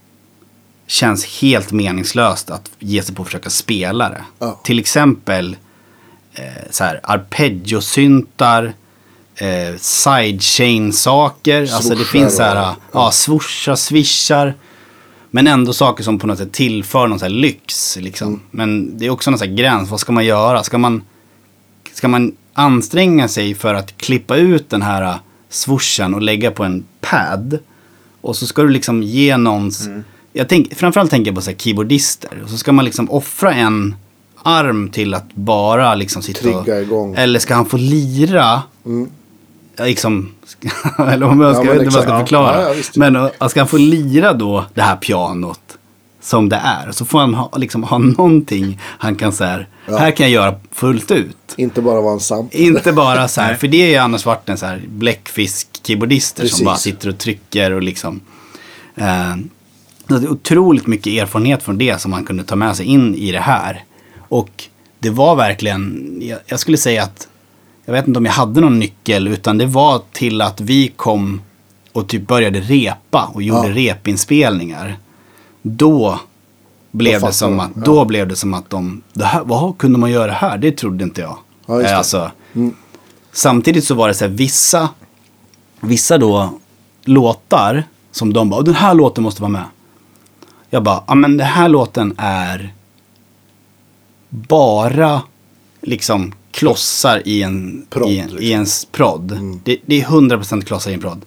känns helt meningslöst att ge sig på att försöka spela det. Ja. Till exempel eh, så här, arpeggiosyntar, eh, sidechain-saker. Alltså det finns så här, och- ja, ja swooshar, swishar. Men ändå saker som på något sätt tillför någon så här lyx. Liksom. Mm. Men det är också någon så gräns. Vad ska man göra? Ska man, ska man anstränga sig för att klippa ut den här uh, swooshen och lägga på en pad? Och så ska du liksom ge någons... Mm. Jag tänk, framförallt tänker jag på så keyboardister. Och så ska man liksom offra en arm till att bara liksom sitta och... Trigga igång. Eller ska han få lira? Mm. Liksom, eller om jag, ska, Ja, inte jag ska exakt. förklara. Ja, ja, men uh, ska han få lira då det här pianot som det är. Så får han ha, liksom, ha någonting han kan säga, Ja. här kan jag göra fullt ut. Inte bara vara en sampler. Inte bara så här, för det är ju annars varit en så här bläckfisk-keyboardister som bara sitter och trycker och liksom. Eh, så det är otroligt mycket erfarenhet från det som man kunde ta med sig in i det här. Och det var verkligen, jag, jag skulle säga att jag vet inte om jag hade någon nyckel, utan det var till att vi kom och typ började repa och gjorde Ja. repinspelningar. Då blev Då det som de, att, ja. då blev det som att de, det här, vad kunde man göra här? Det trodde inte jag. Ja, Alltså, Samtidigt så var det så här, vissa, vissa då låtar som de bara, "Och den här låten måste vara med. Jag bara, ja men den här låten är bara liksom klossar i en, Prodd, i, en, liksom. i en s- prodd. Det, det är 100% klossar i en prodd.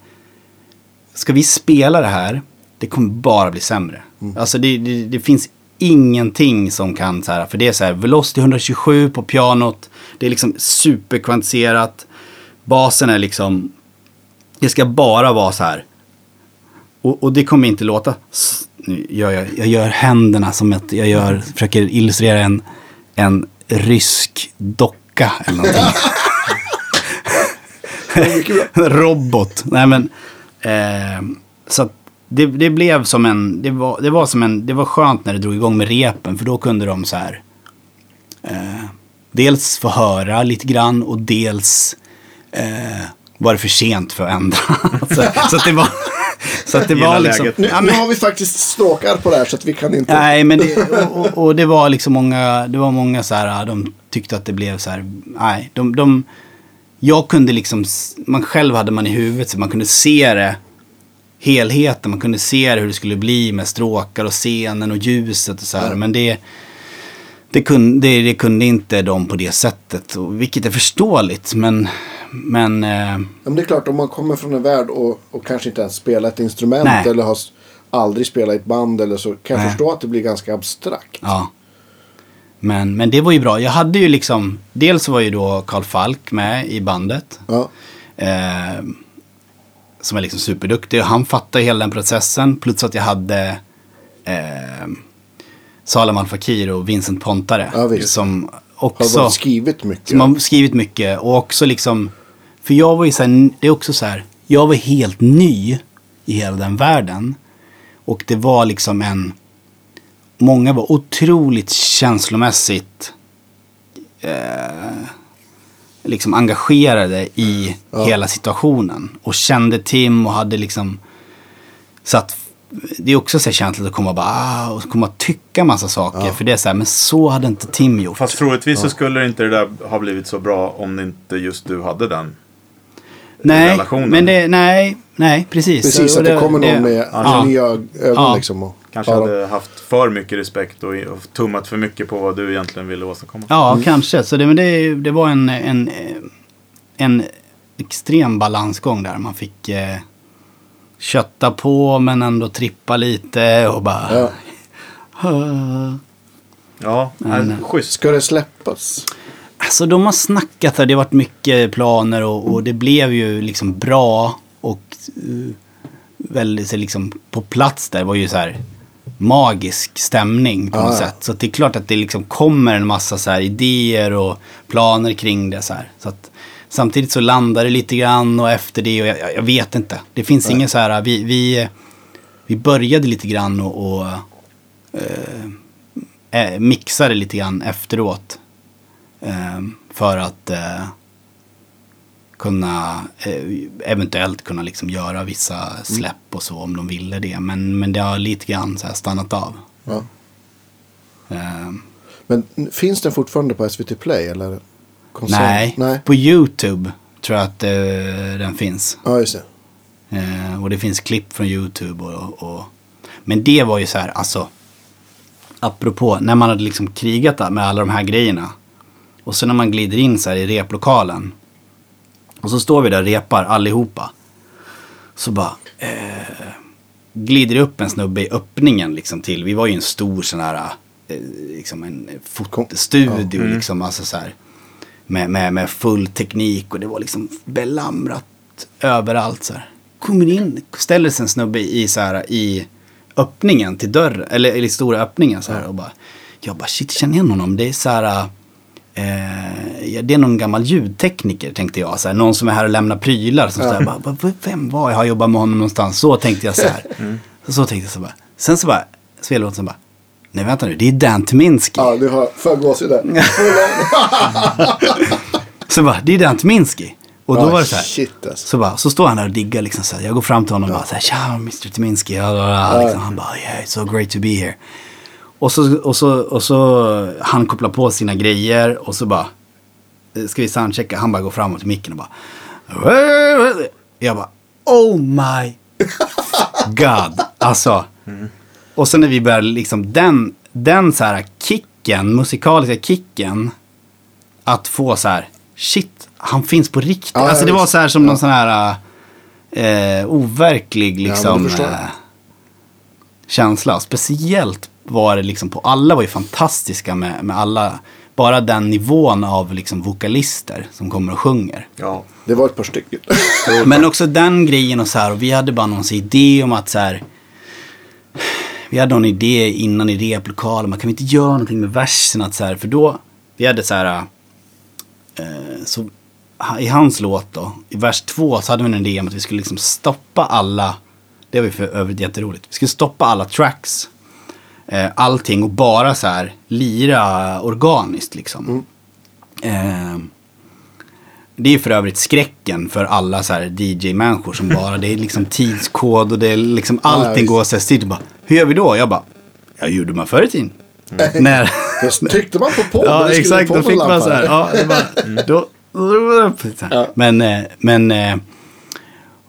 Ska vi spela det här, det kommer bara bli sämre. Alltså det, det, det finns ingenting som kan så här, för det är så här, Velocity 127 på pianot, det är liksom superkvantiserat, basen är liksom, det ska bara vara så här. Och, och det kommer inte låta, nu gör jag, jag gör händerna som att jag gör, försöker illustrera en, en rysk docka eller någonting. Robot. Nej men, eh, så att det, det blev som en, det var, det var som en, det var skönt när det drog igång med repen för då kunde de så här, eh, dels få höra lite grann och dels eh, var det för sent för att ändra. så, så att det var, så att det Gilla var liksom. Nu, ja, nu men, har vi faktiskt stråkar på det här så att vi kan inte... Nej, men det, och, och, och det var liksom många, det var många så här, de tyckte att det blev så här, nej, de, de, jag kunde liksom, man själv hade man i huvudet så man kunde se det, helheten, man kunde se det hur det skulle bli med stråkar och scenen och ljuset och så här, Ja. men det, det kunde, det, det kunde inte de på det sättet, och, vilket är förståeligt, men, men, eh, Ja, men det är klart, om man kommer från en värld och, och kanske inte ens spelar ett instrument Nej. eller har aldrig spelat i ett band eller så kan jag Nej. förstå att det blir ganska abstrakt. Ja. Men, men det var ju bra. Jag hade ju liksom, dels var ju då Carl Falk med i bandet. Ja. Eh, som är liksom superduktig. Och han fattade hela den processen. Plus att jag hade eh, Salem Al Fakir och Vincent Pontare. Ja, som Har också bara skrivit mycket. som har skrivit mycket. Och också liksom, för jag var ju så här, det är också så här, jag var helt ny i hela den världen. Och det var liksom en, många var otroligt känslomässigt eh, liksom engagerade i Ja. hela situationen. Och kände Tim och hade liksom, så att det är också så känsligt att komma och bara, ah, och komma och tycka massa saker. Ja. För det är så här, men så hade inte Tim gjort. Fast troligtvis så skulle inte det där ha blivit så bra om inte just du hade den. Nej, relationen. men det, nej, nej, precis. Precis, att det kommer någon med ja. nya ögon Ja. liksom. Och Kanske Ja, hade haft för mycket respekt och, och tummat för mycket på vad du egentligen ville åstadkomma. Ja, kanske. Så det, men det, det var en, en, en extrem balansgång där. Man fick eh, kötta på men ändå trippa lite och bara... Ja. Ja, Men- schysst. Ska det släppas? Alltså de har snackat där, det har varit mycket planer och, och det blev ju liksom bra och uh, väldigt liksom på plats där var ju så här magisk stämning på något ja. sätt. Så det är klart att det liksom kommer en massa så här idéer och planer kring det så. Så att samtidigt så landar det lite grann och efter det och jag, jag- jag vet inte. Det finns Nej. ingen så här, vi, vi, vi började lite grann och, och eh, eh, mixade lite grann efteråt. Eh, för att eh, kunna eh, eventuellt kunna liksom göra vissa släpp och så om de ville det. Men, men det har lite grann så här stannat av. Ja. Eh, Men finns den fortfarande på SVT Play eller? Konsol? nej, Nej. på YouTube tror jag att eh, den finns. Ja, just det. Eh, och det finns klipp från YouTube. Och, och, men det var ju så här, alltså. Apropå, när man hade liksom krigat med alla de här grejerna. Och så när man glider in så här i replokalen. Och så står vi där och repar allihopa. Så bara eh, glider upp en snubbe i öppningen liksom till. Vi var ju en stor sån här, eh, liksom en fotostudio liksom. Alltså så här. Med, med, med full teknik och det var liksom belamrat överallt så här. Kommer in, ställer sig en snubbe i så här i öppningen till dörren, eller i stora öppningen så här och bara. Jag bara shit, känner igen honom. Det är så här. Eh, ja, det är någon gammal ljudtekniker tänkte jag. Så här, någon som är här och lämnar prylar. Som här, bara, "Va- va- vem var jag? har jobbat med honom någonstans. Så tänkte jag så här. Så, så tänkte jag så bara. Sen så bara, spelade så bara. Nej vänta nu, det är Dan Tyminski. Ja, du har för gåshud där. Så bara, det är Dan Tyminski. Och då Ah, var det så här. Shit alltså. Så, bara, så står han där och diggar liksom så här. Jag går fram till honom och bara så här, tja Mr. Tyminski. Ja, ja, ja, liksom. Han bara, yeah, it's so great to be here. Och så, och så, och så han kopplar på sina grejer och så bara, eh, ska vi soundchecka? Han bara går framåt till micken och bara, jag bara, oh my god. Alltså. Och sen när vi började liksom den, den så här kicken, musikaliska kicken. Att få så här, shit, han finns på riktigt. Ja, alltså ja, det var så här som någon sån här eh, overklig liksom jag. eh, känsla. Speciellt var det liksom på, alla var ju fantastiska med, med alla, bara den nivån av liksom vokalister som kommer och sjunger. Ja. Det var ett par stycken. Men också den grejen och så här, och vi hade bara någon idé om att så här, vi hade någon idé innan i replokalen, man kan vi inte göra någonting med versen att så här, för då, vi hade så här, eh, så i hans låt då, i vers två så hade vi en idé om att vi skulle liksom stoppa alla, det var ju för övrigt jätteroligt, vi skulle stoppa alla tracks, eh, allting och bara så här lira organiskt liksom. Eh, det är för övrigt skräcken för alla så här DJ-människor som bara, det är liksom tidskod och det är liksom Ja, allting visst. går så här styrt. Bara, Hur gör vi då? Jag bara, jag gjorde man förr i tiden. När, Då tryckte man på på. ja det exakt, på då fick man så här, ja, det bara, då, så här. Ja. Men, eh, men, eh,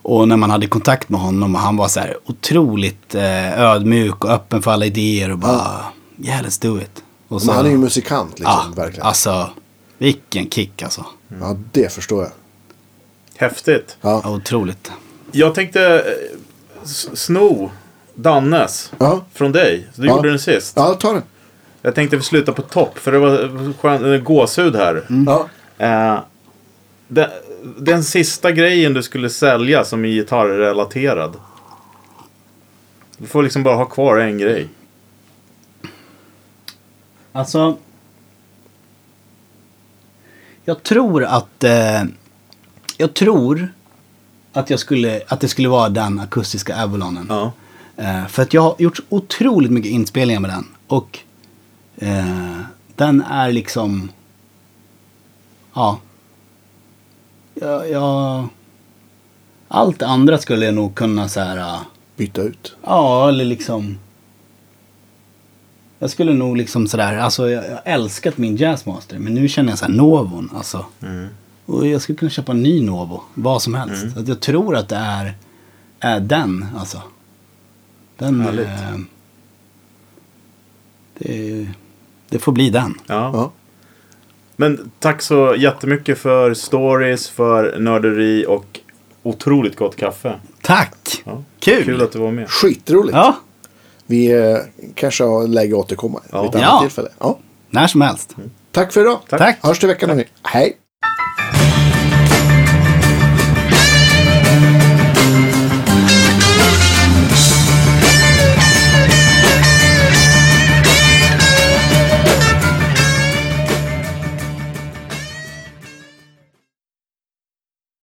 och när man hade kontakt med honom och han var så här otroligt eh, ödmjuk och öppen för alla idéer och bara, yeah let's do it. Och Men han är ju musikant liksom, ja, verkligen. alltså, vilken kick alltså. Ja, det förstår jag. Häftigt. Ja. Ja, otroligt. Jag tänkte eh, sno Dannes Ja. från dig. Du Ja. gjorde den sist. Ja, ta den. Jag tänkte vi slutar på topp för det var skön, en gåshud här. Ja. Eh, den, den sista grejen du skulle sälja som är gitarrrelaterad. Du får liksom bara ha kvar en grej. Alltså. Jag tror att. Eh, jag tror att, jag skulle, att det skulle vara den akustiska Avalonen. Ja. Eh, för att jag har gjort otroligt mycket inspelningar med den. Och eh, den är liksom. Ja. Jag, jag, allt det andra skulle jag nog kunna så här. eh, Byta ut. Ja, eller liksom. Jag skulle nog liksom sådär, alltså jag jag älskat min Jazzmaster. Men nu känner jag såhär Novon, alltså. Och jag skulle kunna köpa en ny Novo, vad som helst. Att jag tror att det är, är den, alltså. Den, Härligt. eh, det, det får bli den. Ja. Ja. Men tack så jättemycket för stories, för nörderi och otroligt gott kaffe. Tack! Ja. Kul! Kul att du var med. Skitroligt. Ja, Vi eh, kanske har läge att återkomma Ja. vid ett annat Ja. tillfälle. Ja. när som helst. Tack för idag. Tack. Tack. Hörs till veckan hörni. Hej.